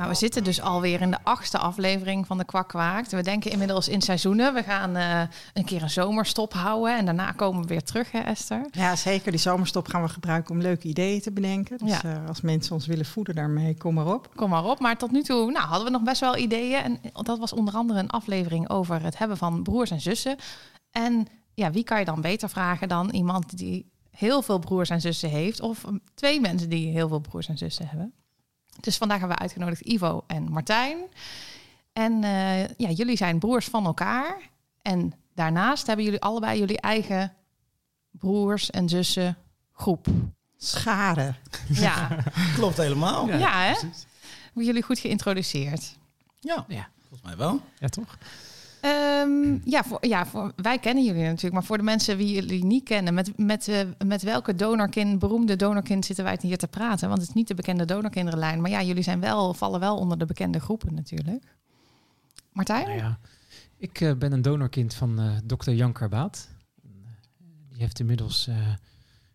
Nou, we zitten dus alweer in de achtste aflevering van de Kwak Waakt. We denken inmiddels in seizoenen. We gaan eh, een keer een zomerstop houden en daarna komen we weer terug, hè Esther? Ja, zeker. Die zomerstop gaan we gebruiken om leuke ideeën te bedenken. Dus Ja. eh, als mensen ons willen voeden daarmee, kom maar op. Kom maar op. Maar tot nu toe nou, hadden we nog best wel ideeën. En dat was onder andere een aflevering over het hebben van broers en zussen. En ja, wie kan je dan beter vragen dan iemand die heel veel broers en zussen heeft... of twee mensen die heel veel broers en zussen hebben. Dus vandaag hebben we uitgenodigd Ivo en Martijn. En eh, ja, jullie zijn broers van elkaar. En daarnaast hebben jullie allebei jullie eigen broers en zussen groep. Scharen. Ja, Klopt helemaal. ja, Ja, hè? Hebben jullie goed geïntroduceerd. ja. Ja. volgens mij wel. Ja, toch? Ehm, ja, voor, ja voor, wij kennen jullie natuurlijk, maar voor de mensen die jullie niet kennen, met, met, eh, met welke donorkind, beroemde donorkind zitten wij hier te praten? Want het is niet de bekende donorkinderenlijn, maar ja, jullie zijn wel, vallen wel onder de bekende groepen natuurlijk. Martijn? Nou ja, ik eh, ben een donorkind van eh dokter Jan Karbaat. Die heeft inmiddels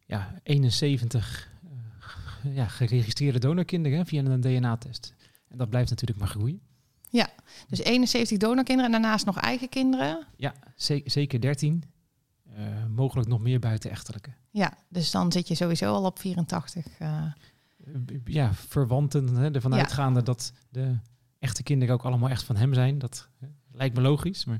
ja, 71 eh, ja, geregistreerde donorkinderen via een DNA-test. En dat blijft natuurlijk maar groeien. Dus 71 donorkinderen en daarnaast nog eigen kinderen. Ja, ze- zeker 13. Eh, mogelijk nog meer buitenechtelijke. Ja, dus dan zit je sowieso al op 84. eh. Eh, ja, verwanten hè, ervan Ja. uitgaande dat de echte kinderen ook allemaal echt van hem zijn. Dat lijkt me logisch, maar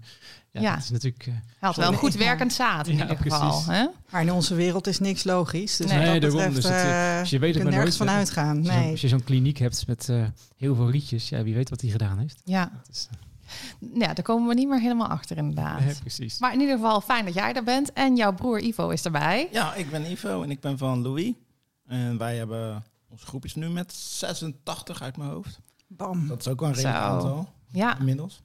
ja, Ja. dat is natuurlijk... eh, Hij had wel Sorry. goed werkend zaad in Ja, ieder geval. precies. Hè? Maar in onze wereld is niks logisch. Dus Nee, daarom. betreft, Dus het, eh, eh, dus je weet het nergens nooit, van uitgaan. Als je zo'n- Nee. Als je zo'n kliniek hebt met eh, heel veel rietjes, ja, wie weet wat hij gedaan heeft. Ja. Dat is, ja, daar komen we niet meer helemaal achter inderdaad. precies. Maar in ieder geval fijn dat jij er bent. En jouw broer Ivo is erbij. Ja, ik ben Ivo en ik ben van Louis. En wij hebben, onze groep is nu met 86 uit mijn hoofd. Bam. Dat is ook wel een redelijk Zo. aantal Ja, inmiddels.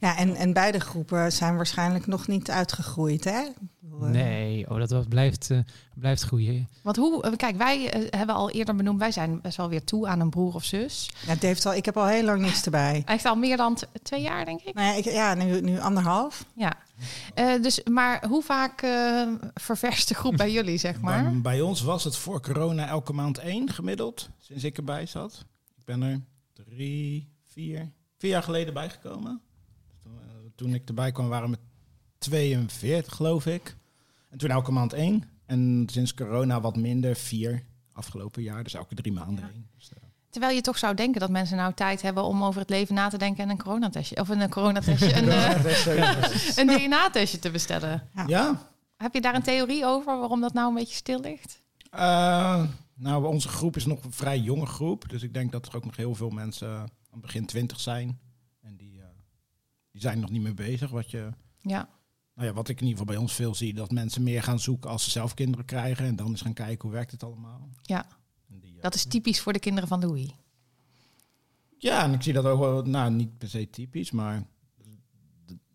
Ja, en, en beide groepen zijn waarschijnlijk nog niet uitgegroeid, hè? Eh, Nee, oh, dat blijft, eh, blijft groeien. want hoe... eh, Kijk, wij hebben al eerder benoemd... wij zijn best wel weer toe aan een broer of zus. Ja, het heeft al, ik heb al heel lang niks erbij. Hij heeft al meer dan twee jaar, denk ik. Nou ja, ik, ja nu, nu anderhalf. Ja. Eh, dus, maar hoe vaak eh ververst de groep bij jullie, zeg maar? Bij, bij ons was het voor corona elke maand één gemiddeld, sinds ik erbij zat. Ik ben er drie, vier, vier jaar geleden bijgekomen. Toen, ik erbij kwam waren we met 42, geloof ik. En toen elke maand één. En sinds corona wat minder, vier afgelopen jaar. Dus elke drie maanden Ja. één. Dus, eh, Terwijl je toch zou denken dat mensen nou tijd hebben om over het leven na te denken en een coronatestje, of een coronatestje, een, eh, een DNA-testje te bestellen. ja, Heb je daar een theorie over waarom dat nou een beetje stil ligt? Eh, nou, onze groep is nog een vrij jonge groep. Dus ik denk dat er ook nog heel veel mensen aan het begin twintig zijn. Die, zijn nog niet mee bezig. Wat, je, Ja, nou ja, wat ik in ieder geval bij ons veel zie, dat mensen meer gaan zoeken als ze zelf kinderen krijgen. En dan eens gaan kijken hoe werkt het allemaal. ja. Die, eh, dat is typisch voor de kinderen van Louis. Ja, en ik zie dat ook wel, nou niet per se typisch, maar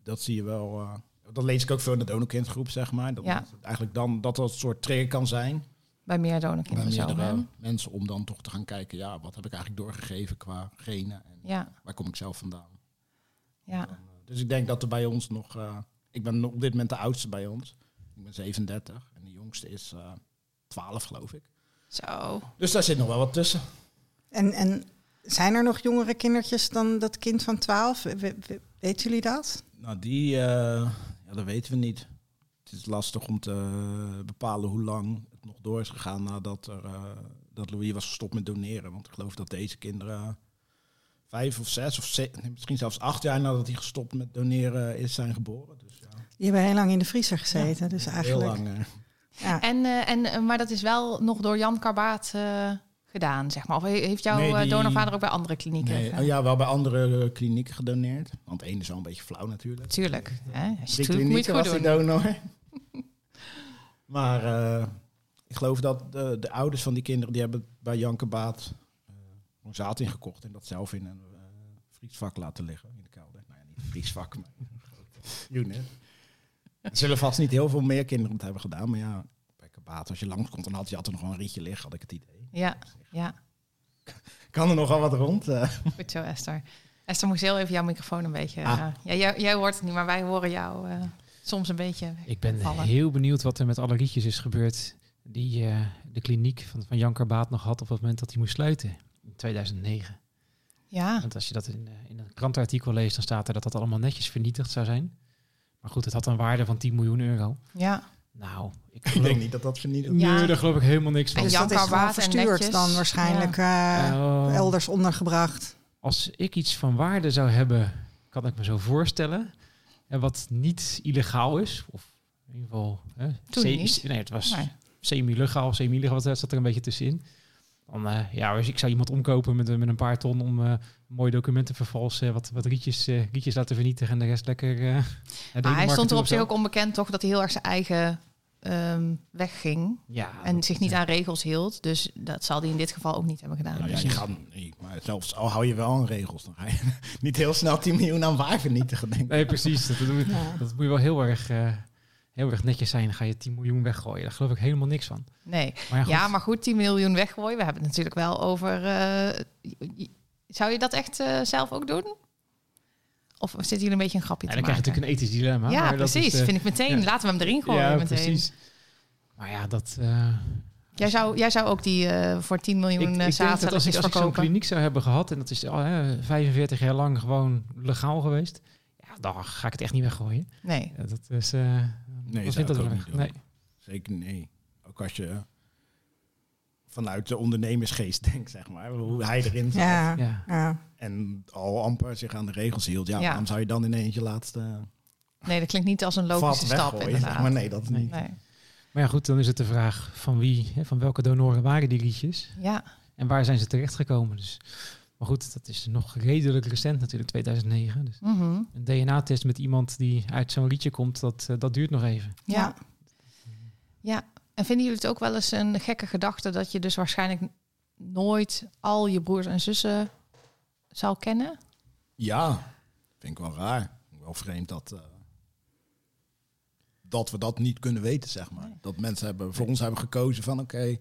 dat zie je wel. eh, dat lees ik ook veel in de donorkindgroep, zeg maar. Dat Ja. eigenlijk dan dat dat een soort trigger kan zijn. Bij meer bij donorkinderen zo. meerdere mensen om dan toch te gaan kijken, ja, wat heb ik eigenlijk doorgegeven qua genen en Ja, waar kom ik zelf vandaan. ja. Dan, eh, dus ik denk dat er bij ons nog, eh, ik ben op dit moment de oudste bij ons, ik ben 37 en de jongste is eh 12 geloof ik. Zo. Dus daar zit nog wel wat tussen. En, en zijn er nog jongere kindertjes dan dat kind van 12? We- we- weten jullie dat? Nou, die, eh, ja, dat weten we niet. Het is lastig om te bepalen hoe lang het nog door is gegaan nadat er, eh, dat Louis was gestopt met doneren. Want ik geloof dat deze kinderen vijf of zes of misschien zelfs acht jaar nadat hij gestopt met doneren is zijn geboren. Dus ja, Die hebben heel lang in de vriezer gezeten, dus eigenlijk. heel lang. eh. Ja. En, eh, en, eh, maar dat is wel nog door Jan Karbaat eh, gedaan, zeg maar. Of he- heeft jouw Nee, die- donorvader ook bij andere klinieken? Nee, oh ja, wel bij andere klinieken gedoneerd. Want één is wel een beetje flauw natuurlijk. Tuurlijk. Hè? Als je doet, moet je was die donor. maar eh, ik geloof dat de, de ouders van die kinderen... die hebben bij Janke Baat eh, gewoon zaad ingekocht... en dat zelf in een eh, vriesvak laten liggen in de kelder. Nou ja, niet een vriesvak, maar een. Er zullen vast niet heel veel meer kinderen het hebben gedaan... maar ja, bij Kabaat, als je langskomt... dan had je altijd nog wel een rietje liggen, had ik het idee. Ja, ja. Kan er nogal wat rond. eh. Goed zo, Esther. Esther moest heel even jouw microfoon een beetje... Ah. eh, ja, jij, jij hoort het niet, maar wij horen jou eh, soms een beetje Ik ben vallen. heel benieuwd wat er met alle rietjes is gebeurd die eh, de kliniek van, van Jan Karbaat nog had op het moment dat hij moest sluiten. In 2009. Ja, Want als je dat in, eh, in een krantenartikel leest, dan staat er dat dat allemaal netjes vernietigd zou zijn. Maar goed, het had een waarde van 10 miljoen euro. ja. Nou, ik denk niet dat dat vernietigd Ja. nee, daar geloof ik helemaal niks van. En Dus dat is gewoon verstuurd dan waarschijnlijk eh, elders ondergebracht. Als ik iets van waarde zou hebben, kan ik me zo voorstellen. En wat niet illegaal is, of in ieder geval... Hè, Toen se- niet. Nee, het was Nee. semi-legaal, semi-illegaal, wat zat er een beetje tussenin. Dan, eh, ja, dus ik zou iemand omkopen met, met een paar ton om eh mooie documenten te vervalsen, wat, wat rietjes, eh, rietjes laten vernietigen en de rest lekker... eh Maar hij stond er op zich ook onbekend toch dat hij heel erg zijn eigen ehm, weg ging. Ja, En dat- zich niet aan regels hield. Dus dat zal hij in dit geval ook niet hebben gedaan. Nou ja, je gaat, maar zelfs al hou je wel aan regels, dan ga je niet heel snel 10 miljoen aan waar vernietigen, denk ik. Nee, precies. Dat, dat, moet- Ja. dat moet je wel heel erg, eh, heel erg netjes zijn. Dan ga je 10 miljoen weggooien. Daar geloof ik helemaal niks van. Nee. Maar ja, maar goed, 10 miljoen weggooien. We hebben het natuurlijk wel over... eh, zou je dat echt eh, zelf ook doen? Of zit hier een beetje een grapje Ja, te dan krijg je natuurlijk een ethisch dilemma. ja, maar dat precies. is, eh, Vind ik meteen. ja. Laten we hem erin gooien ja, meteen. precies. Maar ja, dat... Jij zou, jij zou ook die voor 10 miljoen ik, ik denk dat als ik, als ik zo'n kliniek zou hebben gehad... en dat is al hè, 45 jaar lang gewoon legaal geweest... ja, dan ga ik het echt niet weggooien. Nee. Dat is... eh Nee, dat ook wel niet doen. Nee. Zeker nee. Ook als je vanuit de ondernemersgeest denkt, zeg maar, hoe hij erin zat. Ja, Ja. ja. En al amper zich aan de regels hield. Ja, Ja. waarom zou je dan ineens je laatste nee, dat klinkt niet als een logische stap inderdaad. Maar nee, dat Nee. niet. Nee. Maar ja, goed, dan is het de vraag van wie... Hè, van welke donoren waren die rietjes? Ja, En waar zijn ze terechtgekomen? Dus, maar goed, dat is nog redelijk recent natuurlijk, 2009. Dus mhm. een DNA-test met iemand die uit zo'n rietje komt, dat, eh, dat duurt nog even. ja. Ja. En vinden jullie het ook wel eens een gekke gedachte dat je dus waarschijnlijk nooit al je broers en zussen zal kennen? Ja, vind ik wel raar. Wel vreemd dat, eh, dat we dat niet kunnen weten, zeg maar. Nee. Dat mensen hebben, voor ons hebben gekozen van oké,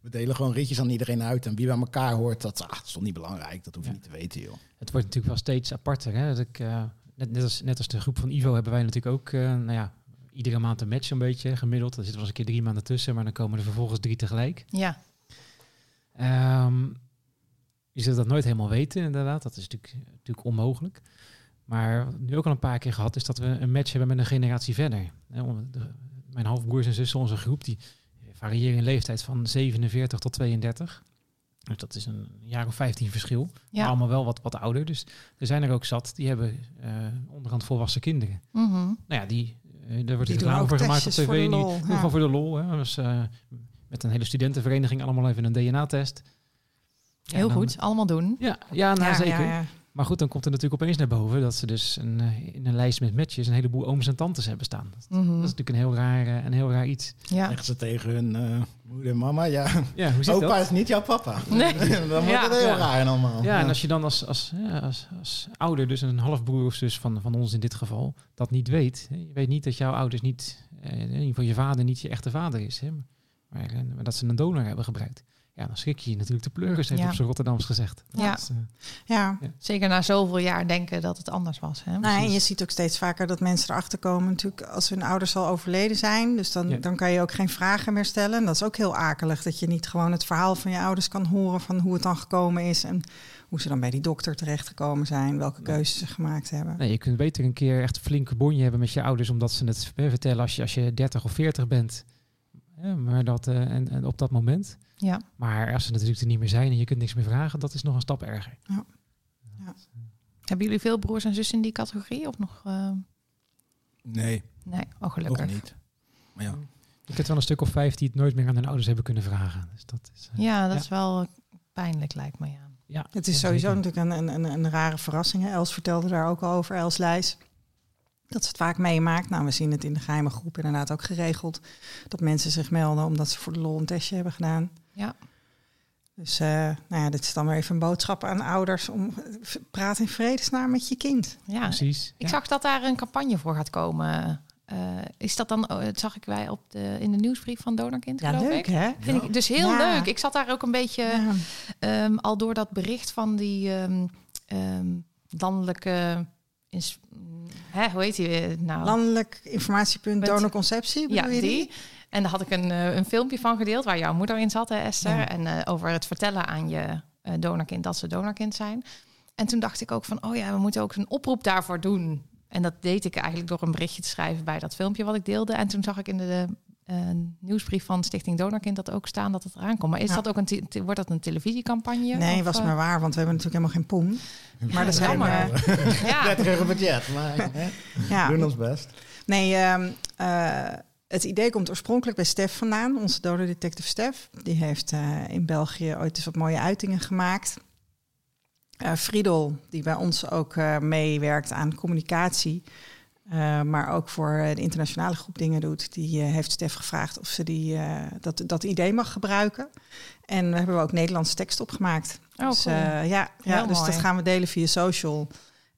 we delen gewoon ritjes aan iedereen uit. En wie bij elkaar hoort, dat, ah, dat is toch niet belangrijk. Dat hoef je Ja. niet te weten, joh. Het wordt natuurlijk wel steeds aparter. Hè? Dat ik, eh, net, net, als, net als de groep van Ivo hebben wij natuurlijk ook eh, nou ja, iedere maand een match een beetje gemiddeld. Er zitten wel eens een keer drie maanden tussen, maar dan komen er vervolgens drie tegelijk. Ja, Ehm, je zult dat nooit helemaal weten, inderdaad. Dat is natuurlijk, natuurlijk onmogelijk. Maar nu ook al een paar keer gehad is dat we een match hebben met een generatie verder. Mijn halfbroers en zussen, onze groep, die variëren in leeftijd van 47 tot 32. Dus dat is een jaar of 15 verschil. Maar ja. allemaal wel wat, wat ouder. Dus er zijn er ook zat, die hebben eh onderhand volwassen kinderen. Mhm. Nou ja, die, eh daar wordt reclame voor gemaakt op tv. voor die lol, doen ja. gewoon voor de lol. Hè. Dus, eh, met een hele studentenvereniging allemaal even een DNA-test. Heel dan- goed, allemaal doen. Ja, ja, nou, ja, zeker. Maar goed, dan komt er natuurlijk opeens naar boven dat ze dus een, eh, in een lijst met matches een heleboel ooms en tantes hebben staan. Dat, Mhm. dat is natuurlijk een heel raar, eh, een heel raar iets. Ja. Zeggen ze tegen hun eh, moeder, mama, ja, Ja, hoe zit opa dat? is niet jouw papa. Nee. dan wordt Ja. het heel Ja. raar allemaal. Ja, en als je dan als, als, ja, als, als ouder, dus een halfbroer of zus van, van ons in dit geval, dat niet weet. Hè, je weet niet dat jouw ouders niet, in ieder geval je vader niet je echte vader is. Hè, maar, maar dat ze een donor hebben gebruikt. Ja, dan schrik je je natuurlijk de pleuris, heeft Ja. op zijn Rotterdams gezegd. Ja. Dat is, eh, ja. Zeker na zoveel jaar denken dat het anders was. Hè? Nou, en je ziet ook steeds vaker dat mensen erachter komen, natuurlijk, als hun ouders al overleden zijn. Dus dan, Ja. dan kan je ook geen vragen meer stellen. En dat is ook heel akelig, dat je niet gewoon het verhaal van je ouders kan horen van hoe het dan gekomen is en hoe ze dan bij die dokter terechtgekomen zijn, welke keuzes ze gemaakt hebben. Nee, je kunt beter een keer echt een flinke bonje hebben met je ouders, omdat ze het vertellen als je, als je 30 of 40 bent. Ja, maar dat, eh, en, en op dat moment. Ja. Maar als ze natuurlijk er niet meer zijn en je kunt niks meer vragen, dat is nog een stap erger. Hebben jullie veel broers en zussen in die categorie? Of nog? eh, Nee, Nee, oh ook gelukkig. niet. Maar ja, Ik heb wel een stuk of vijf die het nooit meer aan hun ouders hebben kunnen vragen. Dus dat is, eh, Ja, dat Ja. is wel pijnlijk lijkt me. Ja. ja, Het is ja, sowieso zeker. natuurlijk een, een, een, een rare verrassing. hè. Els vertelde daar ook al over, Els Lijs. Dat ze het vaak meemaakt. Nou, we zien het in de geheime groep inderdaad ook geregeld. Dat mensen zich melden omdat ze voor de lol een testje hebben gedaan. Ja. Dus eh, nou ja, dit is dan weer even een boodschap aan ouders. Om, praat in vredesnaam met je kind. ja. Precies. Ik Ja. zag dat daar een campagne voor gaat komen. Eh, is dat dan, oh, dat zag ik wij op de, in de nieuwsbrief van Donorkind, Ja, geloof leuk ik. hè? Vind ik dus heel Ja. leuk. Ik zat daar ook een beetje Ja. ehm, al door dat bericht van die ehm, ehm, landelijke... ins- hè, hoe heet die weer nou? Landelijk informatiepunt donorconceptie, Ja, bedoel je die. En daar had ik een, eh, een filmpje van gedeeld waar jouw moeder in zat, hè, Esther. Ja. En eh, over het vertellen aan je eh, donorkind dat ze donorkind zijn. En toen dacht ik ook van, oh ja, we moeten ook een oproep daarvoor doen. En dat deed ik eigenlijk door een berichtje te schrijven bij dat filmpje wat ik deelde. En toen zag ik in de nieuwsbrief van Stichting Donorkind dat ook staan dat het eraan komt. Maar is Ja. dat ook een, wordt dat een televisiecampagne? Nee, Of, was maar waar, want we hebben natuurlijk helemaal geen poen. Maar zijn... jammer. eh, ja. Net terug op het jet, maar hè, ja. doen ons best. Nee, ehm, eh, het idee komt oorspronkelijk bij Stef vandaan, onze donordetective Stef. Die heeft eh, in België ooit eens wat mooie uitingen gemaakt. Eh Friedel, die bij ons ook eh, meewerkt aan communicatie, maar ook voor de internationale groep dingen doet, die heeft Stef gevraagd of ze die, dat, dat idee mag gebruiken. En daar hebben we ook Nederlandse tekst op gemaakt. Oh, dus cool. ja, ja Heel dus mooi. dat gaan we delen via social.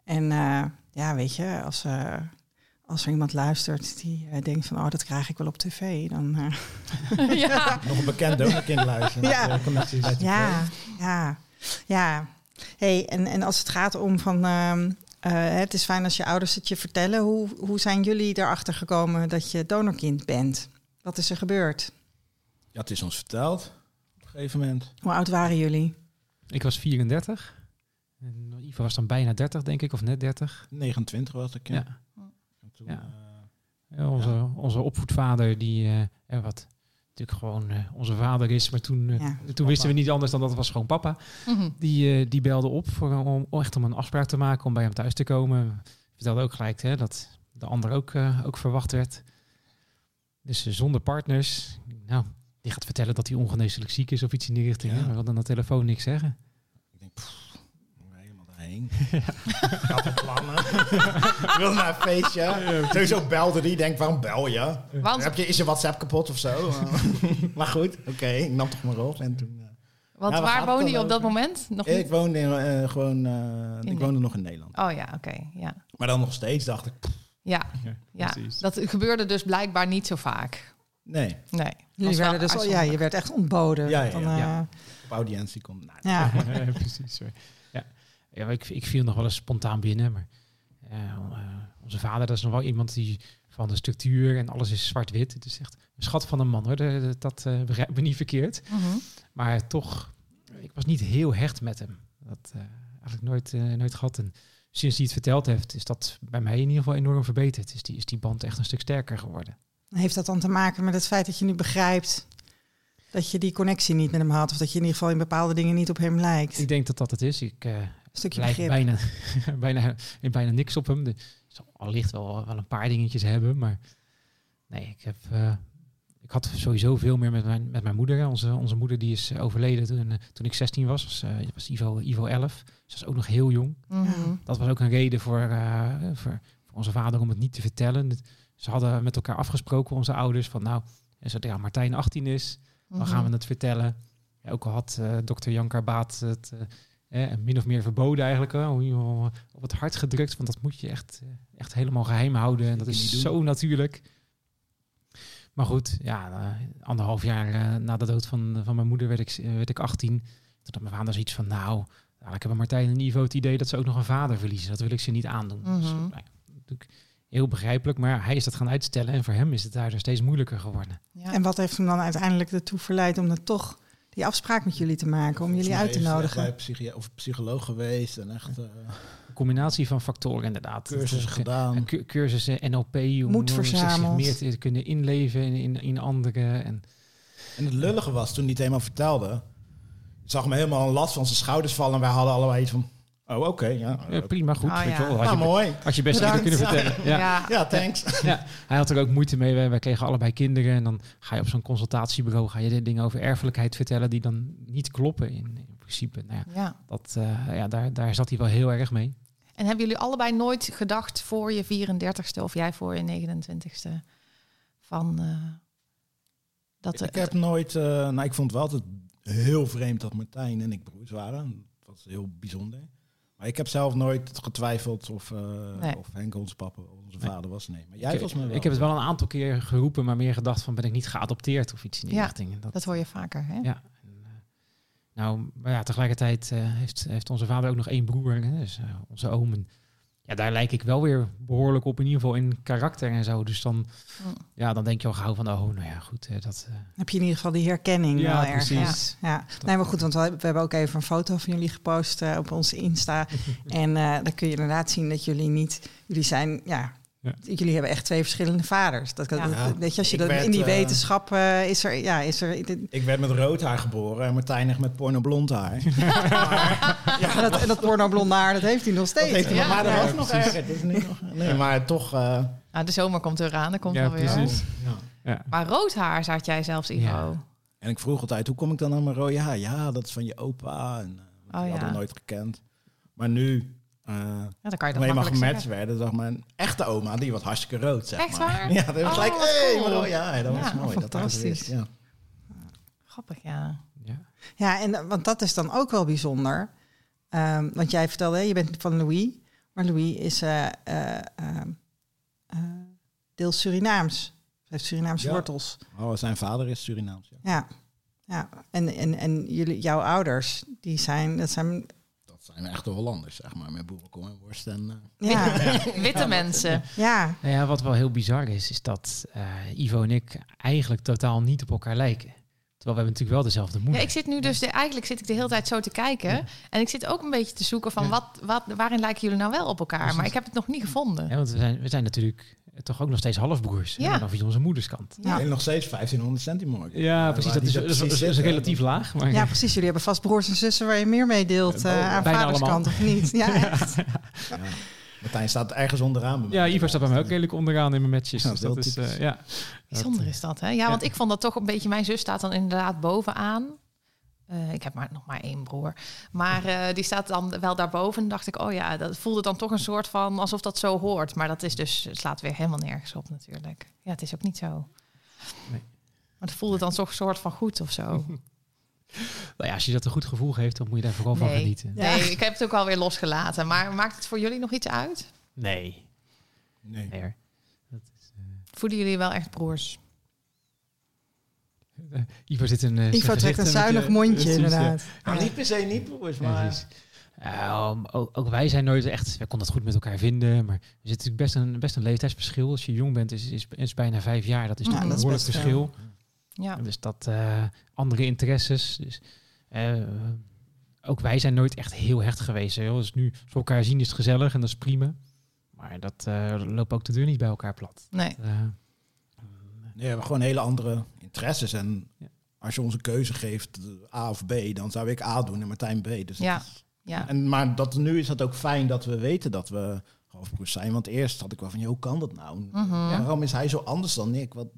En ja, weet je, als, als er iemand luistert die eh, denkt van, oh, dat krijg ik wel op tv, dan... eh, ja. Nog een bekend donorkind luisteren. Ja. Ja. ja, ja, ja. Hey, en, en als het gaat om van, ehm, eh, het is fijn als je ouders het je vertellen. Hoe, hoe zijn jullie erachter gekomen dat je donorkind bent? Wat is er gebeurd? Ja, het is ons verteld op een gegeven moment. Hoe oud waren jullie? Ik was 34. En Ivo was dan bijna 30, denk ik, of net 30. 29 was ik. Ja. Ja. En toen, Ja. eh, Ja, onze, onze opvoedvader, die eh, eh, wat natuurlijk gewoon onze vader is, maar toen, Ja. toen wisten we niet anders dan dat het was gewoon papa. Mhm. Die, eh, die belde op voor, om, echt om een afspraak te maken om bij hem thuis te komen. Vertelde ook gelijk hè, dat de ander ook, ook verwacht werd. Dus zonder partners. Nou, die gaat vertellen dat hij ongeneeslijk ziek is of iets in die richting. Ja. We hadden aan de telefoon niks zeggen. Ik denk, pff, helemaal daarheen. Gaat op plannen. Ik wil naar een feestje. Sowieso belde die. Denk, waarom bel je? Want, Heb je is je WhatsApp kapot of zo? maar goed, oké. ik nam toch maar op. En toen, eh, want Ja, waar woonde je op dat moment? Nog ik woonde in, eh, gewoon, eh, ik woonde nog in Nederland. Oh ja, oké. ja. Maar dan nog steeds dacht ik, pff, Ja, ja. dat gebeurde dus blijkbaar niet zo vaak. nee. Nee. Jullie werden dus, al- ja, je werd echt ontboden. Ja, ja, Dan, ja. eh, Ja. Op audiëntie komt. Nou, ja. Ja, precies. Sorry. Ja, ik, ik viel nog wel eens spontaan binnen, maar eh, eh, onze vader, dat is nog wel iemand die van de structuur en alles is zwart-wit. Het is echt een schat van een man hoor, dat, dat- dat eh, begrijp me niet verkeerd. Mhm. Maar toch, ik was niet heel hecht met hem. Dat eh, eigenlijk nooit, nooit gehad. En sinds hij het verteld heeft, is dat bij mij in ieder geval enorm verbeterd. Is die, is die band echt een stuk sterker geworden. Heeft dat dan te maken met het feit dat je nu begrijpt dat je die connectie niet met hem had? Of dat je in ieder geval in bepaalde dingen niet op hem lijkt? Ik denk dat dat het is. Ik, stukje lijkt begrip. bijna, bijna, bijna niks op hem. Er zal allicht wel, wel een paar dingetjes hebben, maar nee, ik heb... eh, ik had sowieso veel meer met mijn, met mijn moeder. hè. Onze, onze moeder die is overleden toen, eh, toen ik 16 was. was, eh, was Ivo, Ivo 11. Ze was ook nog heel jong. Mhm. Dat was ook een reden voor, eh, voor, voor onze vader om het niet te vertellen. Ze hadden met elkaar afgesproken, onze ouders, van nou, en zodra Martijn 18 is, dan Mhm. gaan we het vertellen. Ja, ook al had eh, dokter Jan Karbaat het eh, min of meer verboden eigenlijk, eh, hoe je- op het hart gedrukt. Want dat moet je echt, eh, echt helemaal geheim houden. En dat is niet doen. zo natuurlijk. Maar goed, ja, eh, anderhalf jaar eh, na de dood van, van mijn moeder werd ik, werd ik 18. Toen had mijn vader zoiets van, nou, ik heb Martijn en Ivo het idee dat ze ook nog een vader verliezen. Dat wil ik ze niet aandoen. Dus, Mhm. nou ja, natuurlijk heel begrijpelijk, maar hij is dat gaan uitstellen. En voor hem is het daar steeds moeilijker geworden. Ja. En wat heeft hem dan uiteindelijk ertoe verleid om dan toch die afspraak met jullie te maken, om jullie uit te echt nodigen? bij psychi- of psycholoog geweest en echt eh, Een combinatie van factoren inderdaad. cursussen eh, gedaan. En cu- cursussen NLP, om, Moed verzameld. meer te kunnen inleven in, in, in anderen. En, En het lullige was, toen hij het eenmaal vertelde, zag me helemaal een last van zijn schouders vallen. En wij hadden allebei iets van, oh oké, ja. ja, prima, goed. Oh, je ja. wel, had, nou, je, mooi. had je best kunnen vertellen. Ja. Ja. Ja, thanks. Ja, hij had er ook moeite mee. Wij, wij kregen allebei kinderen. En dan ga je op zo'n consultatiebureau ga je de dingen over erfelijkheid vertellen die dan niet kloppen in, in principe. Nou ja, Ja. dat, eh, ja, daar, daar zat hij wel heel erg mee. En hebben jullie allebei nooit gedacht voor je 34ste of jij voor je 29ste van eh, dat Ik heb nooit, eh, nou ik vond het wel altijd heel vreemd dat Martijn en ik broers waren. Dat was heel bijzonder. Maar ik heb zelf nooit getwijfeld of, eh, Nee. of Henk onze papa, onze Nee. vader was. Nee, maar jij Ik, was me wel. ik heb het wel een aantal keer geroepen, maar meer gedacht van ben ik niet geadopteerd of iets in die Ja, richting. En dat, dat hoor je vaker, hè? Ja. En, eh, Nou, maar ja, tegelijkertijd eh, heeft, heeft onze vader ook nog één broer, hè, dus onze oom. Ja, daar lijk ik wel weer behoorlijk op, in ieder geval in karakter en zo. Dus dan, Mm. ja, dan denk je al gauw van, oh, nou ja, goed, dat... eh, Heb je in ieder geval die herkenning Ja, wel ergens. precies. Ja. Nee, maar goed, want we, hebben ook even een foto van jullie gepost eh, op onze Insta. en eh dan kun je inderdaad zien dat jullie niet... Jullie zijn, ja... Ja. Jullie hebben echt twee verschillende vaders. Dat, Ja. dat- weet je, als je dat werd, in die eh, wetenschap eh, is er, ja, is er. Ik werd met rood haar geboren en Martijn echt met porno blond haar. Ja, dat, en dat porno blond haar, dat heeft hij nog Dat steeds. heeft hij Ja. maar dat Ja, was nog erger. Het is niet nog, nee, maar toch... eh, Nou, de zomer komt eraan, dan komt Ja, er weer. precies. ja. Maar rood haar zat jij zelfs, Ivo. Ja. En ik vroeg altijd, hoe kom ik dan aan mijn rode haar? Ja, dat is van je opa. En, uh, Oh, die ja. hadden we nooit gekend. Maar nu, uh, Ja, dan kan je dat eenmaal makkelijk gematcht werden, dacht mijn echte oma, die was hartstikke rood, zeg Echt maar. waar? Ja, dat was Oh, gelijk, hé, cool. haar. Dat was Ja, mooi. Dat wist, ja. Grappig, ja. ja. Ja, en eh, want dat is dan ook wel bijzonder. Ehm, want jij vertelde, hè, je bent van Louis. Maar Louis is eh, eh, ehm, eh, deels Surinaams. Hij heeft Surinaamse Ja. wortels. Oh, zijn vader is Surinaams. Ja. Ja, ja. En, en, en jullie, jouw ouders, die zijn, dat zijn, zijn echte Hollanders, zeg maar, met boerenkool en worst. En, eh, ja, Witte mensen. ja, Nou ja, wat wel heel bizar is, is dat eh, Ivo en ik eigenlijk totaal niet op elkaar lijken. Terwijl we hebben natuurlijk wel dezelfde Ja, moeder. ik zit nu dus, de, eigenlijk zit ik de hele tijd zo te kijken. Ja. En ik zit ook een beetje te zoeken van Ja. wat, wat, waarin lijken jullie nou wel op elkaar? Precies. Maar ik heb het nog niet gevonden. Ja, want we zijn, we zijn natuurlijk toch ook nog steeds halfbroers. Ja. Ja. Dan via onze moederskant. Ja. En nog steeds 1500 centimorgen. Ja, precies. Dat is, dat is, dat relatief laag. Maar ja, precies. Jullie hebben vast broers en zussen waar je meer mee deelt Ja, eh, aan bijna vaderskant, of niet? Ja, echt. Martijn staat ergens onderaan. bij mij. Ja, Ivo staat bij mij ook redelijk onderaan in mijn matches. Ja, dus dat is, eh, ja. Bijzonder is dat, hè? Ja, want ik vond dat toch een beetje... Mijn zus staat dan inderdaad bovenaan. Eh, ik heb maar, nog maar één broer. Maar eh, die staat dan wel daarboven. En dacht ik, oh ja, dat voelde dan toch een soort van... alsof dat zo hoort. Maar dat is dus, slaat weer helemaal nergens op natuurlijk. Ja, het is ook niet zo. Nee. Maar het voelde dan toch een soort van goed of zo. Nou ja, als je dat een goed gevoel geeft, dan moet je daar vooral van Nee. genieten. Ja. Nee, ik heb het ook alweer losgelaten. Maar maakt het voor jullie nog iets uit? Nee. Nee. nee hoor. Voelen jullie wel echt broers? Eh, Ivo zit een... eh, Ivo trekt een zuinig mondje, precies, ja. inderdaad. Nou, niet per se niet broers, maar... um, ook, ook wij zijn nooit echt, we konden het goed met elkaar vinden, maar er zit natuurlijk best een, best een leeftijdsverschil. Als je jong bent, is, is, is bijna vijf jaar. Dat is Ja, natuurlijk dat een behoorlijk best verschil. Ja. Dus dat eh, andere interesses. Dus, eh, ook wij zijn nooit echt heel hecht geweest. Hè. Dus nu, we elkaar zien, is het gezellig en dat is prima. Maar dat eh, loopt ook de deur niet bij elkaar plat. Nee. Eh, Nee, we hebben gewoon hele andere interesses. En Ja. als je onze keuze geeft, A of B, dan zou ik A doen en Martijn B. Dus Ja. is- Ja. En, maar dat, nu is het ook fijn dat we weten dat we halfbroers zijn. Want eerst had ik wel van, joh, hoe kan dat nou? Mhm. Waarom is hij zo anders dan ik? Wat,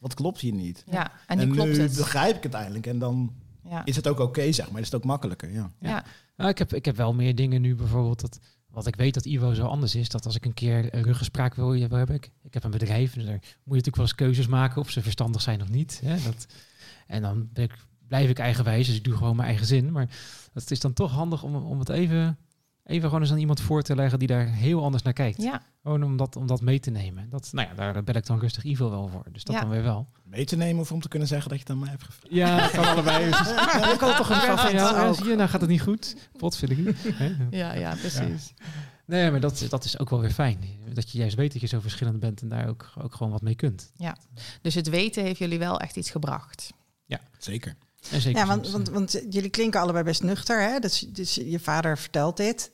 wat, klopt hier niet? ja. En nu klopt het. begrijp ik het eindelijk. En dan Ja. is het ook oké, zeg maar. Is het ook makkelijker, ja. Ja. Ja. Nou, ik, heb, ik heb wel meer dingen nu bijvoorbeeld. Dat, wat ik weet dat Ivo zo anders is. Dat als ik een keer een ruggespraak wil, wil hebben. Ik, ik heb een bedrijf. En daar moet je natuurlijk wel eens keuzes maken. Of ze verstandig zijn of niet. Hè? Dat, en dan ben ik, blijf ik eigenwijs. Dus ik doe gewoon mijn eigen zin. Maar het is dan toch handig om, om het even, even gewoon eens aan iemand voor te leggen. Die daar heel anders naar kijkt. ja. Gewoon om dat, om dat mee te nemen. Dat, nou ja, daar bel ik dan rustig Ivo wel voor. Dus dat Ja. dan weer wel. Mee te nemen of om te kunnen zeggen dat je het aan mij hebt gevraagd. Ja, kan allebei. Dus, ja, ik had het toch van jou. ook. Zie je, nou gaat het niet goed. Potverdorie. Hè? Ja, ja, precies. Nee, maar dat, dat is ook wel weer fijn. Dat je juist weet dat je zo verschillend bent en daar ook, ook gewoon wat mee kunt. Dus het weten heeft jullie wel echt iets gebracht. En zeker Ja, want, want, want jullie klinken allebei best nuchter. Hè? Dus, dus je vader vertelt dit.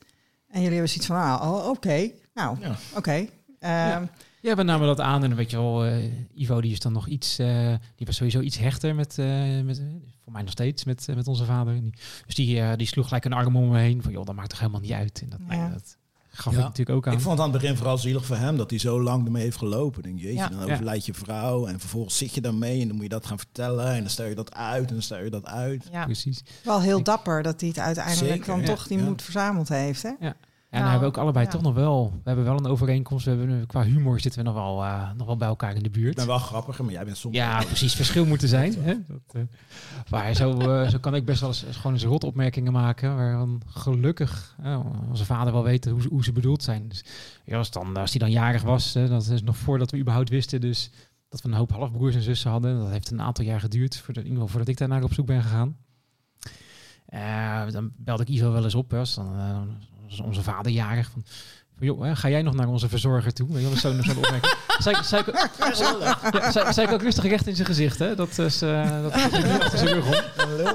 En jullie hebben zoiets van, ah, oh, oké. Nou, Ja. oké. Ehm, Ja. ja, we namen dat aan en dan weet je wel, eh, Ivo die is dan nog iets, eh, die was sowieso iets hechter met, eh, met voor mij nog steeds, met, met onze vader. Dus die, die sloeg gelijk een arm om me heen van, joh, dat maakt toch helemaal niet uit. En dat, nou ja, Ja. dat gaf Ja. ik natuurlijk ook aan. Ik vond het aan het begin vooral zielig voor hem dat hij zo lang ermee heeft gelopen. Denk, jeetje, Ja. dan overlijdt je vrouw en vervolgens zit je daarmee en dan moet je dat gaan vertellen en dan stel je dat uit en dan stel je dat uit. Ja. Precies. wel heel Ik- dapper dat hij het uiteindelijk Zeker, dan ja. toch die Ja. moed verzameld heeft. Hè? Ja, en dan hebben we ook allebei ja. toch nog wel, we hebben wel een overeenkomst. We hebben, qua humor zitten we nog wel, eh, nog wel bij elkaar in de buurt. Ik ben wel grappiger, maar jij bent soms... Ja, precies. Verschil moeten zijn. Hè? Dat, eh, maar zo, eh, zo kan ik best wel eens gewoon eens rotopmerkingen maken. Waarvan gelukkig onze vader wel weet hoe, ze- hoe ze bedoeld zijn. Dus ja, als, dan, als die dan jarig was, hè, dat is nog voordat we überhaupt wisten. Dus dat we een hoop halfbroers en zussen hadden. Dat heeft een aantal jaar geduurd. Voordat, in ieder geval voordat ik daar naar op zoek ben gegaan. Eh, dan belde ik Ivo wel eens op. Hè, als dan, eh, onze vader jarig. Van, joh, hè, ga jij nog naar onze verzorger toe? Weet je wel, Zo'n zo'n opmerking. zei, ik- zei, ja, ook rustig recht in zijn gezicht. Hè? Dat is, eh dat is niet achter zijn rug om.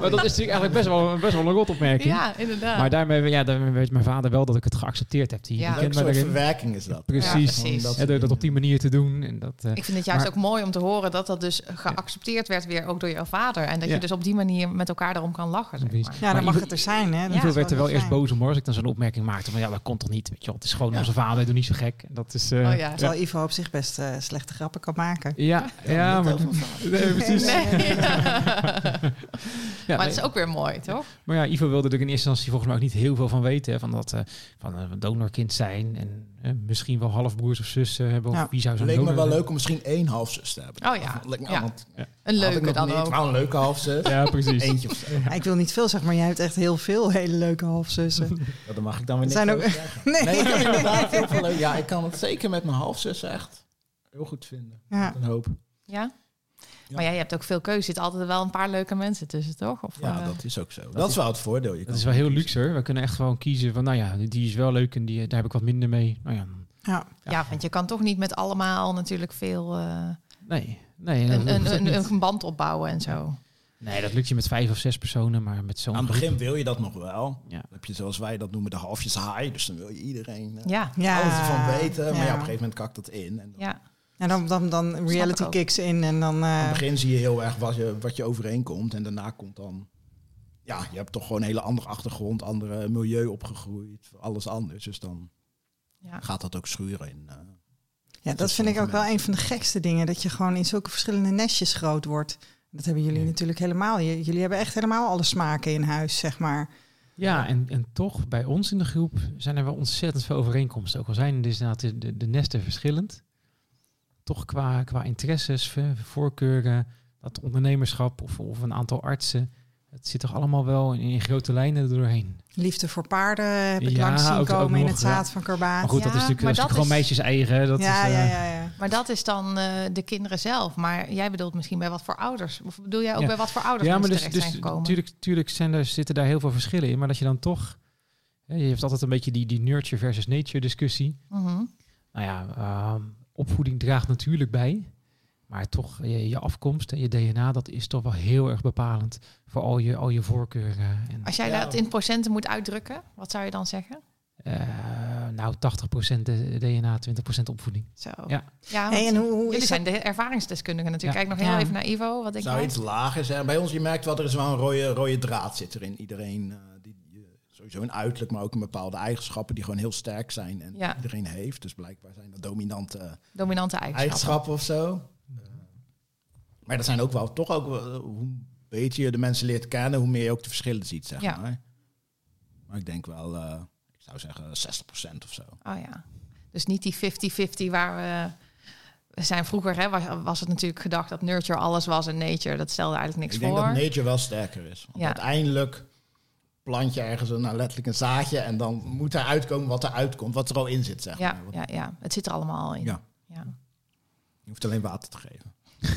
Maar dat is natuurlijk eigenlijk best wel, best wel een rotopmerking. Ja, inderdaad. Maar daarmee, ja, daarmee weet mijn vader wel dat ik het geaccepteerd heb. Die, Ja. die Leuk kent mij soort daarin. verwerking is dat. Precies. Ja, precies. Dat Ja, door dat op die manier te doen. En dat, eh, ik vind het juist maar- ook mooi om te horen dat dat dus geaccepteerd werd weer ook door jouw vader. En dat Ja. je dus op die manier met elkaar erom kan lachen. Zeg maar. Ja, dan Maar mag het er zijn. Hè? Dat is werd er wel eerst boos om hoor, als ik dan zo'n opmerking maakte. van ja, dat komt toch niet? Weet je wel, het is gewoon Ja. onze vader, doe niet zo gek. En Dat is, eh, Oh ja. Terwijl Ivo op zich best eh, slechte grappen kan maken. Ja, ja, maar... Nee, precies. Nee. Ja, maar het is ook weer mooi, toch? Maar ja, Ivo wilde er in eerste instantie volgens mij ook niet heel veel van weten. Hè, van dat eh, van een donorkind zijn. En misschien wel halfbroers of zussen hebben. Of Ja. wie zou Het zo'n leek me wel leuk om misschien één halfzus te hebben. Oh ja. Dat leek me Ja. want Een leuke dan niet. ook. Wel een leuke halfzus. Ja, precies. Eentje of zo. Ja, ik wil niet veel zeggen, maar jij hebt echt heel veel hele leuke halfzussen. Ja, dan mag ik dan weer Er niks zijn ook- zeggen. Nee. Nee, ik heb inderdaad heel veel leuk. Ja, ik kan het zeker met mijn halfzus echt heel goed vinden. Ja. Met Een hoop. Ja? Ja. Maar ja, je hebt ook veel keuze. Er zitten altijd wel een paar leuke mensen tussen, toch? Of, Ja, eh, dat is ook zo. Dat, is wel het voordeel. Je Dat is wel heel kiezen. luxe hoor. We kunnen echt gewoon kiezen van, nou ja, die is wel leuk en die, daar heb ik wat minder mee. Nou ja, Ja. ja. want je kan toch niet met allemaal natuurlijk veel eh, nee. Nee, een, een, een, band opbouwen en zo. nee, dat lukt je met vijf of zes personen, maar met zo'n Aan het begin wil je dat nog wel. Ja. Dan heb je zoals wij dat noemen de halfjes haai. Dus dan wil je iedereen eh, Ja, Ja. alles ervan weten. Maar ja. Op een gegeven moment kakt dat in. En dan, ja. En dan, dan, dan reality kicks in en dan... Aan eh, het begin zie je heel erg wat je, wat je overeenkomt. En daarna komt dan... Ja, je hebt toch gewoon een hele andere achtergrond, andere milieu opgegroeid. Alles anders. Dus dan ja. gaat dat ook schuren in. eh, ja, dat vind ik ook wel een van de gekste dingen. Dat je gewoon in zulke verschillende nestjes groot wordt. Dat hebben jullie Ja. natuurlijk helemaal. Jullie hebben echt helemaal alle smaken in huis, zeg maar. Ja, en, en toch bij ons in de groep zijn er wel ontzettend veel overeenkomsten. Ook al zijn dus inderdaad de, de, de nesten verschillend. Toch qua, qua interesses, voorkeuren, dat ondernemerschap of, of een aantal artsen. Het zit toch allemaal wel in, in grote lijnen er doorheen. Liefde voor paarden heb ik Ja, langs zien ook- ook komen in nog, het ja. zaad van Karbaat. Maar goed, dat is natuurlijk, dat is dat natuurlijk is- gewoon meisjes eigen. Dat ja, is, ja, eh, ja, ja. Maar dat is dan eh, de kinderen zelf. Maar jij bedoelt misschien bij wat voor ouders? Of bedoel jij ook Ja. bij wat voor ouders Ja, maar dus, terecht dus zijn gekomen? natuurlijk, natuurlijk zijn er, zitten daar heel veel verschillen in. Maar dat je dan toch... hè, Je hebt altijd een beetje die, die nurture versus nature discussie. Mhm. Nou ja, ehm, opvoeding draagt natuurlijk bij. Maar toch, je, je afkomst en je DNA, dat is toch wel heel erg bepalend voor al je, al je voorkeuren. En, Als jij Ja. dat in procenten moet uitdrukken, wat zou je dan zeggen? eh, nou, 80% de- DNA, 20% opvoeding. Zo. Ja. ja Hey, en hoe, hoe jullie zijn dat? de ervaringsdeskundigen natuurlijk. Ja. Kijk nog heel Ja. even naar Ivo. Wat ik zou iets lager zijn. Bij ons, je merkt wel, er is wel een rode, rode draad zit er in iedereen. eh, die, die, eh, sowieso een uiterlijk, maar ook een bepaalde eigenschappen die gewoon heel sterk zijn. En Ja. iedereen heeft. Dus blijkbaar zijn dat dominante dominante eigenschappen. eigenschappen of zo. Maar dat zijn ook wel, toch ook eh, hoe beter je de mensen leert kennen, hoe meer je ook de verschillen ziet, zeg Ja. maar. Maar ik denk wel, eh, ik zou zeggen 60% of zo. Oh ja. Dus niet die 50-50 waar we... We zijn vroeger, hè, was, was het natuurlijk gedacht dat nurture alles was en nature, dat stelde eigenlijk niks ik denk voor. dat nature wel sterker is. Want Ja. uiteindelijk plant je ergens een, nou, letterlijk een zaadje en dan moet er uitkomen wat er uitkomt, wat er al in zit, zeg ja, maar. Ja, ja, het zit er allemaal al in. Ja. Ja. Je hoeft alleen water te geven.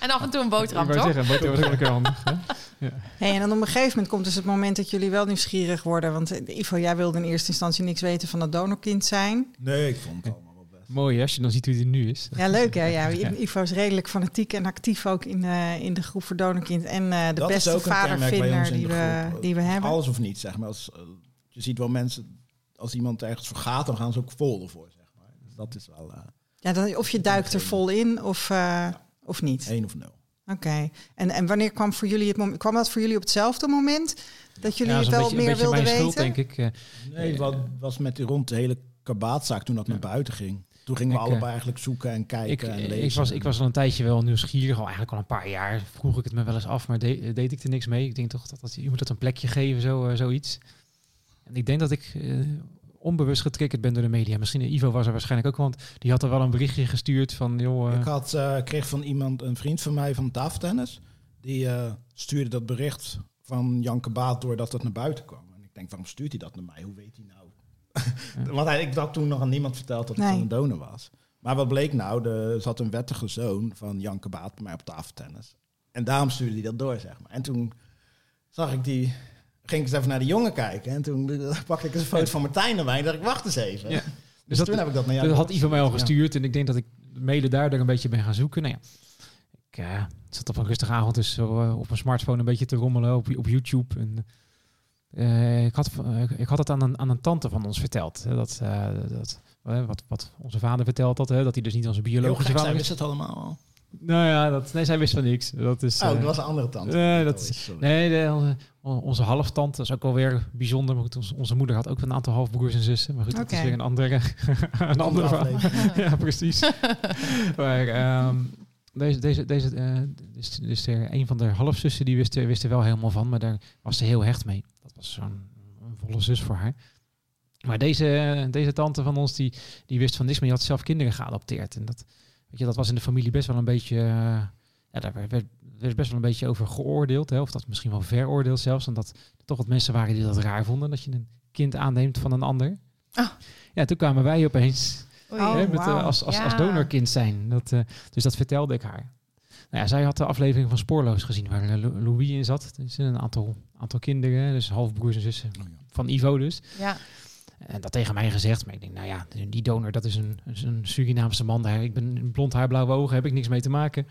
En af en toe een boterham, ik wou toch? zeggen, boter was ook wel een keer handig. hè? Hey, en dan op een gegeven moment komt dus het moment dat jullie wel nieuwsgierig worden. Want eh, Ivo, jij wilde in eerste instantie niks weten van dat donorkind zijn. Nee, ik vond het allemaal wel best. Mooi hè, als je dan ziet hoe die nu is. Ja, leuk hè? Ja, Ja. Ivo is redelijk fanatiek en actief ook in, de in de groep voor donorkind. En eh, de Dat is beste een vadervinder die de we, groep. die we hebben. Alles of niets, zeg maar. Als, eh, je ziet wel mensen, als iemand ergens voor gaat, dan gaan ze ook vol ervoor, zeg maar. Dus dat is wel eh Ja, dan, of je duikt er vol in of, eh, of niet. één of nul. Oké. En, en wanneer kwam voor jullie het moment? Kwam dat voor jullie op hetzelfde moment? Dat jullie Ja, het wel beetje, meer wilden mijn weten? schuld, denk ik. Eh, Nee, wat was met die rond de hele kabaatzaak toen dat Ja. naar buiten ging. Toen gingen we Ik, allebei eh, eigenlijk zoeken en ik, kijken en lezen. ik, was, ik was al een tijdje wel nieuwsgierig, al eigenlijk al een paar jaar. Vroeg ik het me wel eens af, maar de- deed ik er niks mee. Ik denk toch dat, dat je moet dat een plekje geven, zo, eh, zoiets. En ik denk dat ik eh, onbewust getriggerd ben door de media. Misschien Ivo was er waarschijnlijk ook, want die had er wel een berichtje gestuurd van, joh, eh, Ik had, eh, kreeg van iemand, een vriend van mij van tafeltennis, die eh, stuurde dat bericht van Jan Kabaat doordat het naar buiten kwam. En ik denk, waarom stuurt hij dat naar mij? Hoe weet hij nou? Want hij, ik had toen nog aan niemand verteld dat het Nee. van een donor was. Maar wat bleek nou? Er zat een wettige zoon van Jan Kabaat bij mij op tafeltennis. En daarom stuurde hij dat door, zeg maar. En toen zag ik die... Ging ik eens even naar de jongen kijken. En toen pakte ik eens een foto van Martijn erbij. En dacht ik, wacht eens even. Ja. Dus, dat- toen heb ik dat naar jou dat had Ivo mij al Ja. gestuurd. En ik denk dat ik mede daardoor een beetje ben gaan zoeken. Nou ja, ik eh, zat op een rustige avond dus zo, eh, op mijn smartphone een beetje te rommelen op, op YouTube. En, eh, ik, had, ik had het aan een, aan een tante van ons verteld. Hè, dat, dat, wat, wat onze vader verteld had. Hè, dat hij dus niet onze biologische vader is. wist het allemaal al. Nou ja, dat, nee, zij wist van niks. Dat is, Oh, eh, dat was een andere tante. eh, dat Oh, is- sorry. Nee, de, on- onze halftante is ook wel weer bijzonder. Maar goed, onze, onze moeder had ook een aantal halfbroers en zussen. Maar goed, dat is weer een andere, een andere verhaal. aflevering. ja, precies. maar ehm, deze, deze, deze eh, dus, dus er, een van de halfzussen die wist, er- wist er wel helemaal van, maar daar was ze heel hecht mee. Dat was zo'n een volle zus voor haar. Maar deze, deze tante van ons, die, die wist van niks, maar die had zelf kinderen geadopteerd. En dat, weet je, dat was in de familie best wel een beetje, eh, ja, daar werd, werd, werd best wel een beetje over geoordeeld. Hè, of dat misschien wel veroordeeld zelfs. Omdat er toch wat mensen waren die dat raar vonden, dat je een kind aanneemt van een ander. Ah. Ja, toen kwamen wij opeens. Oh, hè, met, eh, als, als, als donorkind zijn. Dat, eh, dus dat vertelde ik haar. Nou ja, zij had de aflevering van Spoorloos gezien, waar Lou- Louis in zat. Er zijn een aantal, aantal kinderen, dus halfbroers en zussen Oh, ja. van Ivo dus. Ja. En dat tegen mij gezegd. Maar ik denk, nou ja, die donor, dat is een, is een Surinaamse man. Daar, ik ben blond haar, blauwe ogen, heb ik niks mee te maken.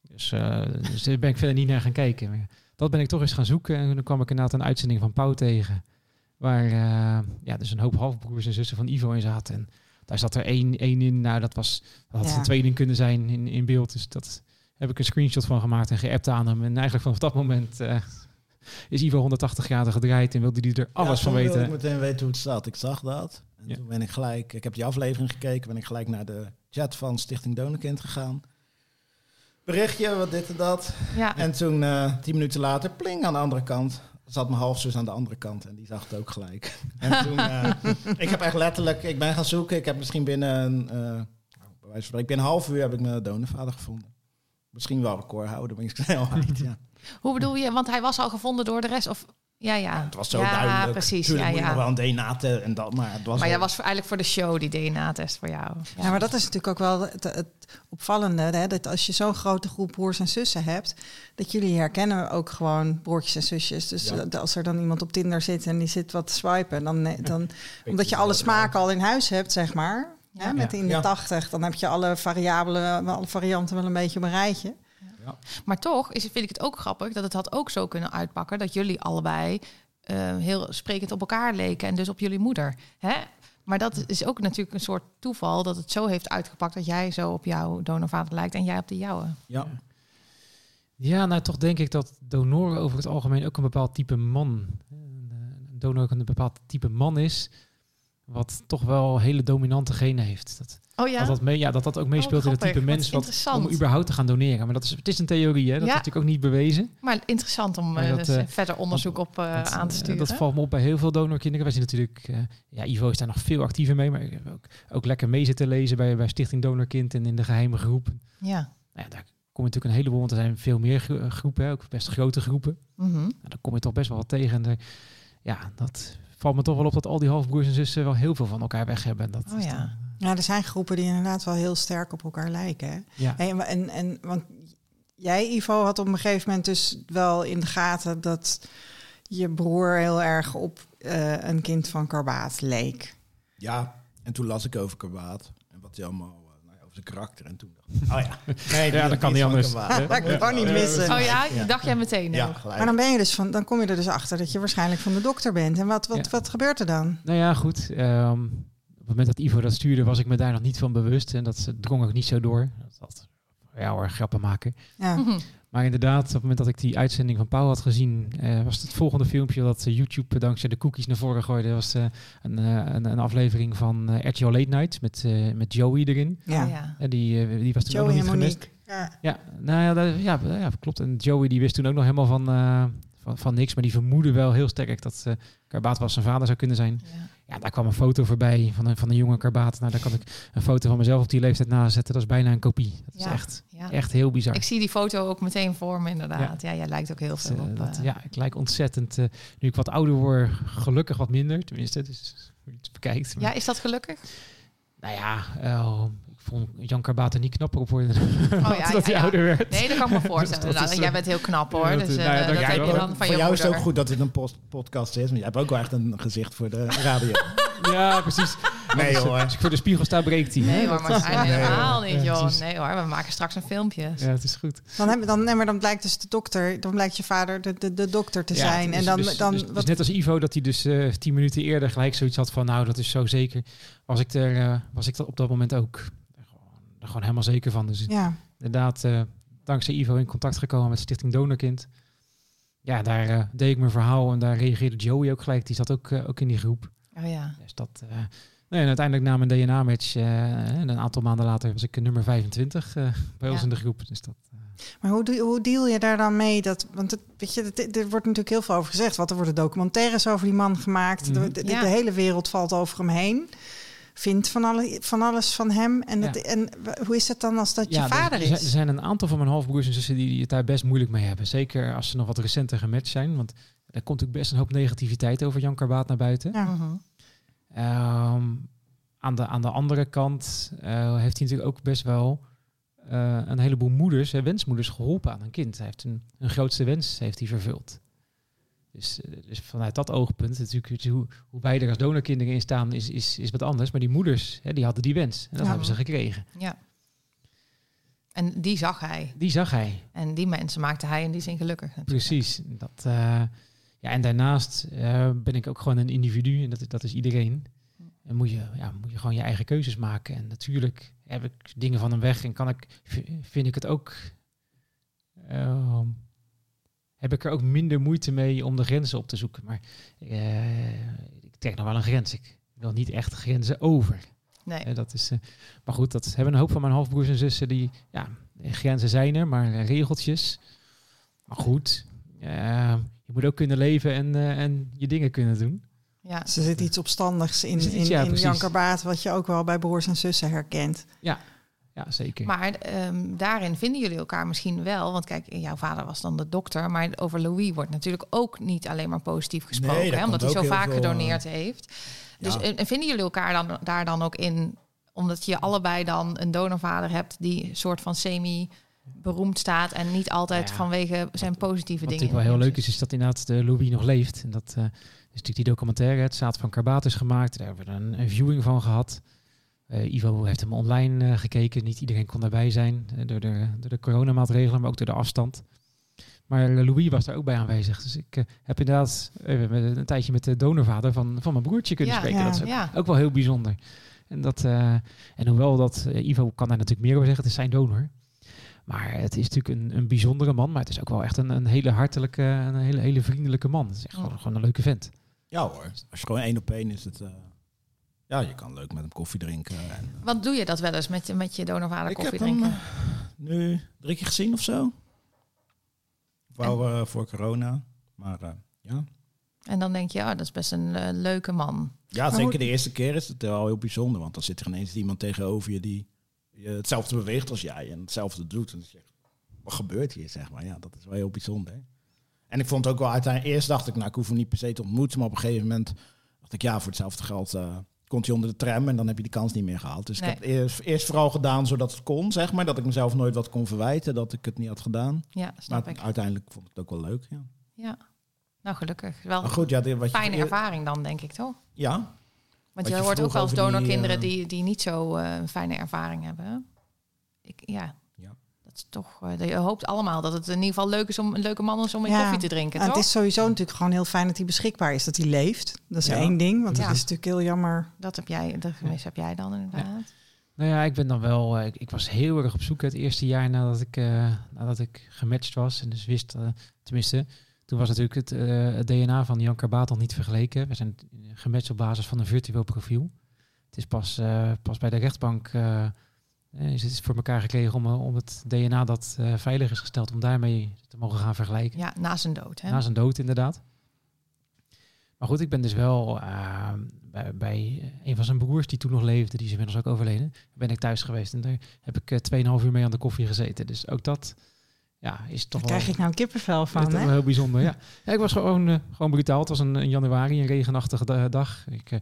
Dus, eh, dus daar ben ik verder niet naar gaan kijken. Maar dat ben ik toch eens gaan zoeken. En dan kwam ik inderdaad een uitzending van Pauw tegen. Waar eh, ja, dus een hoop halfbroers en zussen van Ivo in zaten. En daar zat er één, één in. Nou, dat, was, dat had Ja. een tweeling kunnen zijn in, in beeld. Dus dat heb ik een screenshot van gemaakt en geappt aan hem. En eigenlijk vanaf dat moment eh, is Ivo 180 graden gedraaid. En wilde hij er alles Ja, van weten. ik meteen weten hoe het staat. Ik zag dat. En Ja. toen ben ik gelijk, ik heb die aflevering gekeken, ben ik gelijk naar de chat van Stichting Donorkind gegaan. Berichtje, wat dit en dat. Ja. En toen, eh, tien minuten later, pling aan de andere kant. Zat mijn halfzus aan de andere kant en die zag het ook gelijk. En toen, eh, ik heb echt letterlijk, ik ben gaan zoeken. Ik heb misschien binnen een, eh, bij wijze van spreken, binnen een half uur heb ik mijn donorvader gevonden. Misschien wel record houden, maar ik snel uit. Ja. Hoe bedoel je? Want hij was al gevonden door de rest? Of ja, ja. Het was zo ja, duidelijk. precies. Tuurlijk Ja, moet je nog wel een DNA te en dat, maar het was Maar was voor- eigenlijk voor de show die DNA-test voor jou. Ja, maar dat is natuurlijk ook wel het, het opvallende. Hè? Dat als je zo'n grote groep broers en zussen hebt, dat jullie herkennen ook gewoon broertjes en zusjes. Dus Ja. als er dan iemand op Tinder zit en die zit wat te swipen, dan, dan omdat je alle smaken al in huis hebt, zeg maar. Ja. met Ja. in de Ja. 80, dan heb je alle variabelen, alle varianten wel een beetje op een rijtje. Maar toch is, vind ik het ook grappig dat het had ook zo kunnen uitpakken dat jullie allebei eh, heel sprekend op elkaar leken en dus op jullie moeder. Hè? Maar dat is ook natuurlijk een soort toeval dat het zo heeft uitgepakt dat jij zo op jouw donorvader lijkt en jij op de jouwe. Ja. Ja, nou toch denk ik dat donoren over het algemeen ook een bepaald type man, een eh, een donor ook een bepaald type man is, wat toch wel hele dominante genen heeft. Dat Oh ja? dat, dat, mee, ja, dat dat ook meespeelt in het type mens wat, om überhaupt te gaan doneren. Maar dat is, het is een theorie, hè? dat Ja. is natuurlijk ook niet bewezen. Maar interessant om Maar eh, dat, dus, eh, verder onderzoek op eh, aan te sturen. dat valt me op bij heel veel donorkinderen. Wij zien natuurlijk, ja, Ivo is daar nog veel actiever mee, maar ook, ook lekker mee zitten lezen bij, bij Stichting Donorkind en in de geheime groep. ja. Nou ja, daar kom je natuurlijk een heleboel, want er zijn veel meer gro- groepen, ook best grote groepen. Mhm. Nou, dan kom je toch best wel wat tegen. En daar- ja, dat valt me toch wel op dat al die halfbroers en zussen wel heel veel van elkaar weg hebben. Dat Oh is ja. dan- Ja, er zijn groepen die inderdaad wel heel sterk op elkaar lijken. Hè? ja. Hey, en, en, en want jij, Ivo, had op een gegeven moment dus wel in de gaten dat je broer heel erg op eh, een kind van Karbaat leek. Ja, en toen las ik over Karbaat. En wat hij allemaal, eh, nou zijn karakter. En toen dacht oh ja. Nee, Ja, dat kan niet anders. Dat kan niet missen. Oh ja, dacht jij meteen Ja. Maar dan ben je dus van, dan kom je er dus achter dat je waarschijnlijk van de dokter bent. En wat, wat, Ja. wat gebeurt er dan? Nou ja, goed. ehm, het moment dat Ivo dat stuurde, was ik me daar nog niet van bewust. En dat drong ook niet zo door. Dat, dat ja hoor, grappen maken. Ja. Mhm. Maar inderdaad, op het moment dat ik die uitzending van Pauw had gezien, eh, was het volgende filmpje dat eh, YouTube dankzij de cookies naar voren gooide. was eh, een, eh, een, een aflevering van eh RTL Late Night met, eh, met Joey erin. ja. Oh ja. En die, eh, die was toen ook nog niet en gemist. Monique. Ja. Ja, nou ja, dat, ja, ja, klopt. En Joey die wist toen ook nog helemaal van, eh, van, van niks. Maar die vermoedde wel heel sterk dat eh Karbaat wel zijn vader zou kunnen zijn. Ja. Ja, daar kwam een foto voorbij van een, van een jonge Karbaat. Nou, daar kan ik een foto van mezelf op die leeftijd nazetten. Dat is bijna een kopie. Dat is Ja. echt, Ja. echt heel bizar. Ik zie die foto ook meteen voor me, inderdaad. Ja, jij lijkt ook heel Dat, veel eh, op. dat- eh, ja, ik lijk ontzettend. eh, nu ik wat ouder word, gelukkig wat minder. Tenminste, dus hoe je het bekijkt. Maar- ja, is dat gelukkig? Nou ja, vond Jan Carbaten niet knapper op worden Oh ja, dat hij ja. ouder werd. Nee, dat kan ik me voorstellen. dat is, Jij eh, bent heel knap hoor. dat dus is- eh, nou ja, dat heb je dan van voor jou is het ook goed dat dit een post- podcast is. Maar jij hebt ook wel echt een gezicht voor de radio. Ja, precies. Nee Als- hoor. Als ik voor de spiegel sta, breekt hij. Nee hoor, maar Nee, helemaal niet joh. Nee hoor, we maken straks een filmpje. Ja, het is goed. Dan, heb, dan, nee, maar dan blijkt dus de dokter, dan blijkt je vader de, de, de dokter te Ja, zijn. dus- en dan, dus, dan dus, dus wat, net als Ivo, dat hij dus eh, tien minuten eerder gelijk zoiets had van... nou, dat is zo zeker. Was ik er, eh, was ik er op dat moment ook er gewoon helemaal zeker van. Dus ja, inderdaad, eh, dankzij Ivo in contact gekomen met Stichting Donorkind. Ja, daar eh, deed ik mijn verhaal en daar reageerde Joey ook gelijk. Die zat ook, eh, ook in die groep. Oh ja. Dus dat, eh, nee, en uiteindelijk na mijn DNA-match, en een aantal maanden later, was ik nummer 25 eh, bij ons in de groep. Dus dat, eh, maar hoe, doe- hoe deal je daar dan mee? Dat, want het, weet je, het- er wordt natuurlijk heel veel over gezegd. Want er worden documentaires over die man gemaakt. Mhm. de, de, Ja. de hele wereld valt over hem heen. Vindt van, alle, van alles van hem. En, Ja. en hoe is het dan als dat Ja, je vader er, er is? Er zijn een aantal van mijn halfbroers en zussen die, die het daar best moeilijk mee hebben. Zeker als ze nog wat recenter gematcht zijn. Want er komt ook best een hoop negativiteit over Jan Karbaat naar buiten. Ja. Mhm. Ehm, aan, de, aan de andere kant eh, heeft hij natuurlijk ook best wel eh, een heleboel moeders, hè, wensmoeders, geholpen aan een kind. Hij heeft een, een grootste wens heeft hij vervuld. Dus, eh, dus vanuit dat oogpunt, natuurlijk, hoe, hoe wij er als donorkinderen in staan, is, is, is wat anders. Maar die moeders, hè, die hadden die wens. En dat Ja. hebben ze gekregen. Ja. En die zag hij. Die zag hij. En die mensen maakte hij in die zin gelukkig. natuurlijk. Precies. Dat, eh, ja, en daarnaast eh, ben ik ook gewoon een individu en dat, is- dat is iedereen. En moet je, ja, moet je gewoon je eigen keuzes maken. En natuurlijk heb ik dingen van hem weg en kan ik, vind ik het ook. Heb ik er ook minder moeite mee om de grenzen op te zoeken. Maar eh, ik trek nog wel een grens. Ik wil niet echt grenzen over. Nee. Eh, dat is, eh, maar goed, dat hebben een hoop van mijn halfbroers en zussen. Die, ja, grenzen zijn er, maar regeltjes. Maar goed, je moet ook kunnen leven en, eh, en je dingen kunnen doen. Ja. Er zit iets opstandigs in, in, ja, in precies. Jan Karbaat, wat je ook wel bij broers en zussen herkent. Ja, zeker. Maar ehm, daarin vinden jullie elkaar misschien wel. Want kijk, jouw vader was dan de dokter. Maar over Louis wordt natuurlijk ook niet alleen maar positief gesproken. Nee, daar hè, omdat hij zo vaak veel, gedoneerd heeft. Dus ja. en, en vinden jullie elkaar dan, daar dan ook in? Omdat je allebei dan een donorvader hebt die een soort van semi beroemd staat en niet altijd Ja. vanwege zijn positieve Wat dingen. natuurlijk wel heel leuk is, is dat inderdaad de Louis nog leeft. En dat eh, is natuurlijk die documentaire, het Zaad van Karbaat is gemaakt. Daar hebben we een, een viewing van gehad. Eh, Ivo heeft hem online eh, gekeken. Niet iedereen kon daarbij zijn eh, door, de, door de coronamaatregelen, maar ook door de afstand. Maar Louis was daar ook bij aanwezig. Dus ik heb inderdaad met- een tijdje met de donorvader van, van mijn broertje kunnen Ja, spreken. ja, dat is ook, Ja, ook wel heel bijzonder. En, dat, eh, en hoewel dat, Ivo kan daar natuurlijk meer over zeggen, het is zijn donor. Maar het is natuurlijk een, een bijzondere man, maar het is ook wel echt een, een hele hartelijke, een hele, hele vriendelijke man. Het is echt Ja. gewoon, gewoon een leuke vent. Ja hoor. Als je gewoon één op één is het... ja, je kan leuk met hem koffie drinken. En, eh, Want doe je dat wel eens met, je- met je donorvader ik koffie heb hem drinken? eh, nu drie keer gezien of zo. Wou eh, voor corona. Maar ja. En dan denk je, oh, dat is best een leuke man. Ja, Maar zeker hoe- de eerste keer is het wel heel bijzonder. Want dan zit er ineens iemand tegenover je die hetzelfde beweegt als jij. En hetzelfde doet. En dan zeg je, wat gebeurt hier, zeg maar. Ja, dat is wel heel bijzonder. En ik vond het ook wel uiteindelijk... Eerst dacht ik, nou, ik hoef hem niet per se te ontmoeten. Maar op een gegeven moment dacht ik, ja, voor hetzelfde geld... komt hij onder de tram en dan heb je die kans niet meer gehaald. Dus Nee. ik heb eerst, eerst vooral gedaan zodat het kon, zeg maar. Dat ik mezelf nooit wat kon verwijten, dat ik het niet had gedaan. Ja, snap maar ik. uiteindelijk vond ik het ook wel leuk, ja. Ja. Nou, gelukkig. Wel Maar goed, ja, dit- wat je... fijne ervaring dan, denk ik, toch? Ja, Want je je hoort ook wel eens donorkinderen eh, die, die niet zo eh, een fijne ervaring hebben. Ik, ja. Dat is toch, eh, je hoopt allemaal dat het in ieder geval leuk is om een leuke man is om een Ja. koffie te drinken, En toch? het is sowieso natuurlijk gewoon heel fijn dat hij beschikbaar is, dat hij leeft. Dat is Ja. één ding, want Ja. het is natuurlijk heel jammer. Dat heb jij, dat gemis heb jij dan inderdaad. Nou ja, ik ben dan wel. eh, ik, ik was heel erg op zoek het eerste jaar nadat ik, eh, nadat ik gematcht was. En dus wist, tenminste, toen was natuurlijk het, het DNA van Jan Karbaat al niet vergeleken. We zijn gematcht op basis van een virtueel profiel. Het is pas, eh, pas bij de rechtbank. Eh, is het voor elkaar gekregen om, eh, om het DNA dat eh, veilig is gesteld, om daarmee te mogen gaan vergelijken. Ja, na zijn dood. Hè? Na zijn dood, inderdaad. Maar goed, ik ben dus wel bij, bij een van zijn broers die toen nog leefde, die is inmiddels ook overleden, ben ik thuis geweest. En daar heb ik eh 2,5 uur mee aan de koffie gezeten. Dus ook dat ja, is toch Daar wel, krijg ik nou een kippenvel van, toch hè? wel heel bijzonder. Ja. ja, ik was gewoon, gewoon brutaal. Het was een, een januari, een regenachtige da- dag. Ik,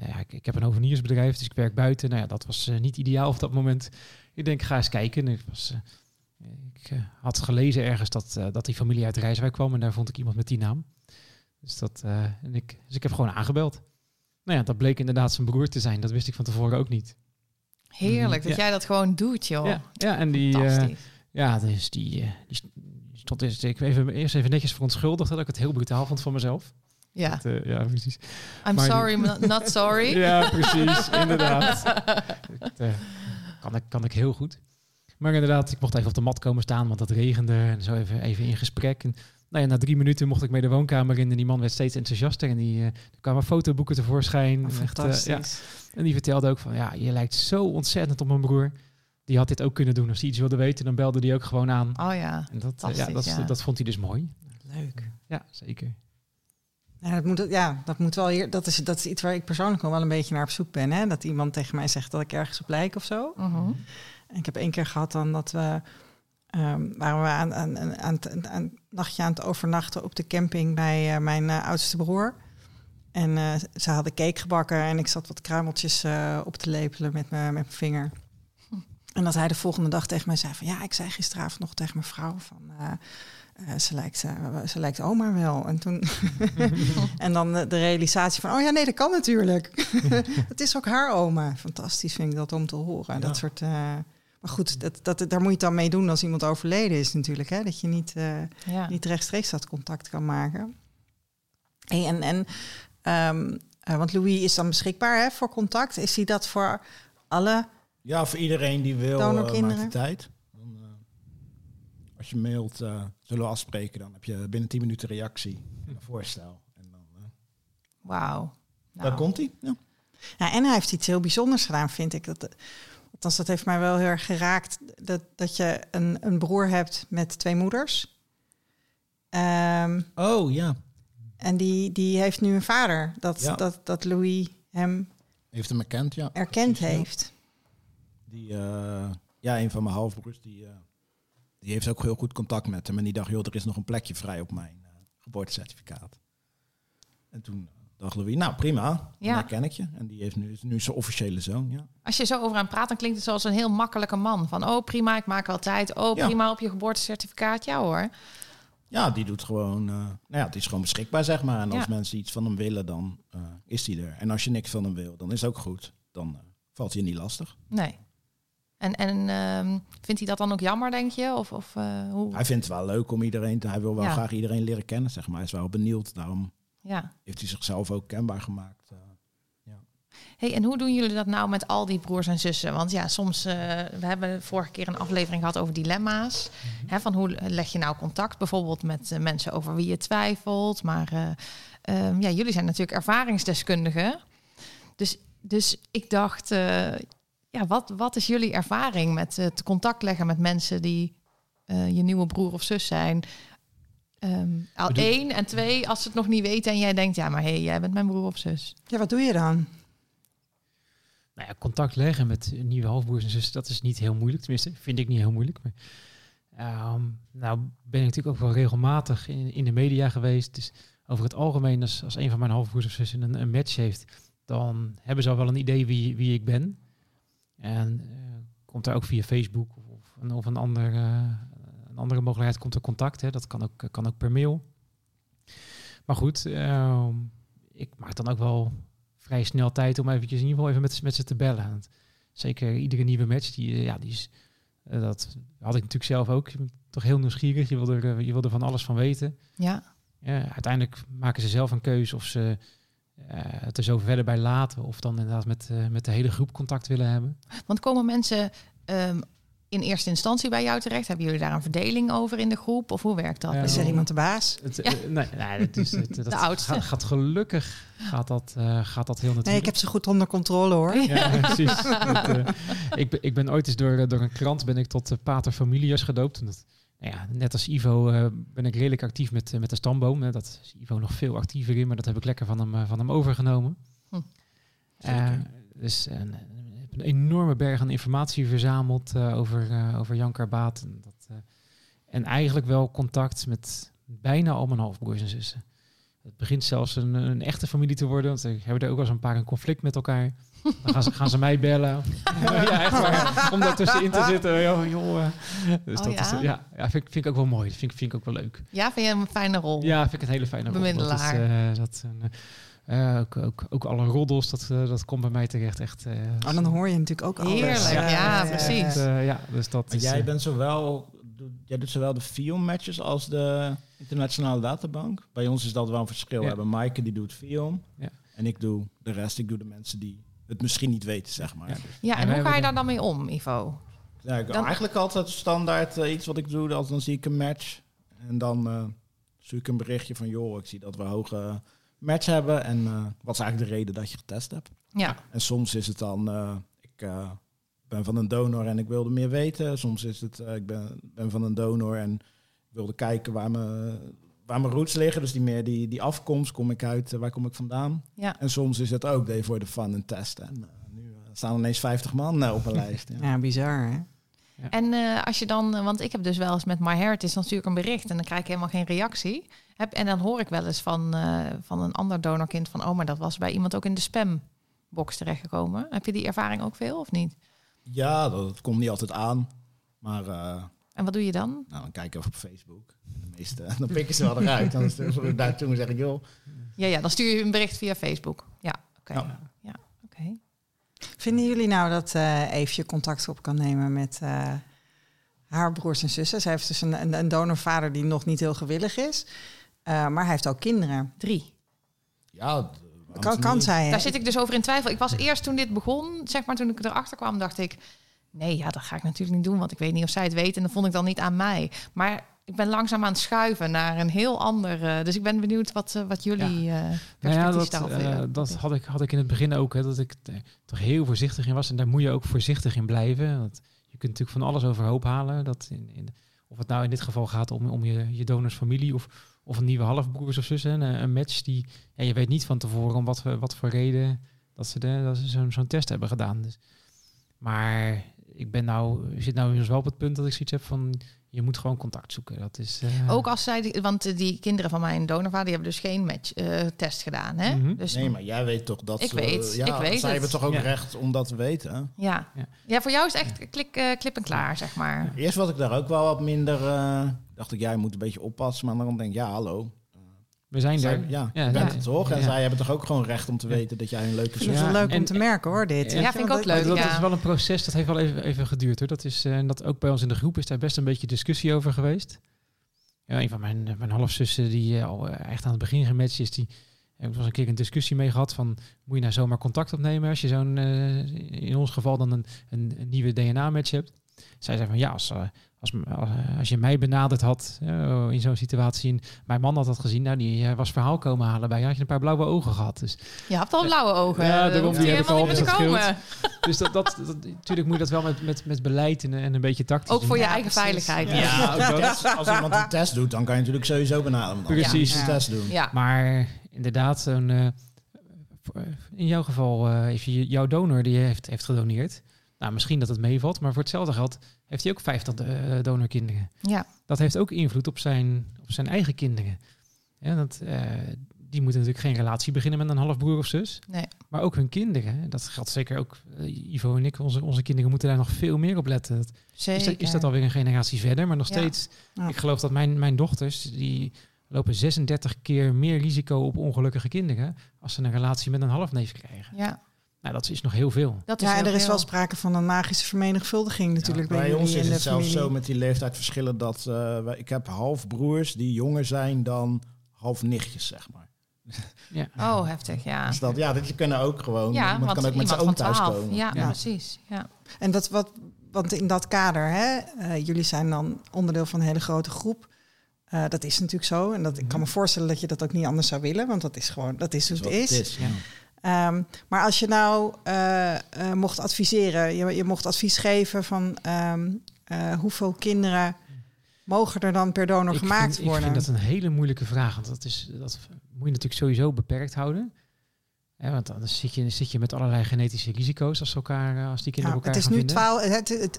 ja, ik, ik heb een hoveniersbedrijf, dus ik werk buiten. Nou ja, dat was eh, niet ideaal op dat moment. Ik denk, ga eens kijken. En ik, was, eh, ik eh, had gelezen ergens dat, eh, dat die familie uit Rijswijk kwam en daar vond ik iemand met die naam. Dus, dat, eh, en ik, dus ik heb gewoon aangebeld. Nou ja, dat bleek inderdaad zijn broer te zijn. Dat wist ik van tevoren ook niet. Heerlijk dat Ja. jij dat gewoon doet, joh. Ja, ja, en die, eh, ja, dus die, eh, die stond eerst, ik even, eerst even netjes verontschuldigd dat ik het heel brutaal vond van mezelf. Ja. Dat, eh, ja, precies. I'm maar- sorry, not, not sorry. Ja, precies, inderdaad. Dat eh, kan, ik, kan ik heel goed. Maar inderdaad, ik mocht even op de mat komen staan, want het regende. En zo even, even in gesprek. En nou ja, na drie minuten mocht ik mee de woonkamer in. En die man werd steeds enthousiaster. En die, er kwamen fotoboeken tevoorschijn. Oh, echt, eh, ja. fantastisch. En die vertelde ook van, ja, je lijkt zo ontzettend op mijn broer. Die had dit ook kunnen doen. Als hij iets wilde weten, dan belde hij ook gewoon aan. Oh ja. En dat, ja, Fantastisch, dat, ja. dat vond hij dus mooi. Leuk. Ja, zeker. Ja, dat moet, ja, dat moet wel hier. Dat is, dat is iets waar ik persoonlijk nog wel een beetje naar op zoek ben. Hè? Dat iemand tegen mij zegt dat ik ergens op lijk of zo. Mhm. En ik heb één keer gehad dan dat we ehm, waren we aan, aan, aan, aan, een nachtje aan het overnachten op de camping bij eh, mijn eh, oudste broer. En eh, ze hadden cake gebakken en ik zat wat kruimeltjes op te lepelen met, me, met mijn vinger. En dat hij de volgende dag tegen mij zei van ja, ik zei gisteravond nog tegen mijn vrouw van eh, eh, ze, lijkt, eh, ze lijkt oma wel. En toen en dan de, de realisatie van oh ja, nee, dat kan natuurlijk. Het is ook haar oma. Fantastisch vind ik dat om te horen. Ja. Dat soort. eh, maar goed, dat, dat, daar moet je het dan mee doen als iemand overleden is natuurlijk. Hè? Dat je niet, eh, Ja. niet rechtstreeks dat contact kan maken. Hey, en, en, ehm, eh, want Louis is dan beschikbaar hè, voor contact. Is hij dat voor alle? Ja, voor iedereen die wil, eh Donorkinderen. maakt de tijd. Dan, eh, als je mailt, eh, zullen we afspreken. Dan heb je binnen 10 minuten reactie en een voorstel. En dan, eh Wauw. daar komt hij. Ja. Ja, en hij heeft iets heel bijzonders gedaan, vind ik. Dat, althans, dat heeft mij wel heel erg geraakt. Dat, dat je een, een broer hebt met twee moeders. Ehm, Oh ja, en die, die heeft nu een vader. Dat, Ja. dat, dat Louis hem heeft hem erkend, ja. erkend Precies, ja. heeft. Die, eh, ja, een van mijn halfbroers, die, eh, die heeft ook heel goed contact met hem. En die dacht, joh, er is nog een plekje vrij op mijn eh, geboortecertificaat. En toen dacht Louis, nou prima, dan Ja. herken ik je. En die heeft nu, is nu zijn officiële zoon, ja. Als je zo over aan praat, dan klinkt het zoals een heel makkelijke man. Van, oh prima, ik maak wel tijd. Oh Ja. prima, op je geboortecertificaat. Ja hoor. Ja, die doet gewoon, eh, nou ja, het is gewoon beschikbaar, zeg maar. En als Ja. mensen iets van hem willen, dan eh, is hij er. En als je niks van hem wil, dan is het ook goed. Dan valt hij je niet lastig. Nee. En, en ehm, vindt hij dat dan ook jammer, denk je? Of, of eh, hoe? Hij vindt het wel leuk om iedereen te, hij wil wel Ja. graag iedereen leren kennen, zeg maar. Hij is wel benieuwd, daarom Ja. heeft hij zichzelf ook kenbaar gemaakt. eh. Hey, en hoe doen jullie dat nou met al die broers en zussen? Want ja, soms, eh, we hebben vorige keer een aflevering gehad over dilemma's. Hè, van hoe leg je nou contact bijvoorbeeld met mensen over wie je twijfelt. Maar eh, ehm, ja, jullie zijn natuurlijk ervaringsdeskundigen. Dus, dus ik dacht, ja, wat, wat is jullie ervaring met het contact leggen met mensen die eh, je nieuwe broer of zus zijn? Ehm, al Bedoel- één en twee, als ze het nog niet weten en jij denkt, ja, maar hé, hey, jij bent mijn broer of zus. Ja, wat doe je dan? Nou ja, contact leggen met nieuwe halfbroers en zussen, dat is niet heel moeilijk. Tenminste, vind ik niet heel moeilijk. Maar, ehm, nou ben ik natuurlijk ook wel regelmatig in, in de media geweest. Dus over het algemeen, als, als een van mijn halfbroers of zussen een, een match heeft, dan hebben ze al wel een idee wie, wie ik ben. En eh, komt er ook via Facebook of, of een, of een, ander, eh, een andere mogelijkheid komt er contact. Hè. Dat kan ook, kan ook per mail. Maar goed, ehm, ik maak dan ook wel vrij snel tijd om eventjes in ieder geval even met, met ze te bellen. Want zeker iedere nieuwe match, die, eh, ja, die is, dat had ik natuurlijk zelf ook. Je bent toch heel nieuwsgierig, je wil er, je wil er van alles van weten. Ja, uiteindelijk maken ze zelf een keuze of ze het er zo verder bij laten. Of dan inderdaad met, eh, met de hele groep contact willen hebben. Want komen mensen ehm, in eerste instantie bij jou terecht? Hebben jullie daar een verdeling over in de groep? Of hoe werkt dat? Ja. Is er iemand de baas? Het, Ja. eh, nee, nee, het is, het, dat oudste. Gaat, gaat gelukkig gaat dat, eh, gaat dat heel natuurlijk. Nee, ik heb ze goed onder controle hoor. Ja, precies. Dat, eh, ik, ben, ik ben ooit eens door, eh, door een krant ben ik tot uh, pater familias gedoopt. En dat, nou ja, net als Ivo eh, ben ik redelijk actief met, eh, met de stamboom. Hè. Dat is Ivo nog veel actiever in, maar dat heb ik lekker van hem, eh, van hem overgenomen. Hm. Dus ik heb een enorme berg aan informatie verzameld over, over Jan Karbaat. En, dat, en eigenlijk wel contact met bijna al mijn halfbroers en zussen. het begint zelfs een, een echte familie te worden. Want we hebben er ook wel eens een paar een conflict met elkaar. Dan gaan ze, gaan ze mij bellen. ja, echt waar. Om daartussenin te zitten. Joh, joh. Dus Oh, dat ja? is, ja, ja vind, ik- vind ik ook wel mooi. Dat vind, ik- vind ik ook wel leuk. Ja, vind je een fijne rol? Ja, vind ik een hele fijne rol. Dat is, Bemiddelaar. eh, dat, eh, ook, ook, ook alle roddels, dat, eh, dat komt bij mij terecht echt. eh, Oh, dan hoor je natuurlijk ook alles. Heerlijk, ja, precies. eh, ja, dus dat Maar is, jij bent zowel, jij doet zowel de filmmatches als de internationale databank. Bij ons is dat wel een verschil. Ja. We hebben Maaike die doet film. Ja. En ik doe de rest. Ik doe de mensen die het misschien niet weten, zeg maar. Ja. Dus, Ja, En hoe ga je daar dan mee om, Ivo? ja, ik, Dan- eigenlijk altijd standaard eh, iets wat ik doe. Als dan zie ik een match. En dan eh zoek ik een berichtje van... joh, ik zie dat we een hoge match hebben. En eh, wat is eigenlijk de reden dat je getest hebt? Ja, En soms is het dan, eh, ik eh, ben van een donor en ik wilde meer weten. Soms is het, eh, ik ben, ben van een donor en wilde kijken waar mijn, waar mijn roots liggen. Dus die meer die, die afkomst, kom ik uit, eh, waar kom ik vandaan. ja. En soms is het ook voor de fun en testen. En eh, nu eh, staan er ineens 50 man op een lijst. Ja. Ja, bizar hè? En eh, als je dan, want ik heb dus wel eens met My dan stuur ik een bericht en dan krijg ik helemaal geen reactie. Heb, en dan hoor ik wel eens van, eh, van een ander donorkind van, oh, maar dat was bij iemand ook in de spambox terechtgekomen. Heb je die ervaring ook veel of niet? ja, dat, dat komt niet altijd aan. Maar eh, En wat doe je dan? nou, dan kijk ik even op Facebook. De meeste, dan pikken ze wel eruit. Dan is het daartoe zeg ik, joh, Ja, ja, dan stuur je een bericht via Facebook. Ja, oké. Ja. Ja, oké. Vinden jullie nou dat eh Eefje contact op kan nemen met eh, haar broers en zussen? Zij heeft dus een, een, een donorvader die nog niet heel gewillig is. Eh, maar hij heeft ook kinderen. Drie. ja... Kan, kan zij? Daar zit ik dus over in twijfel. Ik was eerst toen dit begon, zeg maar, toen ik erachter kwam, dacht ik, nee, ja, dat ga ik natuurlijk niet doen, want ik weet niet of zij het weet en dat vond ik dan niet aan mij. Maar ik ben langzaam aan het schuiven naar een heel ander. eh, dus ik ben benieuwd wat, eh, wat jullie eh Nou ja, dat, daarop dat had, ik, had ik in het begin ook. Hè, dat ik er toch heel voorzichtig in was. En daar moet je ook voorzichtig in blijven. Want je kunt natuurlijk van alles overhoop halen. Dat in, in, of het nou in dit geval gaat om, om je, je donorsfamilie of, of een nieuwe halfbroers of zussen. Een, een match die ja, je weet niet van tevoren om wat, voor- wat voor reden dat ze, de, dat ze zo'n zo'n test hebben gedaan. Dus, maar ik ben nou, ik zit nou inmiddels wel op het punt dat ik zoiets heb van je moet gewoon contact zoeken. Dat is, eh, Ook als zij, die, want eh, die kinderen van mijn donorvader, die hebben dus geen match eh, test gedaan, hè? Mhm. Dus Nee, maar jij weet toch dat Ik ze- weet, ja, ik weet zij het. hebben toch ook Ja. recht om dat te weten. ja. Ja. ja, voor jou is het echt klik, eh, klip en klaar, zeg maar. Eerst was ik daar ook wel wat minder. eh, dacht ik, jij moet een beetje oppassen. Maar dan denk ik, ja, hallo. We zijn Zij, er. ja, Ja, je bent ja. het toch? En Ja. zij hebben toch ook gewoon recht om te weten dat jij een leuke zus Ja, wel leuk en- om te merken hoor, dit. Ja, vind ik ook leuk. dat ja. is wel een proces, dat heeft wel even, even geduurd hoor. Dat is, eh, en dat ook bij ons in de groep is daar best een beetje discussie over geweest. Ja, een van mijn, mijn halfzussen die eh, al eh, echt aan het begin gematcht is, die heb ik wel eens een keer een discussie mee gehad van moet je nou zomaar contact opnemen als je zo'n, eh, in ons geval dan een, een, een nieuwe DNA-match hebt. Zij zei van ja, als, eh, als, eh, als je mij benaderd had eh, in zo'n situatie en mijn man had dat gezien, nou die eh, was verhaal komen halen bij je, had je een paar blauwe ogen gehad. Dus Je hebt al blauwe ogen. Ja, Ja, daarom, die heb ik al, dus dat komen. Dus dat, dat, dat, natuurlijk moet je dat wel met, met, met beleid en, en een beetje tactisch Ook voor doen. je Ja, eigen precies. veiligheid. Ja, ook dat. als iemand een test doet, dan kan je natuurlijk sowieso benaderen. Precies. een test doen. Ja. Maar inderdaad, zo'n, in jouw geval, eh heeft je, jouw donor die heeft, heeft gedoneerd. Nou, misschien dat het meevalt, maar voor hetzelfde geld heeft hij ook 50 eh, donorkinderen. ja. Dat heeft ook invloed op zijn, op zijn eigen kinderen. Ja, dat, eh, die moeten natuurlijk geen relatie beginnen met een halfbroer of zus. Nee. Maar ook hun kinderen. Dat geldt zeker ook. eh, Ivo en ik, onze, onze kinderen moeten daar nog veel meer op letten. Dat- Zeker. Is dat, is dat alweer een generatie verder? Maar nog Ja. steeds, Ja. ik geloof dat mijn, mijn dochters, die lopen 36 keer meer risico op ongelukkige kinderen als ze een relatie met een halfneef krijgen. Ja, Nou, dat is nog heel veel. dat is Ja, en er is veel. wel sprake van een magische vermenigvuldiging natuurlijk Ja, bij, bij ons is in het zelfs familie. zo met die leeftijdsverschillen dat eh, wij- ik heb halfbroers die jonger zijn dan half nichtjes, zeg maar. Ja. Oh, heftig, ja. Dus dat, ja, dat je kunnen ook gewoon. Ja, iemand want kan ook met zijn iemand oom van thuis 12. komen. Ja, Ja. precies. Ja. En dat wat, want in dat kader, hè, eh, jullie zijn dan onderdeel van een hele grote groep. Eh, dat is natuurlijk zo. En dat, ik kan me voorstellen dat je dat ook niet anders zou willen, want dat is gewoon, dat is hoe Dat het is het is. Ja. Ehm, maar als je nou eh, eh, mocht adviseren, je, je mocht advies geven van ehm, eh, hoeveel kinderen mogen er dan per donor ik gemaakt vind, worden? Ik vind dat een hele moeilijke vraag. Want dat, is, dat moet je natuurlijk sowieso beperkt houden. Hè, want anders zit je, zit je met allerlei genetische risico's als, elkaar, als die kinderen Ja, elkaar het is gaan nu vinden. 12. Het, het,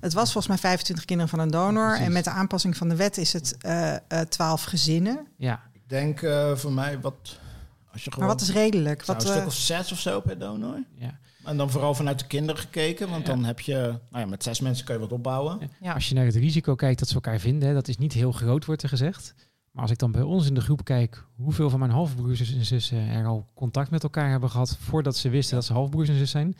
het was volgens mij 25 kinderen van een donor. Precies. En met de aanpassing van de wet is het eh, eh, 12 gezinnen. Ja, Ik denk eh, voor mij wat... Als je gewoon Maar wat is redelijk? Wat, een stuk eh, of zes of zo per donor. Ja. En dan vooral vanuit de kinderen gekeken. Want Ja. dan heb je... Nou ja, met zes mensen kun je wat opbouwen. Ja. Als je naar het risico kijkt dat ze elkaar vinden, dat is niet heel groot, wordt er gezegd. Maar als ik dan bij ons in de groep kijk hoeveel van mijn halfbroers en zussen er al contact met elkaar hebben gehad voordat ze wisten dat ze halfbroers en zus zijn.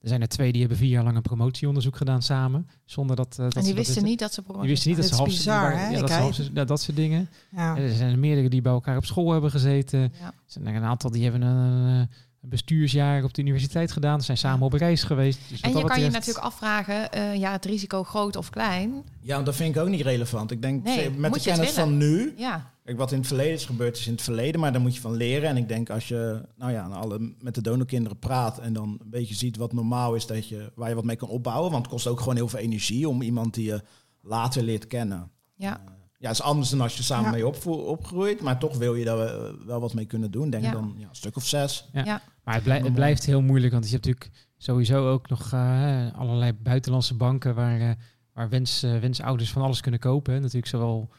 Er zijn er twee die hebben vier jaar lang een promotieonderzoek gedaan samen. Zonder dat, eh, dat En ze die dat wisten niet dat ze Die wisten niet dat Dit ze bizar, hè? Ja, dat, ze dat soort dingen. ja. En er zijn er meerdere die bij elkaar op school hebben gezeten. Er zijn er een aantal die hebben een, een bestuursjaar op de universiteit gedaan. Zijn samen op reis geweest. Dus En wat je dat kan je natuurlijk afvragen, eh, ja, het risico groot of klein. Ja, dat vind ik ook niet relevant. Ik denk, Nee, met de kennis van nu... Ja, Kijk, wat in het verleden is gebeurd, is in het verleden, maar daar moet je van leren. En ik denk als je nou ja, alle, met de donorkinderen praat en dan een beetje ziet wat normaal is, dat je, waar je wat mee kan opbouwen. Want het kost ook gewoon heel veel energie om iemand die je later leert kennen. ja. Ja, het is anders dan als je samen Ja. mee opvo- opgroeit, maar toch wil je daar eh, wel wat mee kunnen doen. Denk Ja. dan ja, een stuk of zes. Maar het, blij- het blijft heel moeilijk, want je hebt natuurlijk sowieso ook nog eh, allerlei buitenlandse banken waar, eh, waar wens, eh, wensouders van alles kunnen kopen. Natuurlijk zowel, eh,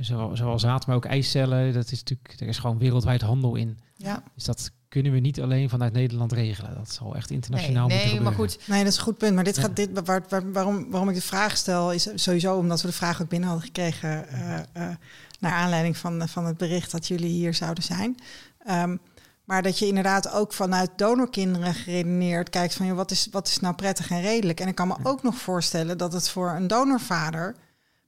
zowel, zowel zaad, maar ook eicellen. Dat is natuurlijk, er is gewoon wereldwijd handel in. ja. Dus dat kunnen we niet alleen vanuit Nederland regelen. Dat zal echt Nee, internationaal moeten nee maar goed. Nee, dat is een goed punt. Maar dit Ja. gaat dit, waar, waar- waarom, waarom ik de vraag stel, is sowieso omdat we de vraag ook binnen hadden gekregen. eh, eh, naar aanleiding van, van het bericht dat jullie hier zouden zijn. Ehm, maar dat je inderdaad ook vanuit donorkinderen geredeneerd kijkt van joh, wat, is, wat is nou prettig en redelijk. En ik kan me ook nog voorstellen dat het voor een donorvader.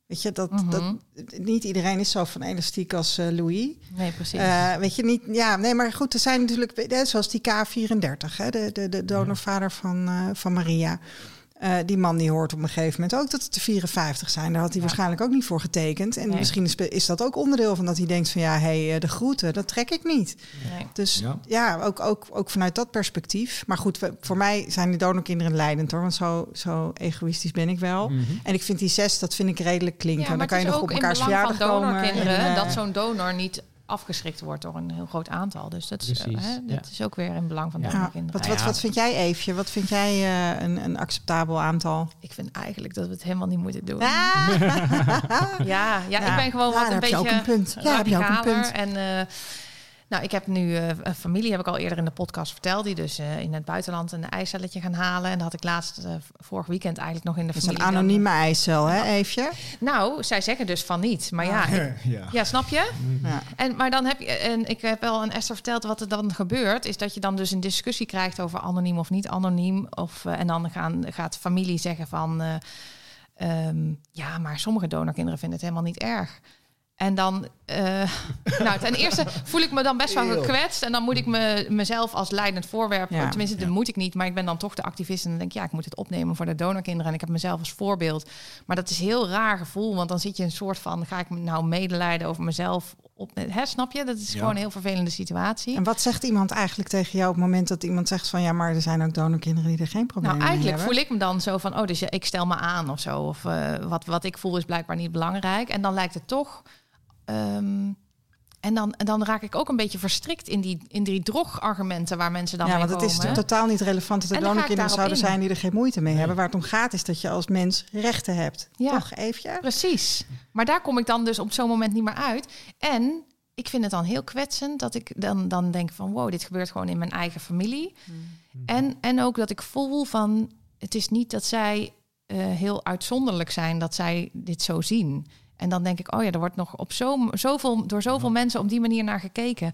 Weet je, dat, Mhm. dat niet iedereen is zo van elastiek als eh, Louis. Nee, precies. Eh, weet je niet, ja, nee, maar goed, er zijn natuurlijk, zoals die K34, hè, de, de, de donorvader van, eh, van Maria. Eh, die man die hoort op een gegeven moment ook dat het er 54 zijn. Daar had hij Ja. waarschijnlijk ook niet voor getekend. En Nee. misschien is, is dat ook onderdeel van dat hij denkt van ja, hé, hey, de groeten, dat trek ik niet. nee. Dus ja, Ja. ook, ook, ook vanuit dat perspectief. Maar goed, we- voor mij zijn die donorkinderen leidend hoor, want zo, zo egoïstisch ben ik wel. Mhm. En ik vind die zes, dat vind ik redelijk klinken. Ja, dan kan je het is nog op ook in elkaars belang verjaardag van komen. en, eh, dat zo'n donor niet afgeschrikt wordt door een heel groot aantal. Dus dat, is, eh, Precies, hè, ja. dat is ook weer in belang van Ja. Ja, donorkinderen. wat, wat, wat vind jij, Eefje? Wat vind jij eh, een, een acceptabel aantal? Ik vind eigenlijk dat we het helemaal niet moeten doen. Ah! Ja, ja, ik ben gewoon Ja, wat een heb je beetje ook een punt. Ja, heb je ook een punt. En eh, nou, ik heb nu eh, een familie, heb ik al eerder in de podcast verteld, die dus eh, in het buitenland een eicelletje gaan halen. En dat had ik laatst, eh, vorig weekend eigenlijk nog in de Dat is een familie. dan- anonieme eicel, hè, Eefje? Nou, zij zeggen dus van niet. Maar ja, ik- ja. ja, snap je? Ja. En, maar dan heb je, en ik heb wel aan Esther verteld wat er dan gebeurt, is dat je dan dus een discussie krijgt over anoniem of niet anoniem. Of, en dan gaan, gaat familie zeggen van, eh, ehm, ja, maar sommige donorkinderen vinden het helemaal niet erg. En dan, eh, nou, ten eerste voel ik me dan best wel gekwetst. En dan moet ik me, mezelf als leidend voorwerp, Ja. tenminste, dat Ja. moet ik niet, maar ik ben dan toch de activist. En dan denk ik, ja, ik moet het opnemen voor de donorkinderen. En ik heb mezelf als voorbeeld. Maar dat is een heel raar gevoel, want dan zit je een soort van, ga ik me nou medelijden over mezelf op, hè, snap je? Dat is Ja. gewoon een heel vervelende situatie. En wat zegt iemand eigenlijk tegen jou op het moment dat iemand zegt van ja, maar er zijn ook donorkinderen die er geen probleem Nou, mee eigenlijk hebben? voel ik me dan zo van, oh, dus ja, ik stel me aan of zo. Of eh, wat, wat ik voel is blijkbaar niet belangrijk. En dan lijkt het toch. Ehm, en, dan, en dan raak ik ook een beetje verstrikt in die, in die drogargumenten waar mensen dan ja, mee want het is totaal niet relevant dat er En dan ga ik donorkinderen daarop zouden in. zijn die er geen moeite mee Nee. hebben. Waar het om gaat is dat je als mens rechten hebt. Ja. Toch, Eefje? Precies. Maar daar kom ik dan dus op zo'n moment niet meer uit. En ik vind het dan heel kwetsend dat ik dan, dan denk van... wow, dit gebeurt gewoon in mijn eigen familie. En, en ook dat ik voel van... het is niet dat zij eh, heel uitzonderlijk zijn dat zij dit zo zien. En dan denk ik, oh ja, er wordt nog op zo, zoveel, door zoveel mensen op die manier naar gekeken.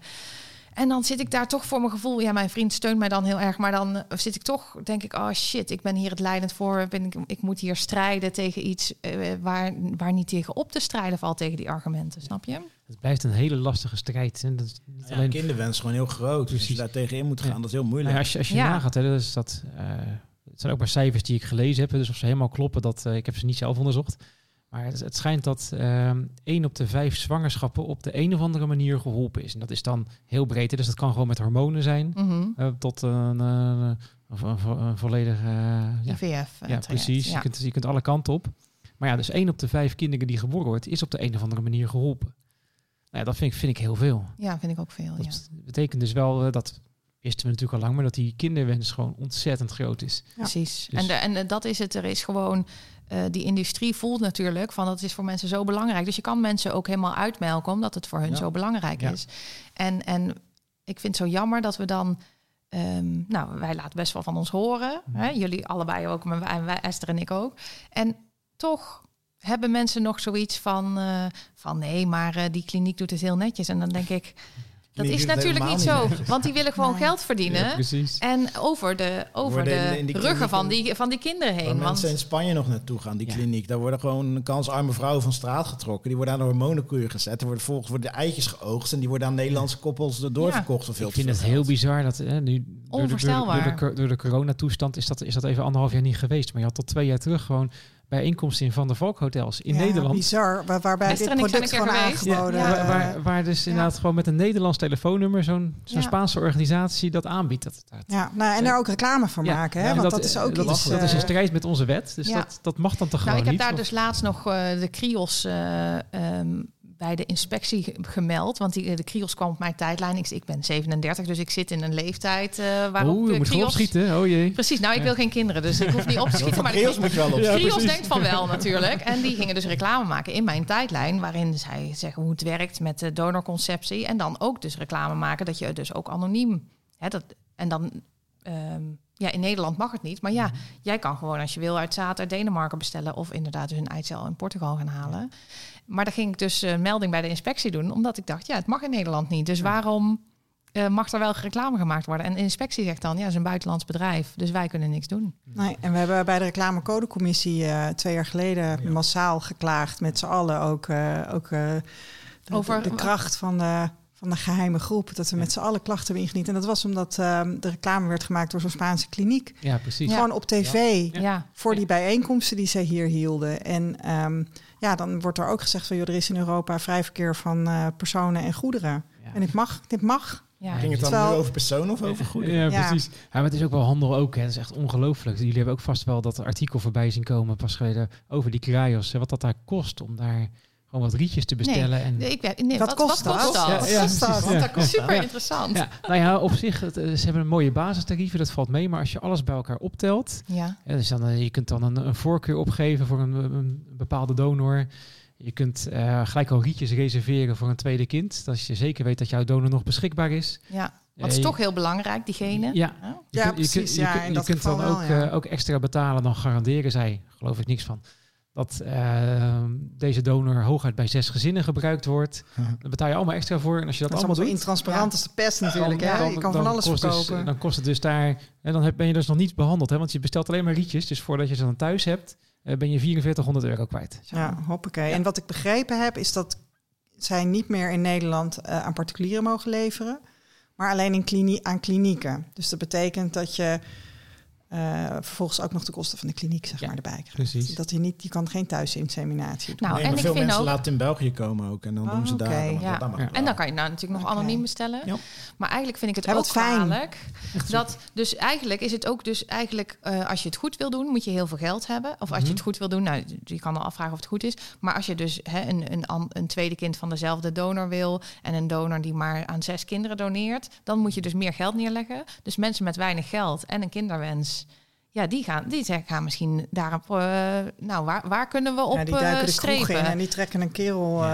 En dan zit ik daar toch voor mijn gevoel. Ja, mijn vriend steunt mij dan heel erg. Maar dan eh, zit ik toch, denk ik, oh shit, ik ben hier het leidend voor. Ben ik, ik moet hier strijden tegen iets eh, waar, waar niet tegen op te strijden valt tegen die argumenten. Snap je? Het blijft een hele lastige strijd. En dat is niet Ja, alleen kinderwens is gewoon heel groot. Dus als je daar tegenin moet gaan, Ja. dat is heel Nou moeilijk. ja, als je, als je Ja. nagaat, hè, dus dat, eh, het zijn ook maar cijfers die ik gelezen heb. Dus of ze helemaal kloppen, dat, eh, ik heb ze niet zelf onderzocht. Maar het, het schijnt dat ehm één op de vijf zwangerschappen op de een of andere manier geholpen is. En dat is dan heel breed. Dus dat kan gewoon met hormonen zijn. Mhm. eh, tot een, eh, een, een, vo- een volledige... eh, ja, IVF. ja, traject. precies. Ja. Je, kunt, je kunt alle kanten op. Maar ja, dus één op de vijf kinderen die geboren wordt, is op de een of andere manier geholpen. Nou ja, dat vind ik, vind ik heel veel. ja, vind ik ook veel. Ja. Dat betekent dus wel, eh, dat wisten we natuurlijk al lang, maar dat die kinderwens gewoon ontzettend groot is. Ja. Precies. Dus- En, de, en eh, dat is het. Er is gewoon eh, die industrie voelt natuurlijk van dat is voor mensen zo belangrijk. Dus je kan mensen ook helemaal uitmelken omdat het voor hun Ja. zo belangrijk Ja. is. En, en ik vind het zo jammer dat we dan. ehm, nou, wij laten best wel van ons horen. Hè? Jullie allebei ook, maar wij, wij, Esther en ik ook. En toch hebben mensen nog zoiets van, eh, van nee, maar eh, die kliniek doet het heel netjes. En dan denk ik, dat is natuurlijk niet zo. Want die willen gewoon Nee. geld verdienen. Ja, precies. En over de, over de ruggen van die, van die kinderen heen. Waar Want, mensen in Spanje nog naartoe gaan, die Ja. kliniek. Daar worden gewoon kansarme vrouwen van straat getrokken. Die worden aan de hormonenkoeien gezet. Er worden volgens worden de eitjes geoogst. En die worden aan Nederlandse koppels doorverkocht. veel Ik vind het heel bizar dat hè, nu door de, door, de, door, Onvoorstelbaar. de, door de coronatoestand is dat, is dat even anderhalf jaar niet geweest. Maar je had tot twee jaar terug gewoon bijeenkomsten in Van der Valk hotels in Ja, Nederland. Bizar, waar- waarbij dit product een gewoon aangeboden Ja. waar, waar, waar dus Ja. inderdaad gewoon met een Nederlands telefoonnummer zo'n. Spaanse organisatie dat aanbiedt. Dat, dat, Ja, nou, en daar ook reclame voor Ja, maken, ja, hè? want dat, is ook dat, iets... dat is in eh, strijd met onze wet, dus Ja. dat, dat mag dan toch nou, gewoon ik heb niet? daar dus laatst nog eh, de Krios eh, ehm, bij de inspectie ge- gemeld. Want die, de Krios kwam op mijn tijdlijn. Ik, ik ben 37, dus ik zit in een leeftijd eh waarop Oeh, je moet gewoon Krios... opschieten. Oh jee. Precies, nou ik wil geen kinderen, dus ik hoef niet op te schieten. Maar Creels moet wel op. Ja, Krios precies. denkt van wel natuurlijk. En die gingen dus reclame maken in mijn tijdlijn. Waarin zij zeggen hoe het werkt met de donorconceptie. En dan ook dus reclame maken dat je dus ook anoniem... Hè, dat, en dan... ehm, ja, in Nederland mag het niet. Maar ja, jij kan gewoon als je wil uit zaad uit Denemarken bestellen. Of inderdaad dus een eicel in Portugal gaan halen. Maar dan ging ik dus een melding bij de inspectie doen. Omdat ik dacht, ja, het mag in Nederland niet. Dus waarom eh, mag er wel reclame gemaakt worden? En de inspectie zegt dan, ja, het is een buitenlands bedrijf. Dus wij kunnen niks doen. Nee, en we hebben bij de reclamecodecommissie eh twee jaar geleden massaal geklaagd met z'n allen ook, eh, ook eh, de, Over- de, de kracht van de, van de geheime groep. Dat we met z'n allen klachten hebben ingediend. En dat was omdat ehm, de reclame werd gemaakt door zo'n Spaanse kliniek. Ja, precies. Ja. Gewoon op tv Ja, voor die bijeenkomsten die zij hier hielden. En ehm, ja, dan wordt er ook gezegd van... Joh, er is in Europa vrij verkeer van eh, personen en goederen. Ja. En dit mag, dit mag. ja. Ging het dan Terwijl- nu over personen of over goederen? Ja, Ja. precies. Ja, maar het is ook wel handel ook. Hè. Het is echt ongelooflijk. Jullie hebben ook vast wel dat artikel voorbij zien komen pas geleden over die krajos. Wat dat daar kost om daar gewoon wat rietjes te bestellen. En, Nee, ik nee, Wat wat, kost wat kost dat? dat? Ja, kost dat? Dat is super interessant. ja, nou ja, op zich, het, eh, ze hebben een mooie basistarieven, dat valt mee. Maar als je alles bij elkaar optelt, Ja. Ja, dus dan, eh, je kunt dan een, een voorkeur opgeven voor een, een bepaalde donor. Je kunt eh, gelijk al rietjes reserveren voor een tweede kind. Dat je zeker weet dat jouw donor nog beschikbaar is. ja. Wat is je- toch heel belangrijk, diegene. Ja, Ja. je Ja, kunt- je precies. kunt- je Ja, in je dat kunt dan ook, ja. eh, ook extra betalen. Dan garanderen zij, geloof ik niks van, dat eh, deze donor hooguit bij zes gezinnen gebruikt wordt. Daar betaal je allemaal extra voor. En als je dat, Dat is allemaal allemaal zo doet, intransparant als de pest natuurlijk. dan- hè? dan- je kan van alles dus- verkopen. dan kost het dus daar... En dan heb, ben je dus nog niet behandeld. Hè, want je bestelt alleen maar rietjes. Dus voordat je ze dan thuis hebt, eh, ben je 4400 euro kwijt. Ja, hoppakee. En wat ik begrepen heb, is dat zij niet meer in Nederland eh, aan particulieren mogen leveren, maar alleen in klinie aan klinieken. Dus dat betekent dat je eh, vervolgens ook nog de kosten van de kliniek zeg Ja, maar, erbij krijgt. precies. Dat je niet, je kan geen thuisinseminatie doen. Nou, Nee, en maar ik veel vind mensen ook... laten in België komen ook. En dan Oh, doen ze oké, daar. dan- ja. dat mag Ja. wel. En dan kan je nou natuurlijk nog anoniem bestellen. Ja. Maar eigenlijk vind ik het Ja, ook fijn. kwalijk. Dat, dus eigenlijk is het ook dus eigenlijk, eh, als je het goed wil doen, moet je heel veel geld hebben. Of als je Mhm. het goed wil doen, nou, je kan al afvragen of het goed is. Maar als je dus hè, een, een, een tweede kind van dezelfde donor wil en een donor die maar aan zes kinderen doneert, dan moet je dus meer geld neerleggen. Dus mensen met weinig geld en een kinderwens. Ja, die gaan, die zeggen, gaan misschien daarop. eh, nou, waar, waar kunnen we op ja, die duiken eh, de kroeg in strepen? en die trekken een kerel eh,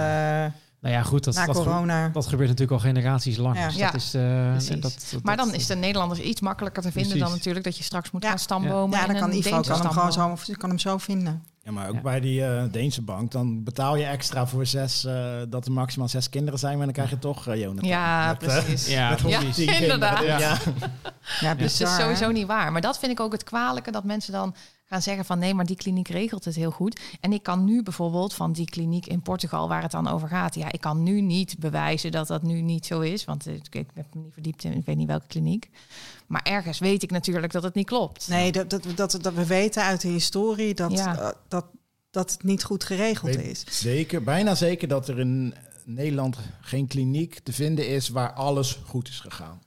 Nou ja, goed, dat, dat, corona. dat gebeurt natuurlijk al generaties lang. Ja. Dus Ja, dat is, eh, precies. dat, dat- Maar dat- dan is de Nederlanders iets makkelijker te vinden dan natuurlijk dat je straks moet Ja. gaan stambomen. ja, dan kan Ivo kan hem gewoon zo, kan hem zo vinden. Ja, maar ook Ja. bij die eh, Deense bank, dan betaal je extra voor zes, eh, dat er maximaal zes kinderen zijn, maar dan krijg je toch uh, Jonathan. Ja, Met, precies. Ja, met Ja, 110 kinderen. inderdaad. Ja. Ja, Dus bizar, dat is hè? sowieso niet waar. Maar dat vind ik ook het kwalijke, dat mensen dan gaan zeggen van nee, maar die kliniek regelt het heel goed. En ik kan nu bijvoorbeeld van die kliniek in Portugal, waar het dan over gaat, ja, ik kan nu niet bewijzen dat dat nu niet zo is, want ik, ik heb me niet verdiept in, ik weet niet welke kliniek. Maar ergens weet ik natuurlijk dat het niet klopt. Nee, dat, dat, dat, dat we weten uit de historie dat, Ja. eh, dat, dat het niet goed geregeld Weet- is. Zeker, bijna zeker dat er in Nederland geen kliniek te vinden is waar alles goed is gegaan.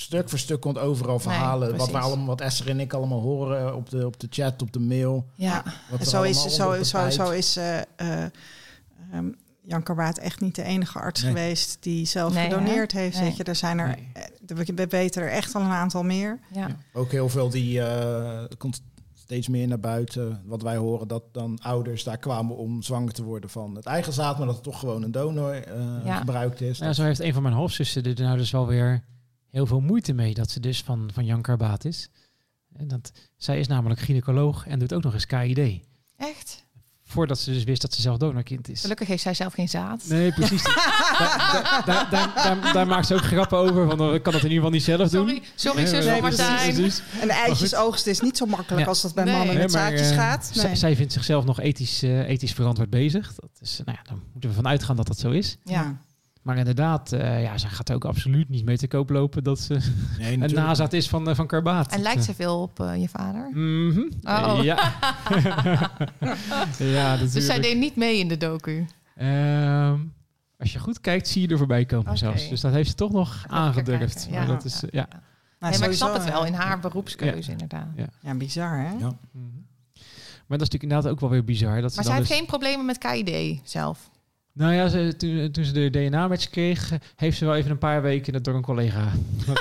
Stuk voor stuk komt overal verhalen. wat, we allemaal, wat Esther en ik allemaal horen op de, op de chat, op de mail. Ja, zo is, zo, zo, zo is eh, eh, ehm, Jan Karwaat echt niet de enige arts Nee. geweest die zelf Nee, gedoneerd hè? heeft. Nee. Weet je, er zijn er, Nee. eh, we we weten er echt al een aantal meer. ja. Ook heel veel die uh, steeds meer naar buiten. Wat wij horen, dat dan ouders daar kwamen om zwanger te worden van het eigen zaad, maar dat het toch gewoon een donor eh, Ja. gebruikt is. Ja, zo heeft een van mijn halfzussen er nou dus wel weer heel veel moeite mee dat ze dus van, van Jan Karbaat is. En dat, zij is namelijk gynaecoloog en doet ook nog eens KID. Echt? Voordat ze dus wist dat ze zelf donorkind is. Gelukkig heeft zij zelf geen zaad. Nee, precies. daar, daar, daar, daar, daar maakt ze ook grappen over. Van, ik kan dat in ieder geval niet zelf doen. Sorry, sorry Nee, zus precies, Martijn. precies. En de eitjes oogsten is niet zo makkelijk Ja. als dat bij Nee. mannen met Nee, maar, zaadjes eh, gaat. Nee. Zij vindt zichzelf nog ethisch, eh, ethisch verantwoord bezig. Dat is, nou ja, dan moeten we vanuit gaan dat dat zo is. Ja. Maar inderdaad, eh, ja, ze gaat ook absoluut niet mee te koop lopen dat ze Nee, een nazaat is van, eh, van Karbaat. En lijkt ze veel op eh, je vader? Mhm. Oh. Ja. ja, Dus zij deed niet mee in de docu. Ehm, als je goed kijkt, zie je er voorbij komen zelfs. Dus dat heeft ze toch nog Even aangedurfd. kijken, Maar ja. dat is, eh, ja. Nou, nee, maar ik snap het wel eh, in haar beroepskeuze inderdaad. Ja. Ja, bizar hè? Ja. Mhm. Maar dat is natuurlijk inderdaad ook wel weer bizar. Dat ze Maar dan zij heeft dus- geen problemen met KID zelf. Nou ja, ze, toen, toen ze de DNA-match kreeg, heeft ze wel even een paar weken dat door een collega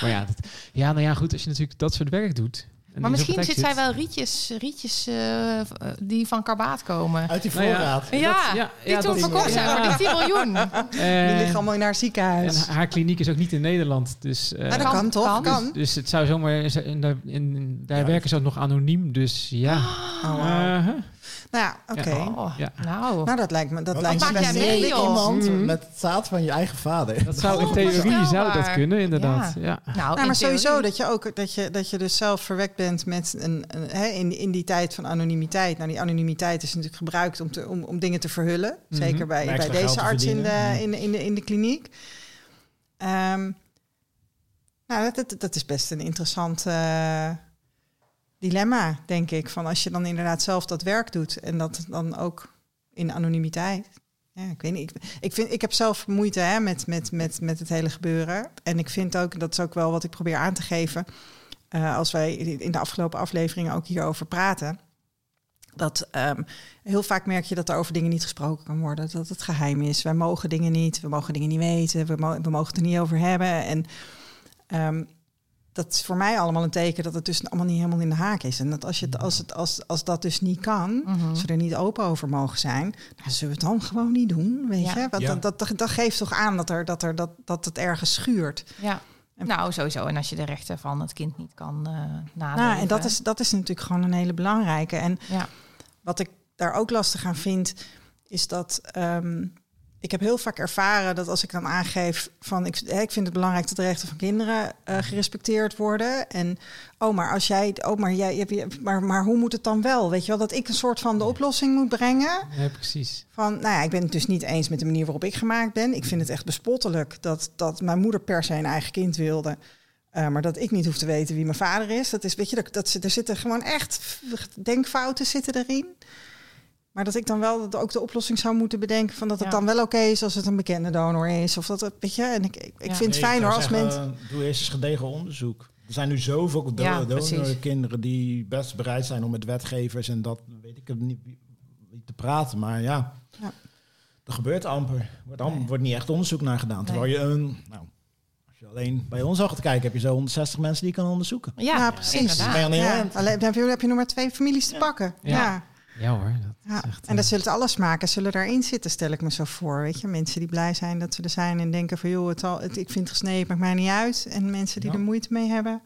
maar ja, dat, ja, nou ja, goed, als je natuurlijk dat soort werk doet. Maar misschien zit zij wel rietjes, rietjes eh, eh, die van Karbaat komen. Uit die Nou ja. voorraad. Ja, ja, die ja, toen verkocht zijn ja. voor die 10 miljoen. Die En, liggen allemaal in haar ziekenhuis. en haar kliniek is ook niet in Nederland. Dus, eh, Maar dat kan- kan toch? kan. Kan. dus, dus het zou zomaar... In, daar Ja. werken ze ook nog anoniem, dus ja. Oh, wow. Nou ja, oké. Oh, Ja. Nou, Nou, dat lijkt me, dat Wat lijkt me mee, iemand Mhm. met het zaad van je eigen vader. Dat zou in Oh, theorie zou dat kunnen, inderdaad. Ja. nou Nou, in maar sowieso dat je ook dat je, dat je dus zelf verwekt bent met een, een hè, in, in die tijd van anonimiteit. Nou, die anonimiteit is natuurlijk gebruikt om, te, om, om dingen te verhullen. Mhm. Zeker bij, bij deze arts in de, in, de, in, de, in de kliniek. Ehm, nou, dat, dat, dat is best een interessant eh, dilemma, denk ik. Van als je dan inderdaad zelf dat werk doet en dat dan ook in anonimiteit. Ja, ik weet niet. Ik, vind, ik heb zelf moeite hè, met, met, met, met het hele gebeuren. En ik vind ook, dat is ook wel wat ik probeer aan te geven. eh, als wij in de afgelopen afleveringen ook hierover praten. Dat ehm, heel vaak merk je dat er over dingen niet gesproken kan worden. Dat het geheim is. Wij mogen dingen niet. We mogen dingen niet weten. We, we mogen het er niet over hebben. En ehm, dat is voor mij allemaal een teken dat het dus allemaal niet helemaal in de haak is. En dat als, je het, als, het, als, als dat dus niet kan, als we er niet open over mogen zijn, nou, zullen we het dan gewoon niet doen, weet Ja. je? Want Ja. dat, dat, dat geeft toch aan dat, er, dat, er, dat, dat het ergens schuurt. Ja. En- Nou, sowieso. En als je de rechten van het kind niet kan eh naleven. Nou, en dat is, dat is natuurlijk gewoon een hele belangrijke. En Ja. wat ik daar ook lastig aan vind, is dat ehm, ik heb heel vaak ervaren dat als ik dan aangeef van ik, ik vind het belangrijk dat de rechten van kinderen eh, gerespecteerd worden. En oh, maar als jij, oh, maar jij, je hebt- maar, maar hoe moet het dan wel? Weet je wel, dat ik een soort van de oplossing moet brengen. ja, precies. Van, nou ja, ik ben het dus niet eens met de manier waarop ik gemaakt ben. Ik vind het echt bespottelijk dat, dat mijn moeder per se een eigen kind wilde. eh, maar dat ik niet hoef te weten wie mijn vader is. Dat is, weet je, dat, dat, er zitten gewoon echt denkfouten zitten erin. Maar dat ik dan wel dat ook de oplossing zou moeten bedenken van dat het Ja. dan wel oké is als het een bekende donor is. Of dat het, weet je, en ik, ik, ik Ja. vind het Nee, fijn ik hoor zou als mensen. Doe eerst eens gedegen onderzoek. Er zijn nu zoveel do Ja, donorkinderen die best bereid zijn om met wetgevers en dat weet ik het niet te praten. Maar ja, Ja. er gebeurt amper. Er wordt, Nee. wordt niet echt onderzoek naar gedaan. Terwijl je een, nou, als je alleen bij ons al gaat kijken, heb je zo 160 mensen die je kan onderzoeken. Ja, Ja, precies. Ja, alleen dan heb je, heb je nog maar twee families te Ja. pakken. Ja. ja. Ja hoor. Dat Ja, is echt, en dat eh, zullen het alles maken, zullen daarin zitten, stel ik me zo voor. Weet je, mensen die blij zijn dat ze er zijn en denken van joh, het al, het, ik vind het gesneden, maakt mij niet uit. En mensen die Ja. er moeite mee hebben.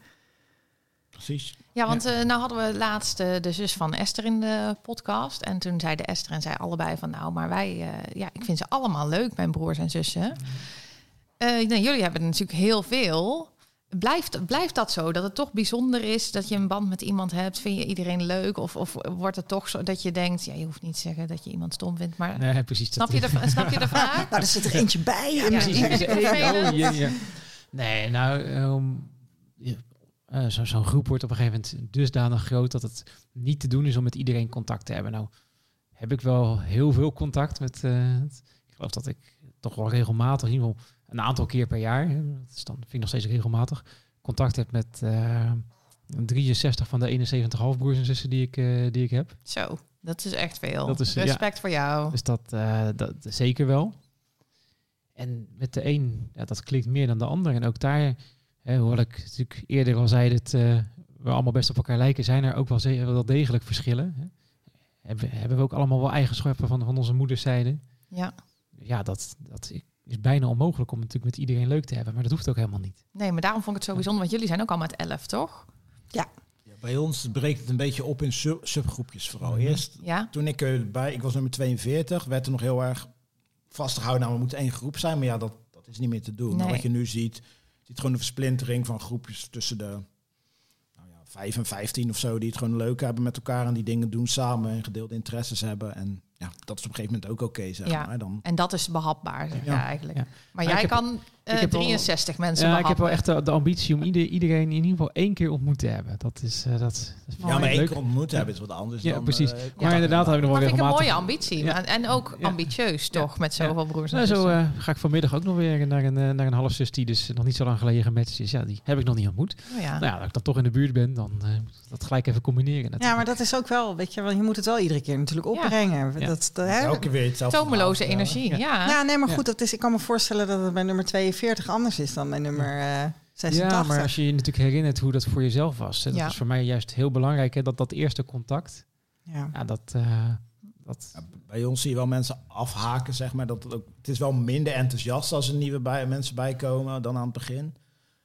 Precies. Ja, want eh, nou hadden we laatst eh, de zus van Esther in de podcast. En toen zeiden Esther en zij allebei van... nou, maar wij... eh, ja, ik vind ze allemaal leuk, mijn broers en zussen. Eh, nou, jullie hebben er natuurlijk heel veel. Blijft, blijft dat zo? Dat het toch bijzonder is dat je een band met iemand hebt? Vind je iedereen leuk? Of, of wordt het toch zo dat je denkt... ja, je hoeft niet te zeggen dat je iemand stom vindt... maar Nee, precies. dat- snap, je de, snap je de vraag? Nou, er zit er eentje bij. Ja, precies. ja. Oh, ja. Nee, nou, ehm, ja, eh, zo- zo'n groep wordt op een gegeven moment dusdanig groot dat het niet te doen is om met iedereen contact te hebben. Nou, heb ik wel heel veel contact met. eh, het- ik geloof dat ik toch wel regelmatig, in ieder geval een aantal keer per jaar, dat is dan vind ik nog steeds regelmatig, contact heb met eh 63 van de 71 halfbroers en zussen die ik, eh, die ik heb. Zo, dat is echt veel. Dat is, ja. Respect voor jou. Dus dat, eh, dat zeker wel. En met de een, ja, dat klikt meer dan de ander. En ook daar, hè, hoewel ik natuurlijk eerder al zei, dat, eh, we allemaal best op elkaar lijken, zijn er ook wel, wel degelijk verschillen. Hè. Hebben, hebben we ook allemaal wel eigenschappen van, van onze moederszijde. Ja. Ja, dat, dat is bijna onmogelijk om het natuurlijk met iedereen leuk te hebben. Maar dat hoeft ook helemaal niet. Nee, maar daarom vond ik het zo bijzonder, want jullie zijn ook al met elf, toch? Ja, bij ons breekt het een beetje op in sub- subgroepjes vooral. Mhm. Eerst Ja. toen ik erbij, ik was nummer 42, werd er nog heel erg vastgehouden. Nou, we moeten één groep zijn, maar ja, dat, dat is niet meer te doen. Maar Nee. wat je nu ziet, je ziet gewoon een versplintering van groepjes tussen de nou ja, 5 en 15 of zo, die het gewoon leuk hebben met elkaar en die dingen doen samen en gedeelde interesses hebben. En ja, dat is op een gegeven moment ook oké, zeg Ja. maar. Dan, En dat is behapbaar, zeg Ja. eigenlijk. Ja. Maar Maar jij ik heb- kan eh, ik heb wel- 63 mensen Ja, ik heb wel echt de, de ambitie om ieder, iedereen in ieder geval één keer ontmoet te hebben. Dat is, eh, dat, ik ja, maar één leuk. keer ontmoet hebben is wat anders Ja, dan... precies. eh, Maar inderdaad, hebben. hebben we nog Dat wel vind ik een mooie ambitie. Ja. En, en ook Ja. ambitieus, toch? Met Ja. zoveel broers en Nou, zo eh, ga ik vanmiddag ook nog weer naar een, naar een halfzus die dus nog niet zo lang geleden gematcht is. Ja, die heb ik nog niet ontmoet. Oh, ja. Nou ja, dat ik dan toch in de buurt ben, dan eh, moet ik dat gelijk even combineren. Ja, maar dat is ook wel, weet je wel, je moet het wel iedere keer natuurlijk Ja. opbrengen. Dat, dat, hè? Elke keer weer hetzelfde Tomeloze energie, ja. Ja, nee, maar goed, dat is, ik kan me voorstellen dat het bij nummer 42 anders is dan bij nummer eh 86. Ja, maar als je je natuurlijk herinnert hoe dat voor jezelf was. Dat Ja. is voor mij juist heel belangrijk, hè, dat, dat eerste contact. ja. Ja, dat... eh, dat Ja, bij ons zie je wel mensen afhaken, zeg maar. Dat het, ook, het is wel minder enthousiast als er nieuwe bij, mensen bijkomen dan aan het begin.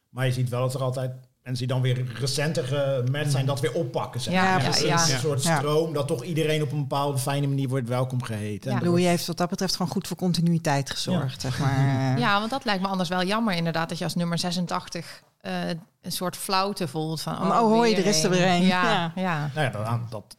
Maar je ziet wel dat er altijd mensen die dan weer recenter gematcht zijn, dat weer oppakken. Zeg Ja, maar. ja, Dus ja. een soort Ja. stroom dat toch iedereen op een bepaalde fijne manier wordt welkom geheten. Ja. En Louis heeft wat dat betreft gewoon goed voor continuïteit gezorgd, zeg maar. Ja, want dat lijkt me anders wel jammer inderdaad. Dat je als nummer 86 eh, een soort flauwte voelt. Van, oh, hoi, er is er een. weer een. Ja, Ja. ja. Nou ja, dat, dat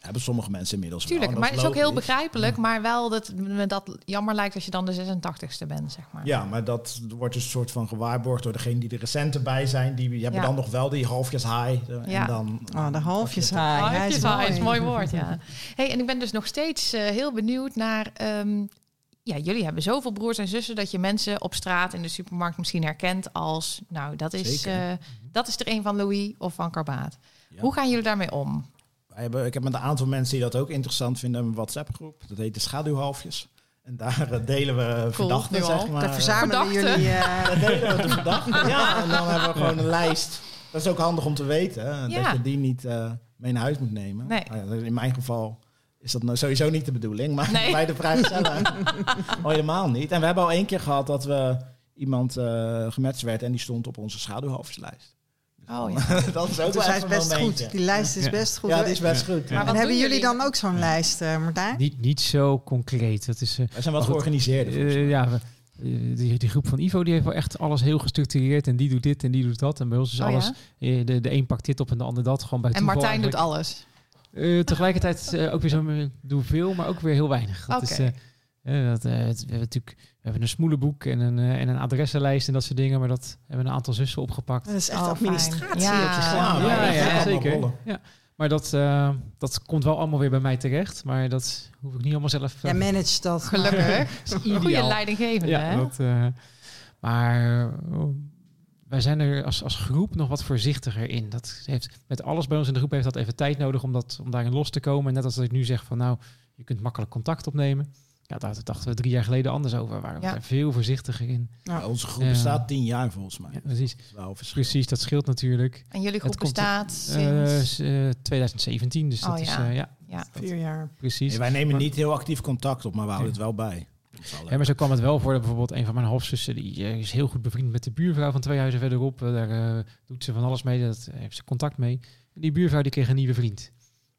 hebben sommige mensen inmiddels. Tuurlijk, maar dat het is ook heel begrijpelijk. Maar wel dat me dat jammer lijkt als je dan de 86ste bent, zeg maar. Ja, maar dat wordt dus een soort van gewaarborgd door degene die er recenter bij zijn. Die hebben Ja. dan nog wel die halfjes high. En Ja. dan, Oh, de halfjes haai. Hij hij is een mooi. woord, ja. Hey, en ik ben dus nog steeds eh, heel benieuwd naar... ehm, ja, jullie hebben zoveel broers en zussen... dat je mensen op straat in de supermarkt misschien herkent als... nou, dat is, eh, dat is er een van Louis of van Karbaat. Ja. Hoe gaan jullie daarmee om? Ik heb met een aantal mensen die dat ook interessant vinden een WhatsApp-groep. Dat heet de Schaduwhalfjes. En daar eh, delen we verdachten, zeg maar. Daar verzamelen Verdachte. jullie... eh, Daar delen we de verdachten. Ja, en dan hebben we gewoon een lijst. Dat is ook handig om te weten. hè, Ja. Dat je die niet eh, mee naar huis moet nemen. Nee. Nou ja, in mijn geval is dat nou sowieso niet de bedoeling. Maar Nee. bij de vrijgezellen al helemaal niet. En we hebben al één keer gehad dat we iemand eh gematcht werd... en die stond op onze schaduwhalfjeslijst. Oh ja. dat is ook dus wel hij is best momentje. goed. Die lijst is Ja. best goed. Ja, die is best goed. Maar en wat hebben jullie dan ook zo'n lijst, eh Martijn? niet, niet zo concreet. Dat is, eh, Wij zijn goed, georganiseerd. Eh, ja, we- die, die groep van Ivo die heeft wel echt alles heel gestructureerd. En die doet dit en die doet dat. En bij ons is Oh, alles... ja? eh, de, de een pakt dit op en de ander dat. Gewoon bij En toeval Martijn doet alles. Eh, tegelijkertijd ook weer zo doen veel, maar ook weer heel weinig. Dat is, Eh, dat, eh, het- we hebben natuurlijk we hebben een smoelenboek en een, eh, en een adressenlijst en dat soort dingen, maar dat hebben een aantal zussen opgepakt. Dat is echt Oh, administratie. Ja. op zich. Ja, ja, ja, ja, ja, zeker. Ja. Maar dat, eh, dat komt wel allemaal weer bij mij terecht, maar dat hoef ik niet allemaal zelf. Jij eh, managt dat. Gelukkig. is Goede leidinggevende, Ja, hè? dat, eh, maar eh, wij zijn er als, als groep nog wat voorzichtiger in. Dat heeft, met alles bij ons in de groep heeft dat even tijd nodig om, dat, om daarin los te komen. En net als dat ik nu zeg van nou, je kunt makkelijk contact opnemen. Ja, daar dachten we drie jaar geleden anders over. Waren we Ja. daar veel voorzichtiger in. Ja, onze groep bestaat tien jaar volgens mij. Ja, precies. Dat. Precies, dat scheelt natuurlijk. En jullie groep bestaat Eh, sinds... s- eh, 2017, dus dat Oh, is ja. eh, ja, ja. Vier jaar. precies. Wij nemen Maar- niet heel actief contact op, maar we houden het wel bij. Ja, maar zo kwam het wel voor dat bijvoorbeeld een van mijn halfzussen, die eh, is heel goed bevriend met de buurvrouw van twee huizen verderop. Daar eh, doet ze van alles mee, daar heeft ze contact mee. En die buurvrouw die kreeg een nieuwe vriend.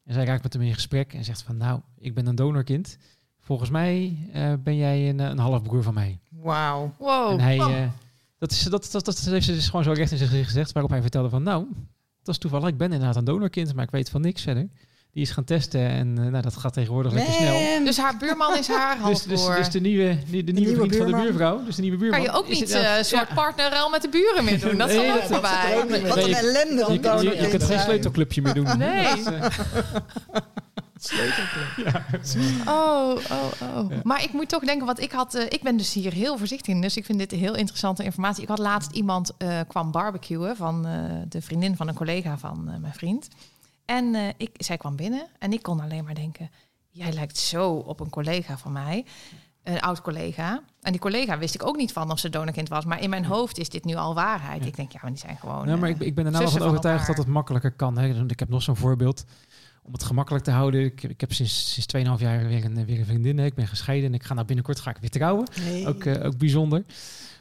En zij raakt met hem in gesprek en zegt van nou, ik ben een donorkind. Volgens mij eh, ben jij een, eh, een halfbroer van mij. Wauw. Wow. en hij, eh, dat, is, dat, dat, dat heeft ze dus gewoon zo recht in zijn gezicht gezegd, waarop hij vertelde van nou, dat is toevallig, ik ben inderdaad een donorkind, maar ik weet van niks verder. Die is gaan testen en eh, nou, dat gaat tegenwoordig lekker snel. Dus haar buurman is haar Dus, dus, halfbroer. dus de nieuwe, die- de, nieuwe, nieuwe vriend van de buurvrouw. Dus de nieuwe buurman. kan je ook is niet eh, een soort partnerruil met de buren meer doen? Dat is Nee, dan ook dat er meer Wat een ellende je, om je, je, kunt geen sleutelclubje meer doen. Nee. Dat eh, Oh, oh, oh. Ja. Maar ik moet toch denken, want ik had, eh, ik ben dus hier heel voorzichtig in, dus ik vind dit heel interessante informatie. Ik had laatst iemand eh, kwam barbecuen van eh, de vriendin van een collega van eh, mijn vriend. En eh, ik, zij kwam binnen en ik kon alleen maar denken, jij lijkt zo op een collega van mij. een oud collega. En die collega wist ik ook niet van of ze donorkind was. Maar in mijn hoofd is dit nu al waarheid. Ja. Ik denk, ja, maar die zijn gewoon... Ja, maar ik, ik ben er nou van van overtuigd dat het makkelijker kan. Hè. Ik heb nog zo'n voorbeeld. Om het gemakkelijk te houden. Ik, ik heb sinds, sinds 2,5 jaar weer een, weer een vriendin. Ik ben gescheiden en ik ga nou binnenkort ga ik weer trouwen. Ook, eh, ook bijzonder.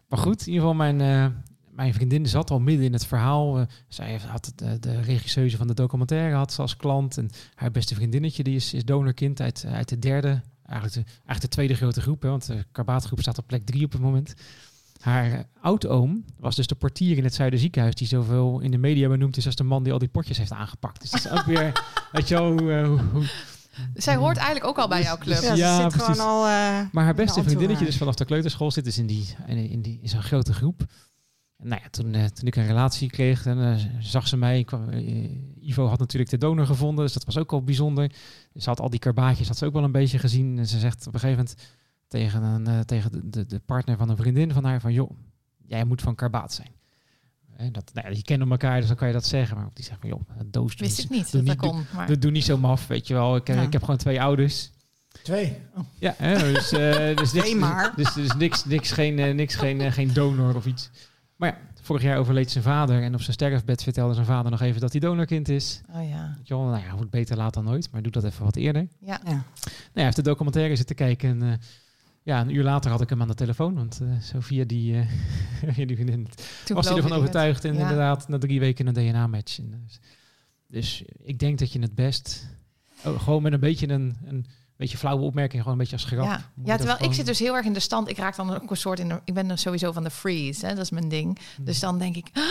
Maar goed, in ieder geval mijn, eh, mijn vriendin zat al midden in het verhaal. Eh, zij heeft- had de, de regisseuse van de documentaire had ze als klant. En haar beste vriendinnetje die is, is donorkind uit, uit de derde, eigenlijk de, eigenlijk de tweede grote groep. Hè, want de karbaatgroep staat op plek drie op het moment. Haar oudoom was dus de portier in het Zuiderziekenhuis... die zoveel in de media benoemd is als de man die al die potjes heeft aangepakt. Dus dat is ook weer, weet je wel, hoe, eh, hoe- hoe- Zij hoort eigenlijk ook al bij jouw club. Dus- ja, ze Ja, zit precies. gewoon al... eh, Maar haar beste vriendinnetje, dus vanaf de kleuterschool, zit dus in, die, in, in, die, in zo'n grote groep. En nou ja, toen, eh, toen ik een relatie kreeg, dan eh, zag ze mij. Kwam, Ivo had natuurlijk de donor gevonden, dus dat was ook al bijzonder. Ze had al die karbaatjes, had ze ook wel een beetje gezien. En ze zegt op een gegeven moment tegen, een, eh, tegen de, de, partner van een vriendin van haar van... joh, jij moet van karbaat zijn. En dat, nou ja, die kennen elkaar, dus dan kan je dat zeggen. Maar die zegt van, joh, doos doen Wist is- ik niet doe dat dat niet- kon. Maar... doe, doe niet zo maf, weet je wel. Ik, eh, Ja. ik heb gewoon twee ouders. Twee. Oh. Ja, hè, dus, eh, dus, niks, maar. dus, dus niks, niks, geen, eh, niks geen, geen donor of iets. Maar ja, vorig jaar overleed zijn vader en op zijn sterfbed vertelde zijn vader nog even dat hij donorkind is. Oh ja. Je wel, nou ja, goed beter laat dan nooit, maar doe dat even wat eerder. Ja. Ja. Nou ja, hij heeft de documentaire zitten kijken en eh, ja, een uur later had ik hem aan de telefoon, want eh die, eh, via die vriendin Toen was hij ervan overtuigd en Ja. inderdaad na drie weken een DNA-match. En, Dus, ik denk dat je het best, oh, gewoon met een beetje een, een beetje flauwe opmerking, gewoon een beetje als grap. Ja, ja terwijl ik zit dus heel erg in de stand. Ik raak dan ook een soort in de, Ik ben dan sowieso van de freeze, hè, dat is mijn ding. Hmm. Dus dan denk ik, "Ah,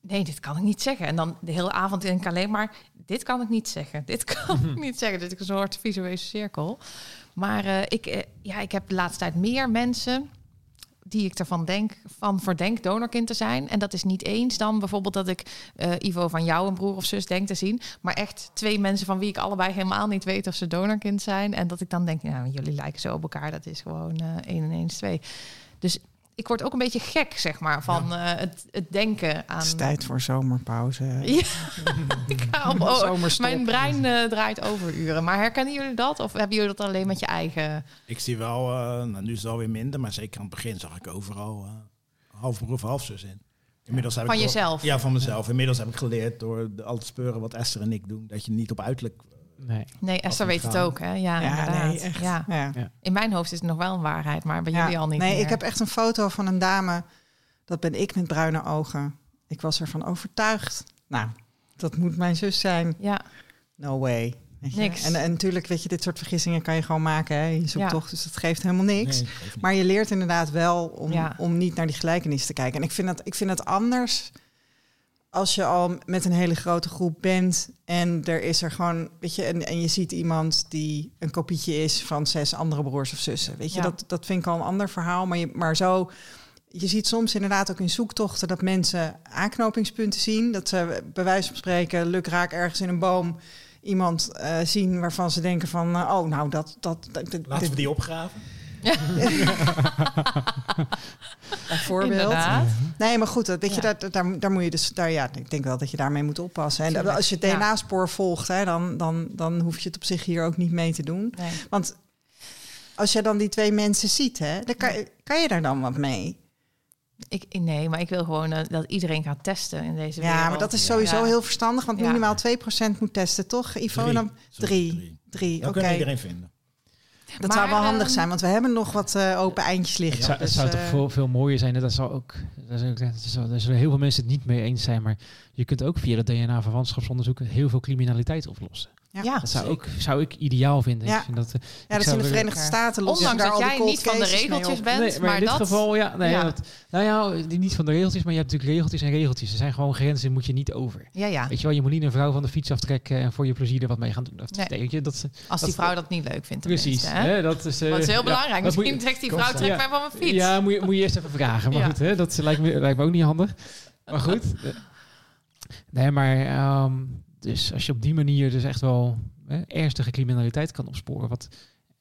nee, dit kan ik niet zeggen. En dan de hele avond denk ik alleen maar, dit kan ik niet zeggen. Dit kan ik niet zeggen. Dit is een soort visuele cirkel. Maar eh, ik, eh, ja, ik heb de laatste tijd meer mensen die ik ervan denk, van verdenk donorkind te zijn. En dat is niet eens dan bijvoorbeeld dat ik eh, Ivo van jou een broer of zus denk te zien, maar echt twee mensen van wie ik allebei helemaal niet weet of ze donorkind zijn. En dat ik dan denk, nou, jullie lijken zo op elkaar, dat is gewoon 1 en 1 is 2. Dus ik word ook een beetje gek, zeg maar, van eh, het, het denken aan... Het is tijd voor zomerpauze. Ja, ik oh, mijn brein eh, draait overuren. Maar herkennen jullie dat? Of hebben jullie dat alleen met je eigen... Ik zie wel, eh, nou, nu is het alweer minder, maar zeker aan het begin zag ik overal eh half broer, half zus in. Inmiddels heb Van ik jezelf? Ja, van mezelf. Inmiddels heb ik geleerd door de, al te speuren wat Esther en ik doen, dat je niet op uiterlijk... Nee. Nee, Esther weet het ook, hè? Ja, Ja, inderdaad. nee, echt. Ja. Ja. In mijn hoofd is het nog wel een waarheid, maar bij Ja. jullie al niet Nee, meer. ik heb echt een foto van een dame. Dat ben ik met bruine ogen. Ik was ervan overtuigd. Nou, dat moet mijn zus zijn. Ja, No way. Niks. En, en natuurlijk, weet je, dit soort vergissingen kan je gewoon maken. Hè? Je zoekt Ja. toch, dus dat geeft helemaal niks. Nee, geeft niet. Maar je leert inderdaad wel om, Ja. om niet naar die gelijkenis te kijken. En ik vind, dat, ik vind het anders als je al met een hele grote groep bent en er is er gewoon, weet je, en, en je ziet iemand die een kopietje is van zes andere broers of zussen. Weet je, Ja. dat, dat vind ik al een ander verhaal. Maar, je, maar zo, je ziet soms inderdaad ook in zoektochten dat mensen aanknopingspunten zien. Dat ze bij wijze van spreken lukraak ergens in een boom iemand eh, zien waarvan ze denken van, eh, oh, nou, dat, dat, dat, dat- Laten we die opgraven. bijvoorbeeld. inderdaad. Nee, maar goed, dat, weet je, Ja. daar, daar, daar moet je dus, daar, ja, ik denk wel dat je daarmee moet oppassen. En als je. DNA-spoor volgt, hè, dan, dan, dan hoef je het op zich hier ook niet mee te doen. Nee. Want als je dan die twee mensen ziet, hè, dan kan, je- kan je daar dan wat mee. Ik, nee, maar ik wil gewoon eh, dat iedereen gaat testen in deze wereld. Ja, maar dat is sowieso Ja. heel verstandig, want Ja. minimaal 2% moet testen, toch, Ivo? Drie. En dan drie. drie. Drie, Dat oké. kan iedereen vinden. Dat Maar, zou wel handig ehm, zijn, want we hebben nog wat eh, open eindjes liggen. Het zou, het Dus, zou eh, toch veel, veel mooier zijn. En dat zal ook. Dat ook dat daar zullen heel veel mensen het niet mee eens zijn. Maar je kunt ook via dat DNA-verwantschapsonderzoek heel veel criminaliteit oplossen. Ja. Dat zou, ook, zou ik ideaal vinden. Ja. Ik vind dat, eh, ja, dat is in de er- Verenigde Staten. ze Ondanks daar dat jij niet van de regeltjes bent, Nee, maar, maar in dit dat... geval, ja, nee, Ja. Dat, nou ja, die niet van de regeltjes, maar je hebt natuurlijk regeltjes en regeltjes. Er zijn gewoon grenzen, moet je niet over. Ja, ja. Weet je wel, je moet niet een vrouw van de fiets aftrekken en voor je plezier er wat mee gaan doen. Dat, Nee. weet je, dat, Als dat- die vrouw dat niet leuk vindt, precies. hè? Hè? Dat is, eh, Dat is heel ja, belangrijk. dat moet je- Misschien zegt die vrouw, Constant. trek Ja. mij van mijn fiets. Ja, moet je, moet je eerst even vragen. Maar goed, hè, dat lijkt me, lijkt me ook niet handig. Maar goed. nee, maar ehm, dus als je op die manier dus echt wel hè, ernstige criminaliteit kan opsporen. Wat,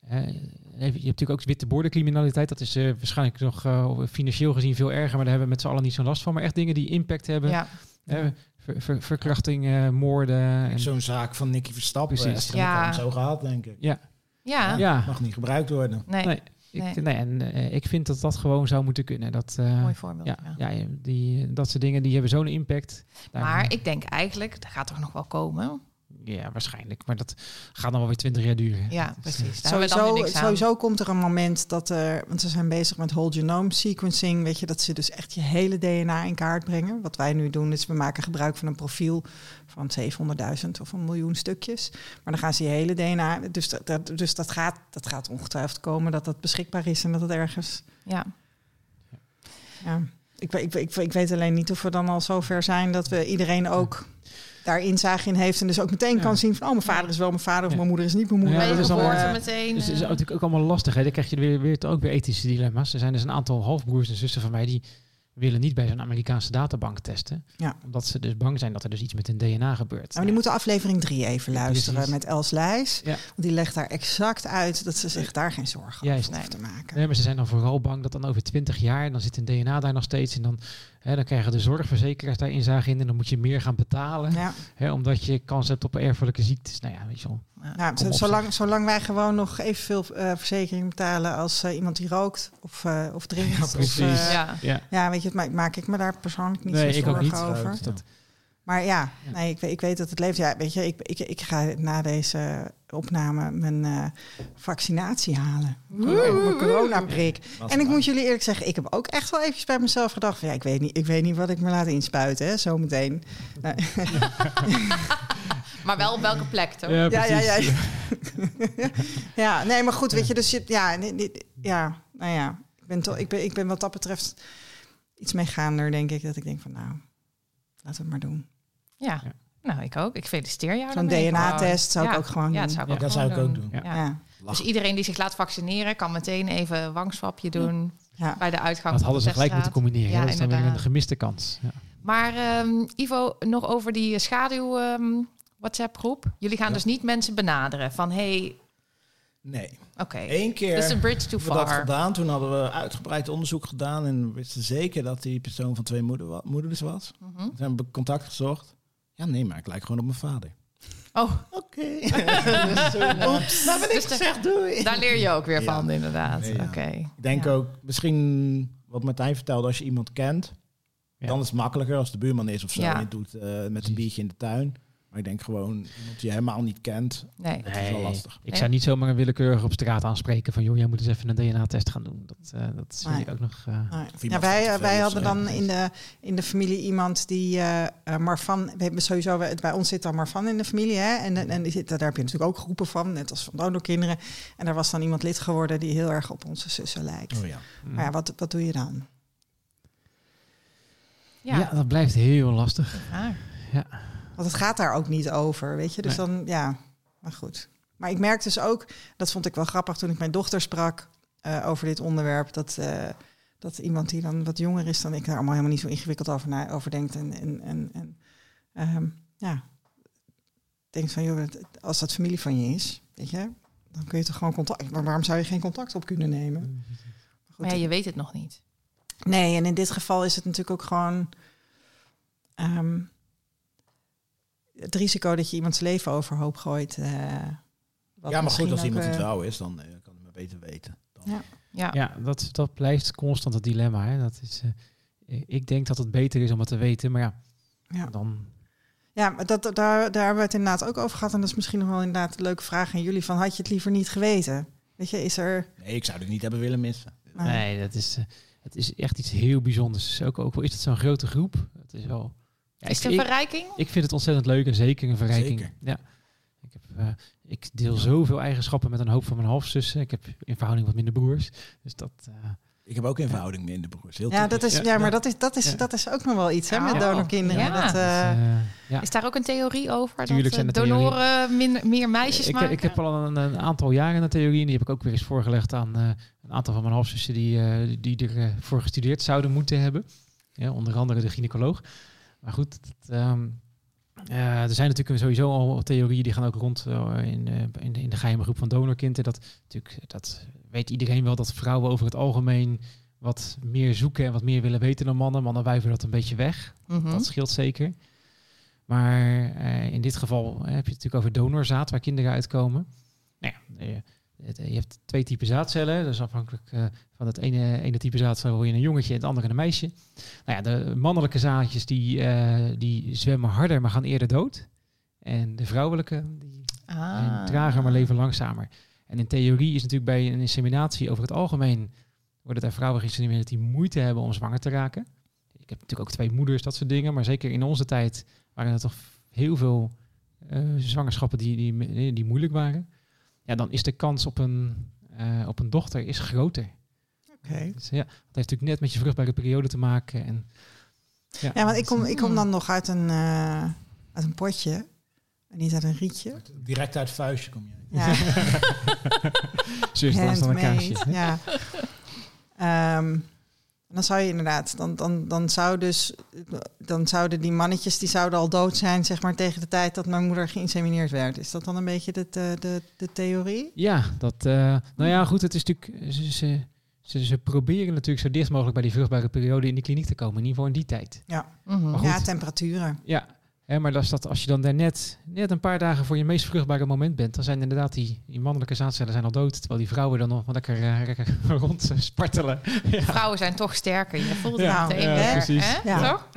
hè, je hebt natuurlijk ook witte bordencriminaliteit. Dat is eh, waarschijnlijk nog eh, financieel gezien veel erger. Maar daar hebben we met z'n allen niet zo'n last van. Maar echt dingen die impact hebben. Ja. Hè, ver- ver- verkrachting, eh, moorden. En, Zo'n zaak van Nicky Verstappen. Precies. Precies. Ja. Ja. Zo gehad, denk ik. ja, Ja. ja. Mag niet gebruikt worden. Nee. Nee. Ik, Nee. nee, en eh, ik vind dat dat gewoon zou moeten kunnen. Dat, eh, Mooi voorbeeld. ja, ja. ja. die, dat soort dingen die hebben zo'n impact. Daar- Maar ik denk eigenlijk, dat gaat toch nog wel komen. Ja, waarschijnlijk. Maar dat gaat dan wel weer twintig jaar duren. Ja, is, precies. Daar we Sowieso, komt er een moment dat er, want ze zijn bezig met whole genome sequencing, weet je, dat ze dus echt je hele DNA in kaart brengen. Wat wij nu doen is we maken gebruik van een profiel van 700.000 of een miljoen stukjes. Maar dan gaan ze je hele DNA, dus dat, dat- dus dat gaat, dat gaat ongetwijfeld komen dat dat beschikbaar is en dat het ergens, Ja. ja. Ik, weet- ik, ik, ik weet alleen niet of we dan al zover zijn dat we iedereen ook daar inzage in heeft en dus ook meteen Ja. kan zien van, oh, mijn vader is wel mijn vader of Ja. mijn moeder is niet mijn moeder. Ja, dat is allemaal- meteen. Dus het is eh, natuurlijk ook allemaal lastig. Hè? Dan krijg je weer, weer, ook weer ethische dilemma's. Er zijn dus een aantal halfbroers en zussen van mij die willen niet bij zo'n Amerikaanse databank testen. Ja. Omdat ze dus bang zijn dat er dus iets met hun DNA gebeurt. Maar die moeten aflevering 3 even luisteren Precies. met Els Lijs. Ja. Want die legt daar exact uit dat ze zich daar geen zorgen Juist. over hoeft te maken. Nee, maar ze zijn dan vooral bang dat dan over twintig jaar, dan zit een DNA daar nog steeds. En dan, hè, dan krijgen de zorgverzekeraars daar inzage in. En dan moet je meer gaan betalen. Ja. Hè, omdat je kans hebt op erfelijke ziektes. Nou ja, weet je wel. Nou, zo- zolang, zolang wij gewoon nog evenveel eh verzekering betalen als eh, iemand die rookt of, eh, of drinkt. Ja, of, precies. ja. Ja. ja, weet je, het maak, maak ik me daar persoonlijk niet Nee, zo ik ook zorgen niet. over. Ruikt. Dat, Maar ja, Ja. Nee, ik, weet- ik weet dat het leeft. Ja, weet je, ik, ik, ik ga na deze opname mijn eh, vaccinatie halen. Mijn coronaprik. En ik moet jullie eerlijk zeggen, ik heb ook echt wel eventjes bij mezelf gedacht van ja, ik weet niet, ik weet niet wat ik me laat inspuiten, hè, zometeen. Nou, Maar wel op welke plek, toch? ja, ja, ja, ja. nee, maar goed, weet je, dus je, ja, ja, nou ja, ik ben, toch, ik, ben, ik ben wat dat betreft iets meegaander, denk ik, dat ik denk van nou, laten we het maar doen. Ja. Ja. Nou, ik ook. Ik feliciteer jou Zo'n DNA-test zou ik ook gewoon Ja, dat doen. zou ik Ja, ook dat zou ik ook doen. Ja. Ja, Dus iedereen die zich laat vaccineren, kan meteen even een wangswapje doen ja. bij de uitgang Dat hadden de ze gelijk moeten combineren. Ja, dat is dan weer een gemiste kans. Ja. Maar ehm, Ivo, nog over die schaduw ehm, WhatsApp-groep. Jullie gaan Ja. dus niet mensen benaderen van, hey, Nee. oké, Eén keer bridge too we dat far. gedaan. Toen hadden we uitgebreid onderzoek gedaan en we wisten zeker dat die persoon van twee moeder wa- moeders was. Toen hebben we contact gezocht. Ja, nee, maar ik lijk gewoon op mijn vader. Oh, Oké. Oeps, nou ben ik Dus gezegd, doei. daar leer je ook weer Ja. van, inderdaad. Nee, ja. Oké. Ik denk Ja. ook, misschien wat Martijn vertelde, als je iemand kent, Ja. dan is het makkelijker als de buurman is of zo. Ja. En je doet eh, met een biertje in de tuin. Maar ik denk gewoon, iemand die je helemaal niet kent, Nee. dat is wel lastig. Ik zou niet zomaar een willekeurig op straat aanspreken van... joh, jij moet eens even een DNA-test gaan doen. Dat, eh, dat zie Nee. ik ook nog... eh, Nee. Ja, iemand wij, eh, wij hadden dan schrijven. in de, in de familie iemand die eh eh, Marfan... We hebben sowieso, bij bij ons zit dan Marfan in de familie. Hè? En, en die zit, daar heb je natuurlijk ook groepen van, net als van donorkinderen. En daar was dan iemand lid geworden die heel erg op onze zussen lijkt. Oh ja. mm. Maar ja, wat, wat doe je dan? Ja, ja. dat blijft heel lastig. Ah. Want het gaat daar ook niet over, weet je. Dus Nee. dan, ja, maar goed. Maar ik merk dus ook, dat vond ik wel grappig toen ik mijn dochter sprak eh, over dit onderwerp, dat, eh, dat iemand die dan wat jonger is dan ik daar allemaal helemaal niet zo ingewikkeld over, na, over denkt. En, en, en, en ehm, ja, denkt van, joh, als dat familie van je is, weet je, dan kun je toch gewoon contact. Maar waarom zou je geen contact op kunnen nemen? Goed, Maar ja, je weet het nog niet. Nee, en in dit geval is het natuurlijk ook gewoon ehm, het risico dat je iemands leven overhoop gooit. eh, ja, maar goed, als iemand een eh, vrouw is, dan eh, kan hij maar beter weten. Dan. Ja. Ja. Ja, dat, dat blijft constant het dilemma. Hè. Dat is, eh, ik denk dat het beter is om het te weten. Maar ja, Ja. dan... Ja, maar dat, daar, daar hebben we het inderdaad ook over gehad. En dat is misschien nog wel inderdaad een leuke vraag aan jullie. Van, had je het liever niet geweten? Weet je, is er... Nee, ik zou het niet hebben willen missen. Nee, dat is, het is echt iets heel bijzonders. Ook, ook al is het zo'n grote groep. Het is wel... Ja, Is ik, het een verrijking? ik vind het ontzettend leuk en zeker een verrijking. Zeker. Ja. Ik, heb, eh, ik deel zoveel eigenschappen met een hoop van mijn halfzussen. Ik heb in verhouding wat minder broers. Dus dat... eh, Ik heb ook in verhouding minder broers. Heel ja, dat is, Ja. ja, maar dat is, dat, is, Ja. dat is ook nog wel iets hè, Ja. met donorkinderen. Ja. Dat, eh, dus, eh, ja. Is daar ook een theorie over? Tuurlijk dat donoren min- meer meisjes ik, maken? ik heb al een, een aantal jaren een theorie en die heb ik ook weer eens voorgelegd aan eh, een aantal van mijn halfzussen die, eh, die ervoor voor gestudeerd zouden moeten hebben. Ja, onder andere de gynaecoloog. Maar goed, dat, ehm, eh, er zijn natuurlijk sowieso al theorieën die gaan ook rond eh, in, eh, in, de, in de geheime groep van donorkinderen. Dat, natuurlijk, dat weet iedereen wel dat vrouwen over het algemeen wat meer zoeken en wat meer willen weten dan mannen. Mannen wuiven dat een beetje weg. Mhm. Dat scheelt zeker. Maar in dit geval heb je het natuurlijk over donorzaad waar kinderen uitkomen. Nou ja, je hebt twee typen zaadcellen. Dus afhankelijk eh, van het ene, ene type zaadcel wil je een jongetje en het andere een meisje. Nou ja, de mannelijke zaadjes die, eh, die zwemmen harder, maar gaan eerder dood. En de vrouwelijke die Ah. zijn trager, maar leven langzamer. En in theorie is natuurlijk bij een inseminatie over het algemeen worden er vrouwen geïnsemineerd die moeite hebben om zwanger te raken. Ik heb natuurlijk ook twee moeders, dat soort dingen. Maar zeker in onze tijd waren er toch heel veel eh, zwangerschappen die, die, die moeilijk waren. Ja, dan is de kans op een, eh, op een dochter is groter. Oké. Dus ja, dat heeft natuurlijk net met je vruchtbare periode te maken. En, Ja, want ik kom, ik kom dan nog uit een, eh, uit een potje. En niet uit een rietje. Direct uit het vuistje kom je. Ja, Zus, dan een kaasje. Ja. Ehm, dan zou je inderdaad, dan, dan, dan, zou dus, dan zouden die mannetjes die zouden al dood zijn, zeg maar, tegen de tijd dat mijn moeder geïnsemineerd werd. Is dat dan een beetje de, de, de, de theorie? Ja, dat, eh, nou ja, goed, het is natuurlijk, ze, ze, ze, ze proberen natuurlijk zo dicht mogelijk bij die vruchtbare periode in die kliniek te komen. In ieder geval in die tijd. Maar goed. Ja, temperaturen. Ja, hè, maar dat is dat, als je dan daar net, een paar dagen voor je meest vruchtbare moment bent, dan zijn inderdaad die, die mannelijke zaadcellen zijn al dood, terwijl die vrouwen dan nog lekker, eh, lekker rond spartelen. ja, Vrouwen zijn toch sterker. Je voelt het Ja, meteen ja, precies. hè? Ja. Toch?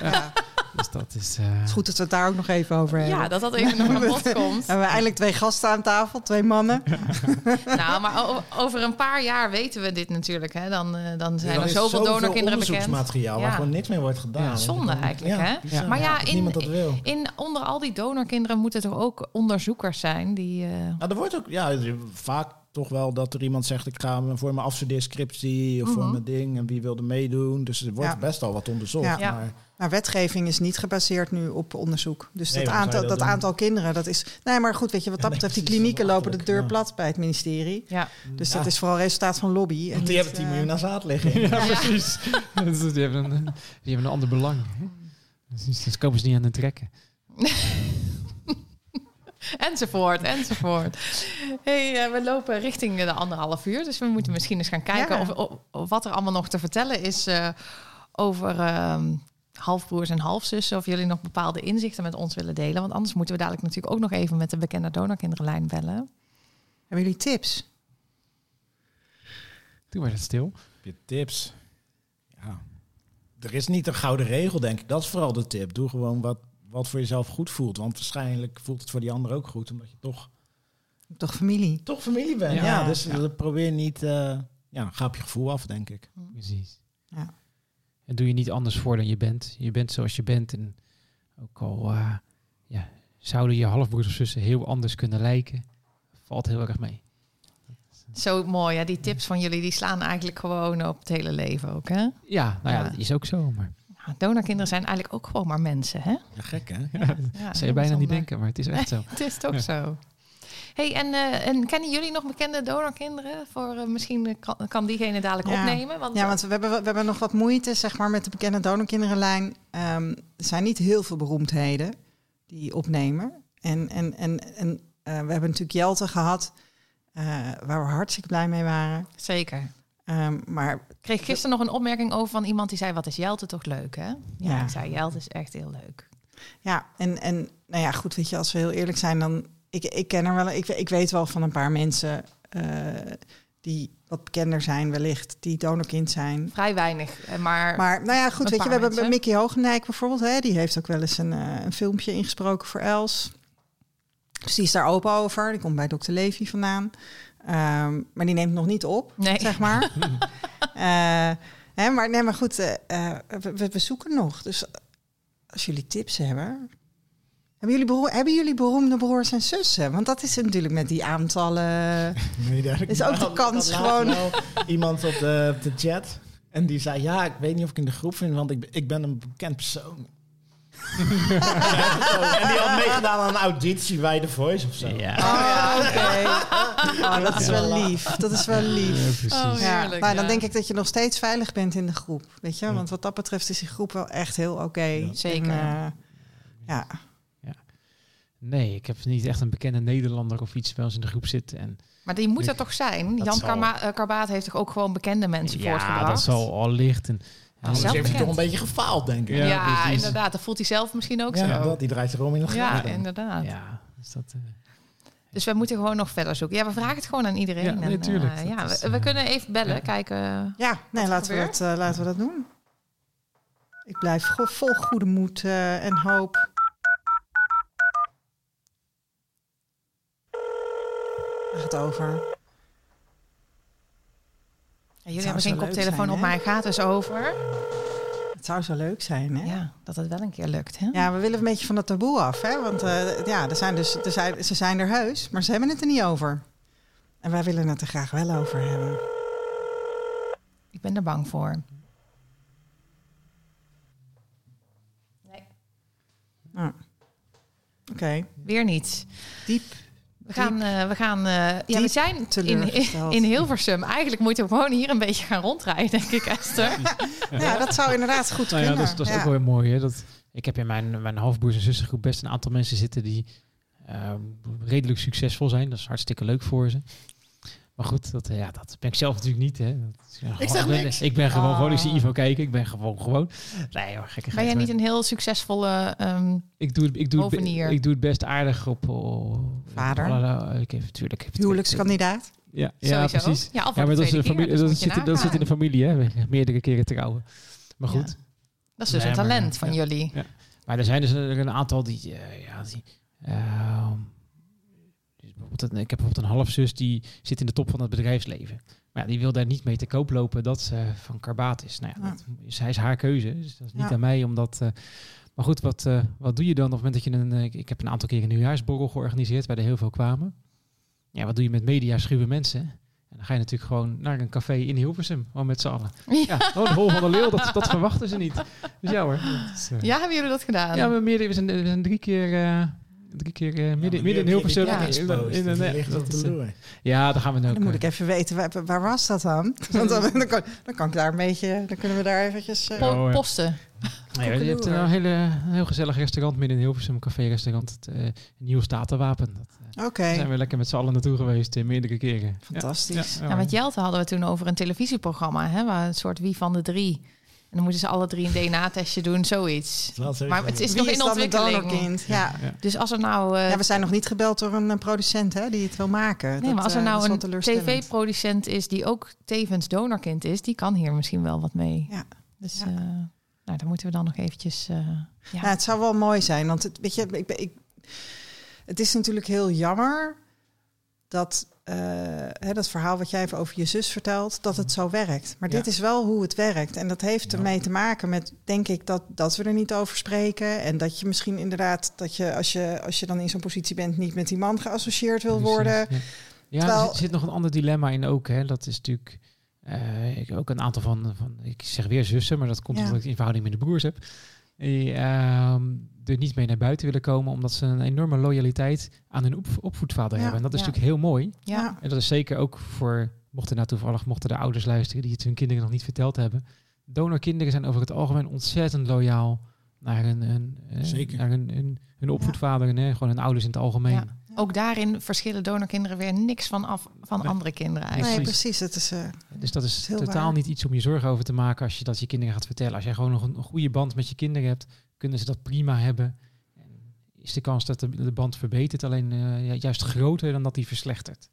Dus dat is... eh, Het is goed dat we het daar ook nog even over hebben. Ja, dat dat even nog aan bod komt. Hebben we eindelijk twee gasten aan tafel, twee mannen. Nou, maar over een paar jaar weten we dit natuurlijk. Hè? Dan, eh, dan zijn Er er zoveel donorkinderen bekend. onderzoeksmateriaal waar gewoon niks mee wordt gedaan. Ja, Zonde eigenlijk, ja, hè? bizar. Maar ja, in- niemand dat wil. In, onder al die donorkinderen moeten toch ook onderzoekers zijn die... eh, Nou, er wordt ook ja, er- vaak toch wel dat er iemand zegt... ik ga voor mijn afstudeerscriptie of voor Mhm. mijn ding... en wie wilde meedoen. Dus er wordt Ja. best al wat onderzocht. Ja. Ja. Maar Maar wetgeving is niet gebaseerd nu op onderzoek. Dus Nee, dat, aantal, dat dat aantal kinderen, dat is... Nee, maar goed, weet je, wat dat Ja, betreft, die klinieken lopen de deur ja. plat bij het ministerie. ja. Dus Ja. dat is vooral resultaat van lobby. En Want die niet, hebben 10 eh, miljoen aan zaad liggen. ja, precies. Dus die, hebben een, die hebben een ander belang. Dus dus komen ze niet aan het trekken. Enzovoort, enzovoort. Hey, eh, we lopen richting de anderhalf uur. Dus we moeten misschien eens gaan kijken Ja. of, of- of wat er allemaal nog te vertellen is eh, over ehm, halfbroers en halfzussen. Of jullie nog bepaalde inzichten met ons willen delen. Want anders moeten we dadelijk natuurlijk ook nog even met de bekende donorkinderenlijn bellen. Hebben jullie tips? Toen werd het stil. Heb je tips? Ja. Er is niet een gouden regel, denk ik. Dat is vooral de tip. Doe gewoon wat, wat voor jezelf goed voelt. Want waarschijnlijk voelt het voor die ander ook goed. Omdat je toch, Toch familie? toch familie bent. Ja. Ja, dus Ja. probeer niet... eh, ja, ga op je gevoel af, denk ik. Precies. Ja. En doe je niet anders voor dan je bent. Je bent zoals je bent. En ook al eh, ja, zouden je halfbroers of zussen heel anders kunnen lijken, valt heel erg mee. Zo mooi, hè? Die tips van jullie die slaan eigenlijk gewoon op het hele leven ook, hè? Ja, nou ja, Ja. dat is ook zo. Maar Ja, donorkinderen zijn eigenlijk ook gewoon maar mensen, hè? Ja, gek hè? Ja, dat zou je bijna niet denken, maar het is echt zo. Het is toch Ja. zo. Hey, en, eh, en kennen jullie nog bekende donorkinderen? Voor, eh, misschien eh, kan, kan diegene dadelijk Ja. opnemen. Want, Ja, want we hebben, we hebben nog wat moeite zeg maar, met de bekende donorkinderenlijn. Ehm, er zijn niet heel veel beroemdheden die opnemen. En, en, en, en eh, we hebben natuurlijk Jelte gehad, eh, waar we hartstikke blij mee waren. Zeker. Ehm, maar Ik kreeg gisteren nog een opmerking over van iemand die zei... wat is Jelte toch leuk, hè? Ja, Ja. ik zei Jelte is echt heel leuk. ja, en, en nou ja, goed, weet je, als we heel eerlijk zijn, dan. Ik, ik ken er wel, ik, ik weet wel van een paar mensen eh, die wat bekender zijn, wellicht, die donorkind zijn. Vrij weinig, eh, maar... Maar nou ja, goed, weet je, we hebben. Mickey Hogendijk bijvoorbeeld, hè, die heeft ook wel eens een, eh, een filmpje ingesproken voor Els. Dus die is daar open over. Die komt bij Dr. Levy vandaan. Ehm, maar die neemt nog niet op, Nee. zeg maar. Hè, maar, nee, maar goed, we zoeken nog. Dus als jullie tips hebben... Hebben jullie, hebben jullie beroemde broers en zussen? Want dat is natuurlijk met die aantallen... Nee, daar Is ook de kans gewoon- iemand op de, op de chat. En die zei, ja, ik weet niet of ik in de groep vind, want ik, ben- ik ben een bekend persoon. en die had meegedaan aan een auditie bij The Voice of zo. Ja, Oh, oké. Oh, dat is wel lief. Dat is wel lief. precies. Oh, Ja, maar dan ja. denk ik dat je nog steeds veilig bent in de groep. Weet je, want wat dat betreft is die groep wel echt heel oké. Ja. Zeker. En, eh, ja, Nee, ik heb niet echt een bekende Nederlander of iets bij ons in de groep zitten. En Maar die moet er toch zijn? Dat Jan zal. Karma- eh, Karbaat heeft toch ook gewoon bekende mensen ja, voortgebracht? dat zal al licht. En, Ja, heeft hij toch een beetje gefaald, denk ik. Ja, Ja, inderdaad. Dat voelt hij zelf misschien ook Ja, zo. dat, die draait zich om in de ja, inderdaad. ja, dus dat... eh, Dus we moeten gewoon nog verder zoeken. Ja, we vragen het gewoon aan iedereen. Ja, nee, En, tuurlijk. eh, ja, is, we, we kunnen even bellen, ja. kijken. Ja, nee, laten we, dat, eh, laten we dat doen. Ik blijf vol goede moed eh, en hoop. Gaat het over? Ja, jullie hebben geen koptelefoon zijn, op, maar gaat dus over. Het zou zo leuk zijn, hè? Ja. Ja, dat het wel een keer lukt. Hè? we willen een beetje van dat taboe af, hè? Want eh, ja, er zijn dus, er zijn, ze zijn er heus, maar ze hebben het er niet over. En wij willen het er graag wel over hebben. Ik ben er bang voor. Nee. Nou, Oké, Weer niet. diep We gaan, eh, we gaan eh, ja, we zijn in, in Hilversum. Eigenlijk moeten we gewoon hier een beetje gaan rondrijden, denk ik, Esther. Ja, dat zou inderdaad goed Nou ja, kunnen. dat is, dat is Ja. ook wel weer mooi. Hè? Dat, ik heb in mijn, mijn halfbroers en zussengroep best een aantal mensen zitten die ehm, redelijk succesvol zijn. Dat is hartstikke leuk voor ze. Maar goed, dat, eh, ja, dat ben ik zelf natuurlijk niet. Hè. Dat is, ja, Ik zeg ben, niks. ik ben gewoon, gewoon, ik zie Oh. Ivo kijken. Ik ben gewoon, gewoon. Nee hoor, gekke Ben jij niet een heel succesvolle... ehm, ik doe, het- ik, doe het, ik doe het best aardig op... op Vader? allerlei- ik heb natuurlijk... Ik heb Huwelijkskandidaat. Ja, ja sowieso? precies. Ja, al voor Ja, de maar dat, is familie, keer, dus dat, zit, dat zit in de familie, hè? Meerdere keren trouwen. Maar goed. Ja. Dat is dus Nee, een maar, talent ja. van jullie. Maar er zijn dus er een aantal die, eh, ja, die ehm, bijvoorbeeld een- ik heb bijvoorbeeld een halfzus die zit in de top van het bedrijfsleven. Maar ja, die wil daar niet mee te koop lopen dat ze van karbaat is. Nou ja, Ja. dat is, hij is haar keuze, dus dat is niet Ja. aan mij om dat... eh, maar goed, wat, eh, wat doe je dan op het moment dat je een... eh, ik, heb een aantal keer een nieuwjaarsborrel georganiseerd waar er heel veel kwamen. Ja, wat doe je met media schuwe mensen? En dan ga je natuurlijk gewoon naar een café in Hilversum, gewoon met z'n allen. Ja, gewoon de hol van de leeuw, dat, dat verwachten ze niet. Dus ja hoor. is, Ja, hebben jullie dat gedaan? ja, we, meerdere, we, zijn, we zijn drie keer, drie keer eh, midden, midden in Hilversum. Ja. in- in- in- in- ligt dat is, eh. Ja, daar gaan we nu ook. Dan moet eh, ik even weten, waar, waar was dat dan? Want dan, dan, kan, dan kan ik daar een beetje, dan kunnen we daar eventjes... eh, Po- Oh. Posten. nee, je hebt een, hele, heel gezellig restaurant midden in Hilversum, een café-restaurant, het eh, Nieuwe Statenwapen. Dat, eh, Oké, Daar zijn we lekker met z'n allen naartoe geweest, eh, meerdere keren. fantastisch. Ja, met Jelte hadden we toen over een televisieprogramma, hè, waar een soort wie van de drie. En dan moeten ze alle drie een DNA-testje doen, zoiets. Maar het is Wie nog in ontwikkeling. donorkind? Ja. ja. Dus als er nou, eh, ja, we zijn nog niet gebeld door een eh, producent hè, die het wil maken. nee, Dat, maar als er eh, nou een tv-producent is die ook tevens donorkind is, die kan hier misschien wel wat mee. Ja. Dus Ja. eh, nou, daar moeten we dan nog eventjes. eh, ja. Ja, het zou wel mooi zijn, want het, weet je, ik, ben- ik, het is natuurlijk heel jammer dat eh, hè, dat verhaal wat jij even over je zus vertelt, dat het zo werkt. Maar Ja. dit is wel hoe het werkt. En dat heeft Ja. ermee te maken met, denk ik, dat, dat we er niet over spreken. En dat je misschien inderdaad, dat je als je, als je dan in zo'n positie bent, niet met die man geassocieerd wil Precies, worden. Ja, ja Terwijl- er zit, zit nog een ander dilemma in ook. Hè. Dat is natuurlijk... eh, ik ook een aantal van, van... Ik zeg weer zussen, maar dat komt omdat ik in verhouding met de broers heb. Die ehm, er niet mee naar buiten willen komen... omdat ze een enorme loyaliteit aan hun op, opvoedvader Ja, hebben. En dat is ja. natuurlijk heel mooi. ja. En dat is zeker ook voor... Mochten nou toevallig mochten de ouders luisteren... die het hun kinderen nog niet verteld hebben. Donorkinderen zijn over het algemeen ontzettend loyaal... naar hun, hun, eh, Zeker. naar hun, hun, hun opvoedvader en hè, gewoon hun ouders in het algemeen. Ook daarin verschillen donorkinderen weer niks van af van Nee. andere kinderen eigenlijk. Nee, Precies. Het is, eh, Dus dat is, is heel totaal waar. niet iets om je zorgen over te maken als je dat je kinderen gaat vertellen. Als jij gewoon nog een, een goede band met je kinderen hebt, kunnen ze dat prima hebben. En is de kans dat de, de band verbetert alleen eh, juist groter dan dat die verslechtert.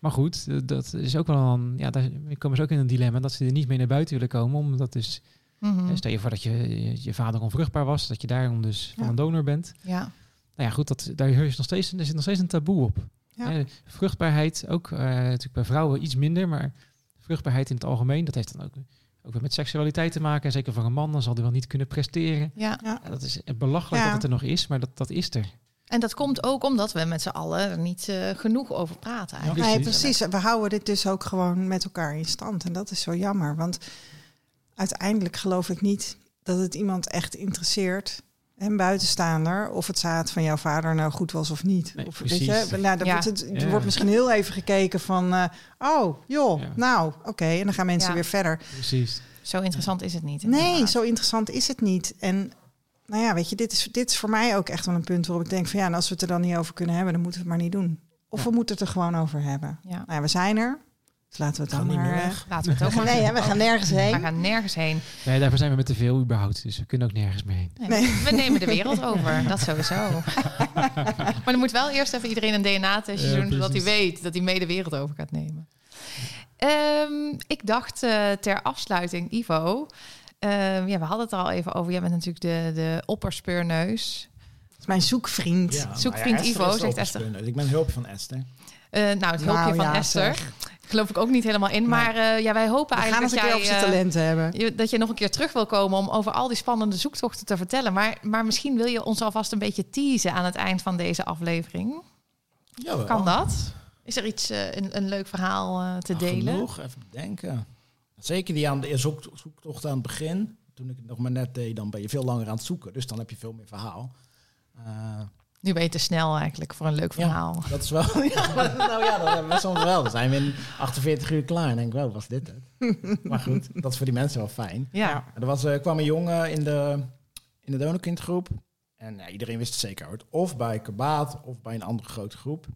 Maar goed, eh, dat is ook wel een, ja, daar komen ze ook in een dilemma dat ze er niet mee naar buiten willen komen. Omdat dus, eh, stel je voor dat je, je, je vader onvruchtbaar was, dat je daarom dus van een donor bent. Ja. Nou ja, goed, dat, daar is nog steeds, er zit nog steeds een taboe op. Ja. Eh, vruchtbaarheid, ook eh, natuurlijk bij vrouwen iets minder, maar vruchtbaarheid in het algemeen, dat heeft dan ook, ook weer met seksualiteit te maken. En zeker voor een man, dan zal hij wel niet kunnen presteren. ja. dat is belachelijk Ja. dat het er nog is, maar dat, dat is er. En dat komt ook omdat we met z'n allen er niet eh, genoeg over praten. Eigenlijk. Nee, precies. We houden dit dus ook gewoon met elkaar in stand. En dat is zo jammer. Want uiteindelijk geloof ik niet dat het iemand echt interesseert. En buitenstaander, of het zaad van jouw vader nou goed was of niet. Nee, of, weet je, nou, dan Ja. wordt het, er Ja. wordt misschien heel even gekeken van, eh, oh, joh, Ja. nou, oké. En dan gaan mensen Ja. weer verder. Precies. Zo interessant is het niet. Nee, zo interessant is het niet. En nou ja, weet je, dit is, dit is voor mij ook echt wel een punt waarop ik denk van ja, en als we het er dan niet over kunnen hebben, dan moeten we het maar niet doen. Of Ja. we moeten het er gewoon over hebben. Ja. Nou ja, we zijn er. Dus laten we het dan niet meer maar... eh, weg. Laten we het ook maar... Nee, hè, we gaan nergens We heen. gaan nergens heen. Nee, daarvoor zijn we met te veel überhaupt. Dus we kunnen ook nergens meer heen. Nee, Nee. We nemen de wereld over, dat sowieso. maar dan moet wel eerst even iedereen een DNA-testje Ja, doen, zodat hij weet dat hij mee de wereld over gaat nemen. Ehm, ik dacht eh, ter afsluiting, Ivo. ehm, ja, we hadden het er al even over. Jij bent natuurlijk de, de opperspeurneus. Dat is mijn zoekvriend. Ja, Zoekvriend ja, Ivo, zegt Esther. Ik ben hulp van Esther. Eh, nou, het hulpje Nou, van ja, Esther. zeg. Geloof ik ook niet helemaal in. Maar eh, ja, wij hopen We gaan eigenlijk eens een dat jij... eh, talenten hebben. je- dat je nog een keer terug wil komen om over al die spannende zoektochten te vertellen. Maar, maar misschien wil je ons alvast een beetje teasen aan het eind van deze aflevering. Jawel. Kan dat? Is er iets, eh, een, een leuk verhaal eh, te Nou, delen? Genoeg, even denken. Zeker die aan de zoek, zoektocht aan het begin. Toen ik het nog maar net deed, dan ben je veel langer aan het zoeken. Dus dan heb je veel meer verhaal. Nu ben je te snel eigenlijk voor een leuk Ja. verhaal. dat is wel... ja, nou ja, dat hebben we soms wel. Dan zijn we in 48 uur klaar. En denk ik, wow, was dit het? maar goed, dat is voor die mensen wel fijn. Ja. Er was, eh, kwam een jongen in de, in de donorkindgroep. En ja, iedereen wist het zeker uit. Of bij Kabaat of bij een andere grote groep.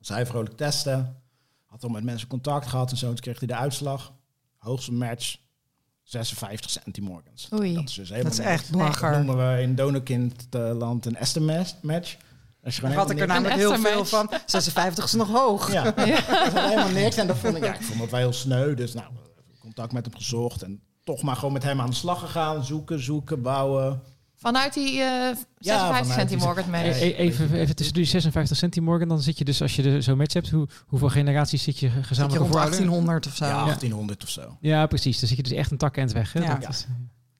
Hij vrolijk testen. Had al met mensen contact gehad en zo. Toen kreeg hij de uitslag. Hoogste match. 56 centimorgans. Oei. Dat is dus helemaal Dat is echt Dat bagger. noemen we in donorkindland een Esther match. Als je gewoon Daar had ik er namelijk Een heel veel van. 56 is nog hoog. niks- Ja, dat is helemaal niks. En dat vond ik, ja, ik vond dat wel heel sneu. Dus nou, contact met hem gezocht. En toch maar gewoon met hem aan de slag gegaan. Zoeken, zoeken, bouwen. Vanuit die eh 56 vanuit die- centimorgan match. Ja, E- e- even, even tussen die 56 centimorgen, dan zit je dus, als je de, zo'n match hebt, hoe, hoeveel generaties zit je Zit je gezamenlijk rond voorouder? 1800 of zo. Ja, 1800 of zo. Ja, precies. Dan zit je dus echt een tak weg. Hè? Ja. Dat is-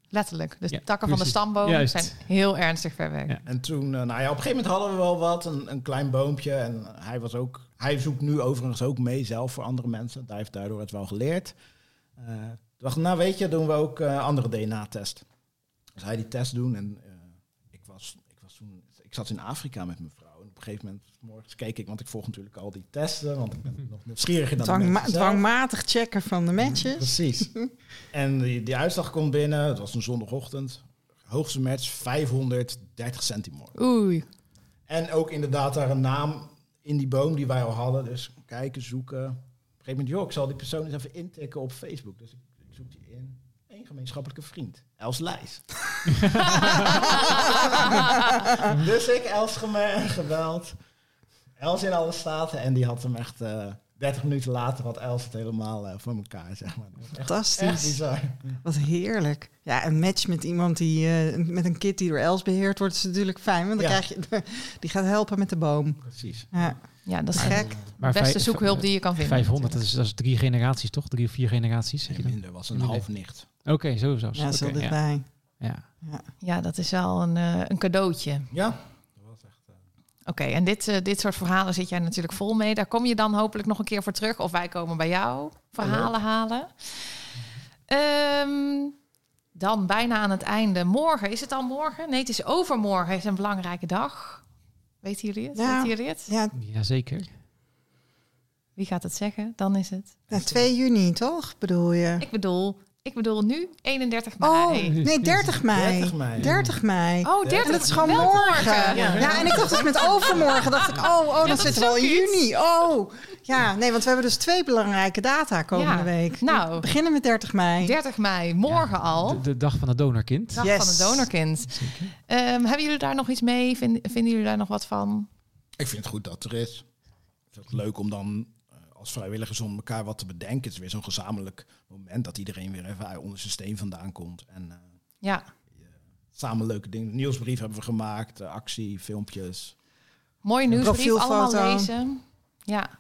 Letterlijk. Dus Ja, de takken van de stamboom Juist. zijn heel ernstig ver weg. Ja. En toen, eh, nou ja, op een gegeven moment hadden we wel wat, een, een klein boompje. En hij was ook, hij zoekt nu overigens ook mee zelf voor andere mensen. Hij heeft daardoor het wel geleerd. Eh toen dacht nou weet je, doen we ook eh, andere DNA-test. Hij die test doen en eh, ik was, ik was toen, ik zat in Afrika met mijn vrouw. En op een gegeven moment, morgens keek ik, want ik volg natuurlijk al die testen, want ik ben nog nieuwsgieriger dan de Dwangma- zelf. dwangmatig checken van de matches. Precies. en die, die uitslag komt binnen. Het was een zondagochtend. Hoogste match 530 centimorgen. Oei. En ook inderdaad daar een naam in die boom die wij al hadden. Dus kijken, zoeken. Op een gegeven moment, joh, ik zal die persoon eens even intikken op Facebook. Dus ik, ik zoek die in. Gemeenschappelijke vriend. Els Lijs. dus ik Els gebeld. Els in alle staten. En die had hem echt... eh 30 minuten later had Els het helemaal eh, voor elkaar, zeg maar. Echt, Fantastisch. bizar. Wat heerlijk. Ja, een match met iemand die eh, met een kid die door Els beheerd wordt, is natuurlijk fijn. Want dan Ja. krijg je, die gaat helpen met de boom. Precies. Ja, Ja, dat is gek. Maar beste zoekhulp die je kan vinden. 500, dat is, dat is drie generaties, toch? Drie of vier generaties? zeg je dan? minder. was een half nicht. Oké, zo zelfs. Ja, zo Oké, ja. dichtbij. Ja. Ja, dat is wel een, eh, een cadeautje. Ja. Dat was echt... eh, Oké, en dit, eh, dit soort verhalen zit jij natuurlijk vol mee. Daar kom je dan hopelijk nog een keer voor terug. Of wij komen bij jou verhalen halen. Ehm, dan bijna aan het einde. Morgen, is het al morgen? Nee, het is overmorgen. is een belangrijke dag. Weten jullie het? Ja. Weten jullie het? Ja, Jazeker. Wie gaat het zeggen? Dan is het. ja, 2 juni toch, bedoel je? Ik bedoel, ik bedoel nu 31 mei. Oh, nee, 30 mei. 30 mei. 30 mei. oh 30 En dat is gewoon morgen. Ja. Ja, en ik dacht dus met overmorgen. dacht ik, oh, oh dan dat zitten is we al in ook juni. Oh, ja, nee, want we hebben dus twee belangrijke data komende Ja. week. Nou. We beginnen met 30 mei. 30 mei, morgen al. De, de dag van het donorkind. Dag Yes. van het donorkind. Ehm, hebben jullie daar nog iets mee? Vind- vinden jullie daar nog wat van? Ik vind het goed dat er is. Ik vind het leuk om dan eh, als vrijwilligers om elkaar wat te bedenken. Het is weer zo'n gezamenlijk moment dat iedereen weer even onder zijn steen vandaan komt. En eh, Ja, samen leuke dingen. Nieuwsbrief hebben we gemaakt, eh, actie, filmpjes. mooi nieuwsbrief, allemaal lezen. Ja.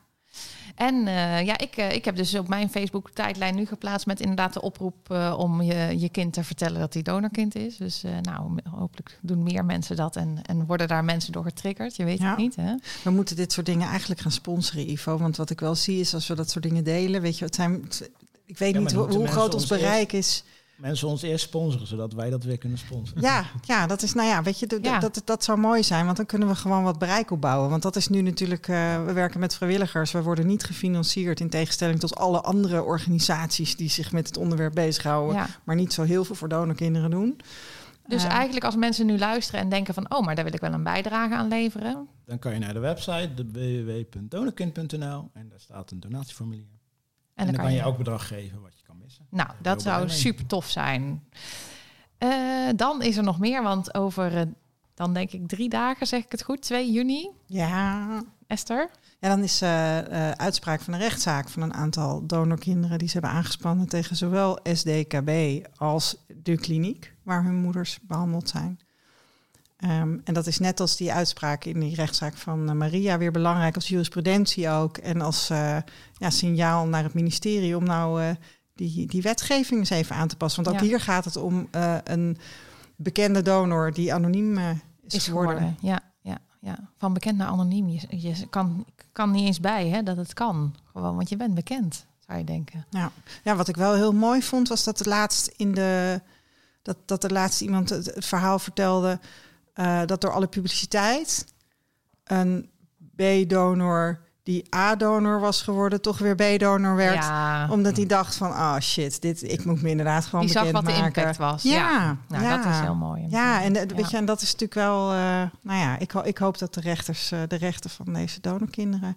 En eh, ja, ik, ik heb dus op mijn Facebook-tijdlijn nu geplaatst met inderdaad de oproep eh, om je, je kind te vertellen dat hij donorkind is. Dus eh, nou, hopelijk doen meer mensen dat en, en worden daar mensen door getriggerd. Je weet Ja. het niet, hè? We moeten dit soort dingen eigenlijk gaan sponsoren, Ivo. Want wat ik wel zie is als we dat soort dingen delen, weet je, het zijn. Ik weet niet hoe, groot ons ons bereik is. Mensen ons eerst sponsoren, zodat wij dat weer kunnen sponsoren. Ja, ja, dat is, nou ja, weet je, Ja. Dat, dat zou mooi zijn, want dan kunnen we gewoon wat bereik opbouwen. Want dat is nu natuurlijk, eh, we werken met vrijwilligers, we worden niet gefinancierd in tegenstelling tot alle andere organisaties die zich met het onderwerp bezighouden, Ja. maar niet zo heel veel voor donorkinderen doen. Dus Eh, eigenlijk als mensen nu luisteren en denken van... oh, maar daar wil ik wel een bijdrage aan leveren. Dan kan je naar de website, www.donorkind.nl en daar staat een donatieformulier. En, dan, kan je elk bedrag geven wat je kan missen. Nou, dat zou super tof zijn. Eh, dan is er nog meer, want over, eh, dan denk ik drie dagen, zeg ik het goed, 2 juni, Ja, Esther. Ja, dan is eh, eh, uitspraak van een rechtszaak van een aantal donorkinderen die ze hebben aangespannen tegen zowel SDKB als de kliniek waar hun moeders behandeld zijn. Ehm, en dat is net als die uitspraak in die rechtszaak van eh, Maria weer belangrijk als jurisprudentie ook en als eh, ja, signaal naar het ministerie om nou eh, die, die wetgeving eens even aan te passen. Want ook Ja. hier gaat het om een bekende donor die anoniem is, is geworden. geworden. Ja, ja, ja. Van bekend naar anoniem. Je, je kan, kan niet eens bij hè, dat het kan. Gewoon, want je bent bekend, zou je denken. Ja. ja, wat ik wel heel mooi vond, was dat de laatst in de dat, dat de laatste iemand het, het verhaal vertelde eh, dat door alle publiciteit een B-donor die A-donor was geworden, toch weer B-donor werd. Ja, Omdat hij dacht van, ah shit, dit, ik moet me inderdaad gewoon die zag bekend wat de impact was. Ja, Ja, nou, ja. dat is heel mooi. Ja, en, eh, weet je, en dat is natuurlijk wel, eh, nou ja, ik, ik hoop dat de rechters de rechten van deze donorkinderen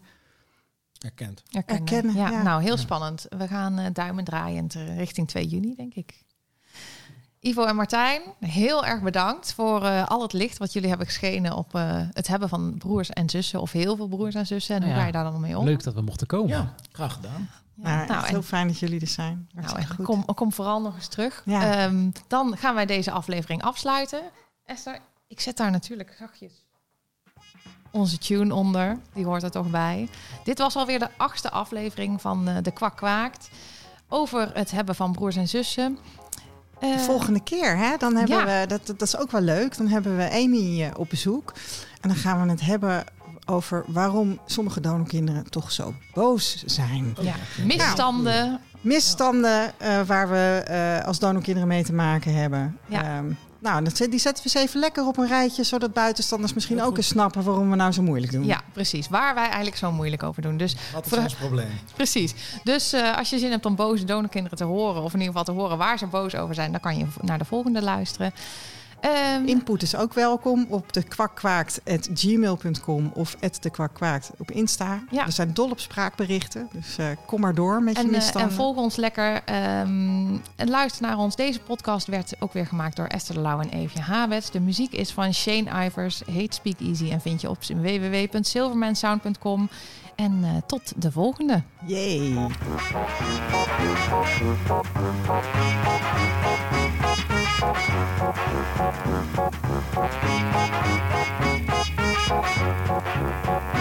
Erkend. Erkennen. Erkennen, Ja, ja. nou heel spannend. We gaan eh, duimen draaiend richting 2 juni, denk ik. Ivo en Martijn, heel erg bedankt voor eh, al het licht wat jullie hebben geschenen op eh, het hebben van broers en zussen, of heel veel broers en zussen. En Nou hoe ja, ga je daar dan mee om? Leuk dat we mochten komen. Ja, graag gedaan. Ja, Ja, nou, echt en- heel fijn dat jullie er zijn. Nou, goed. kom, kom vooral nog eens terug. Ja. Ehm, dan gaan wij deze aflevering afsluiten. Esther, ik zet daar natuurlijk zachtjes onze tune onder. Die hoort er toch bij. Dit was alweer de achtste aflevering van eh, De Kwak Kwaakt. Over het hebben van broers en zussen. Eh, De volgende keer, hè, dan hebben ja. we, dat, dat is ook wel leuk, dan hebben we Amy eh, op bezoek. En dan gaan we het hebben over waarom sommige donorkinderen toch zo boos zijn. ja, misstanden. Misstanden eh, waar we eh, als donorkinderen mee te maken hebben. Ja. Ehm, nou, die zetten we eens even lekker op een rijtje, zodat buitenstanders misschien ook eens snappen waarom we nou zo moeilijk doen. Ja, precies. Waar wij eigenlijk zo moeilijk over doen. Dus Wat is Voor- ons probleem? Precies. Dus eh, als je zin hebt om boze donorkinderen te horen, of in ieder geval te horen waar ze boos over zijn, dan kan je naar de volgende luisteren. Ehm, Input is ook welkom op de kwakkwaakt.gmail.com of de kwakkwaakt op Insta. Ja. We zijn dol op spraakberichten, dus eh, kom maar door met je en, eh, misstanden. en volg ons lekker. ehm, en luister naar ons. Deze podcast werd ook weer gemaakt door Esther de Lauw en Eefje Habets. De muziek is van Shane Ivers, Hate Speak Easy en vind je op www.silvermansound.com. En eh, tot de volgende. Yay! Thank you.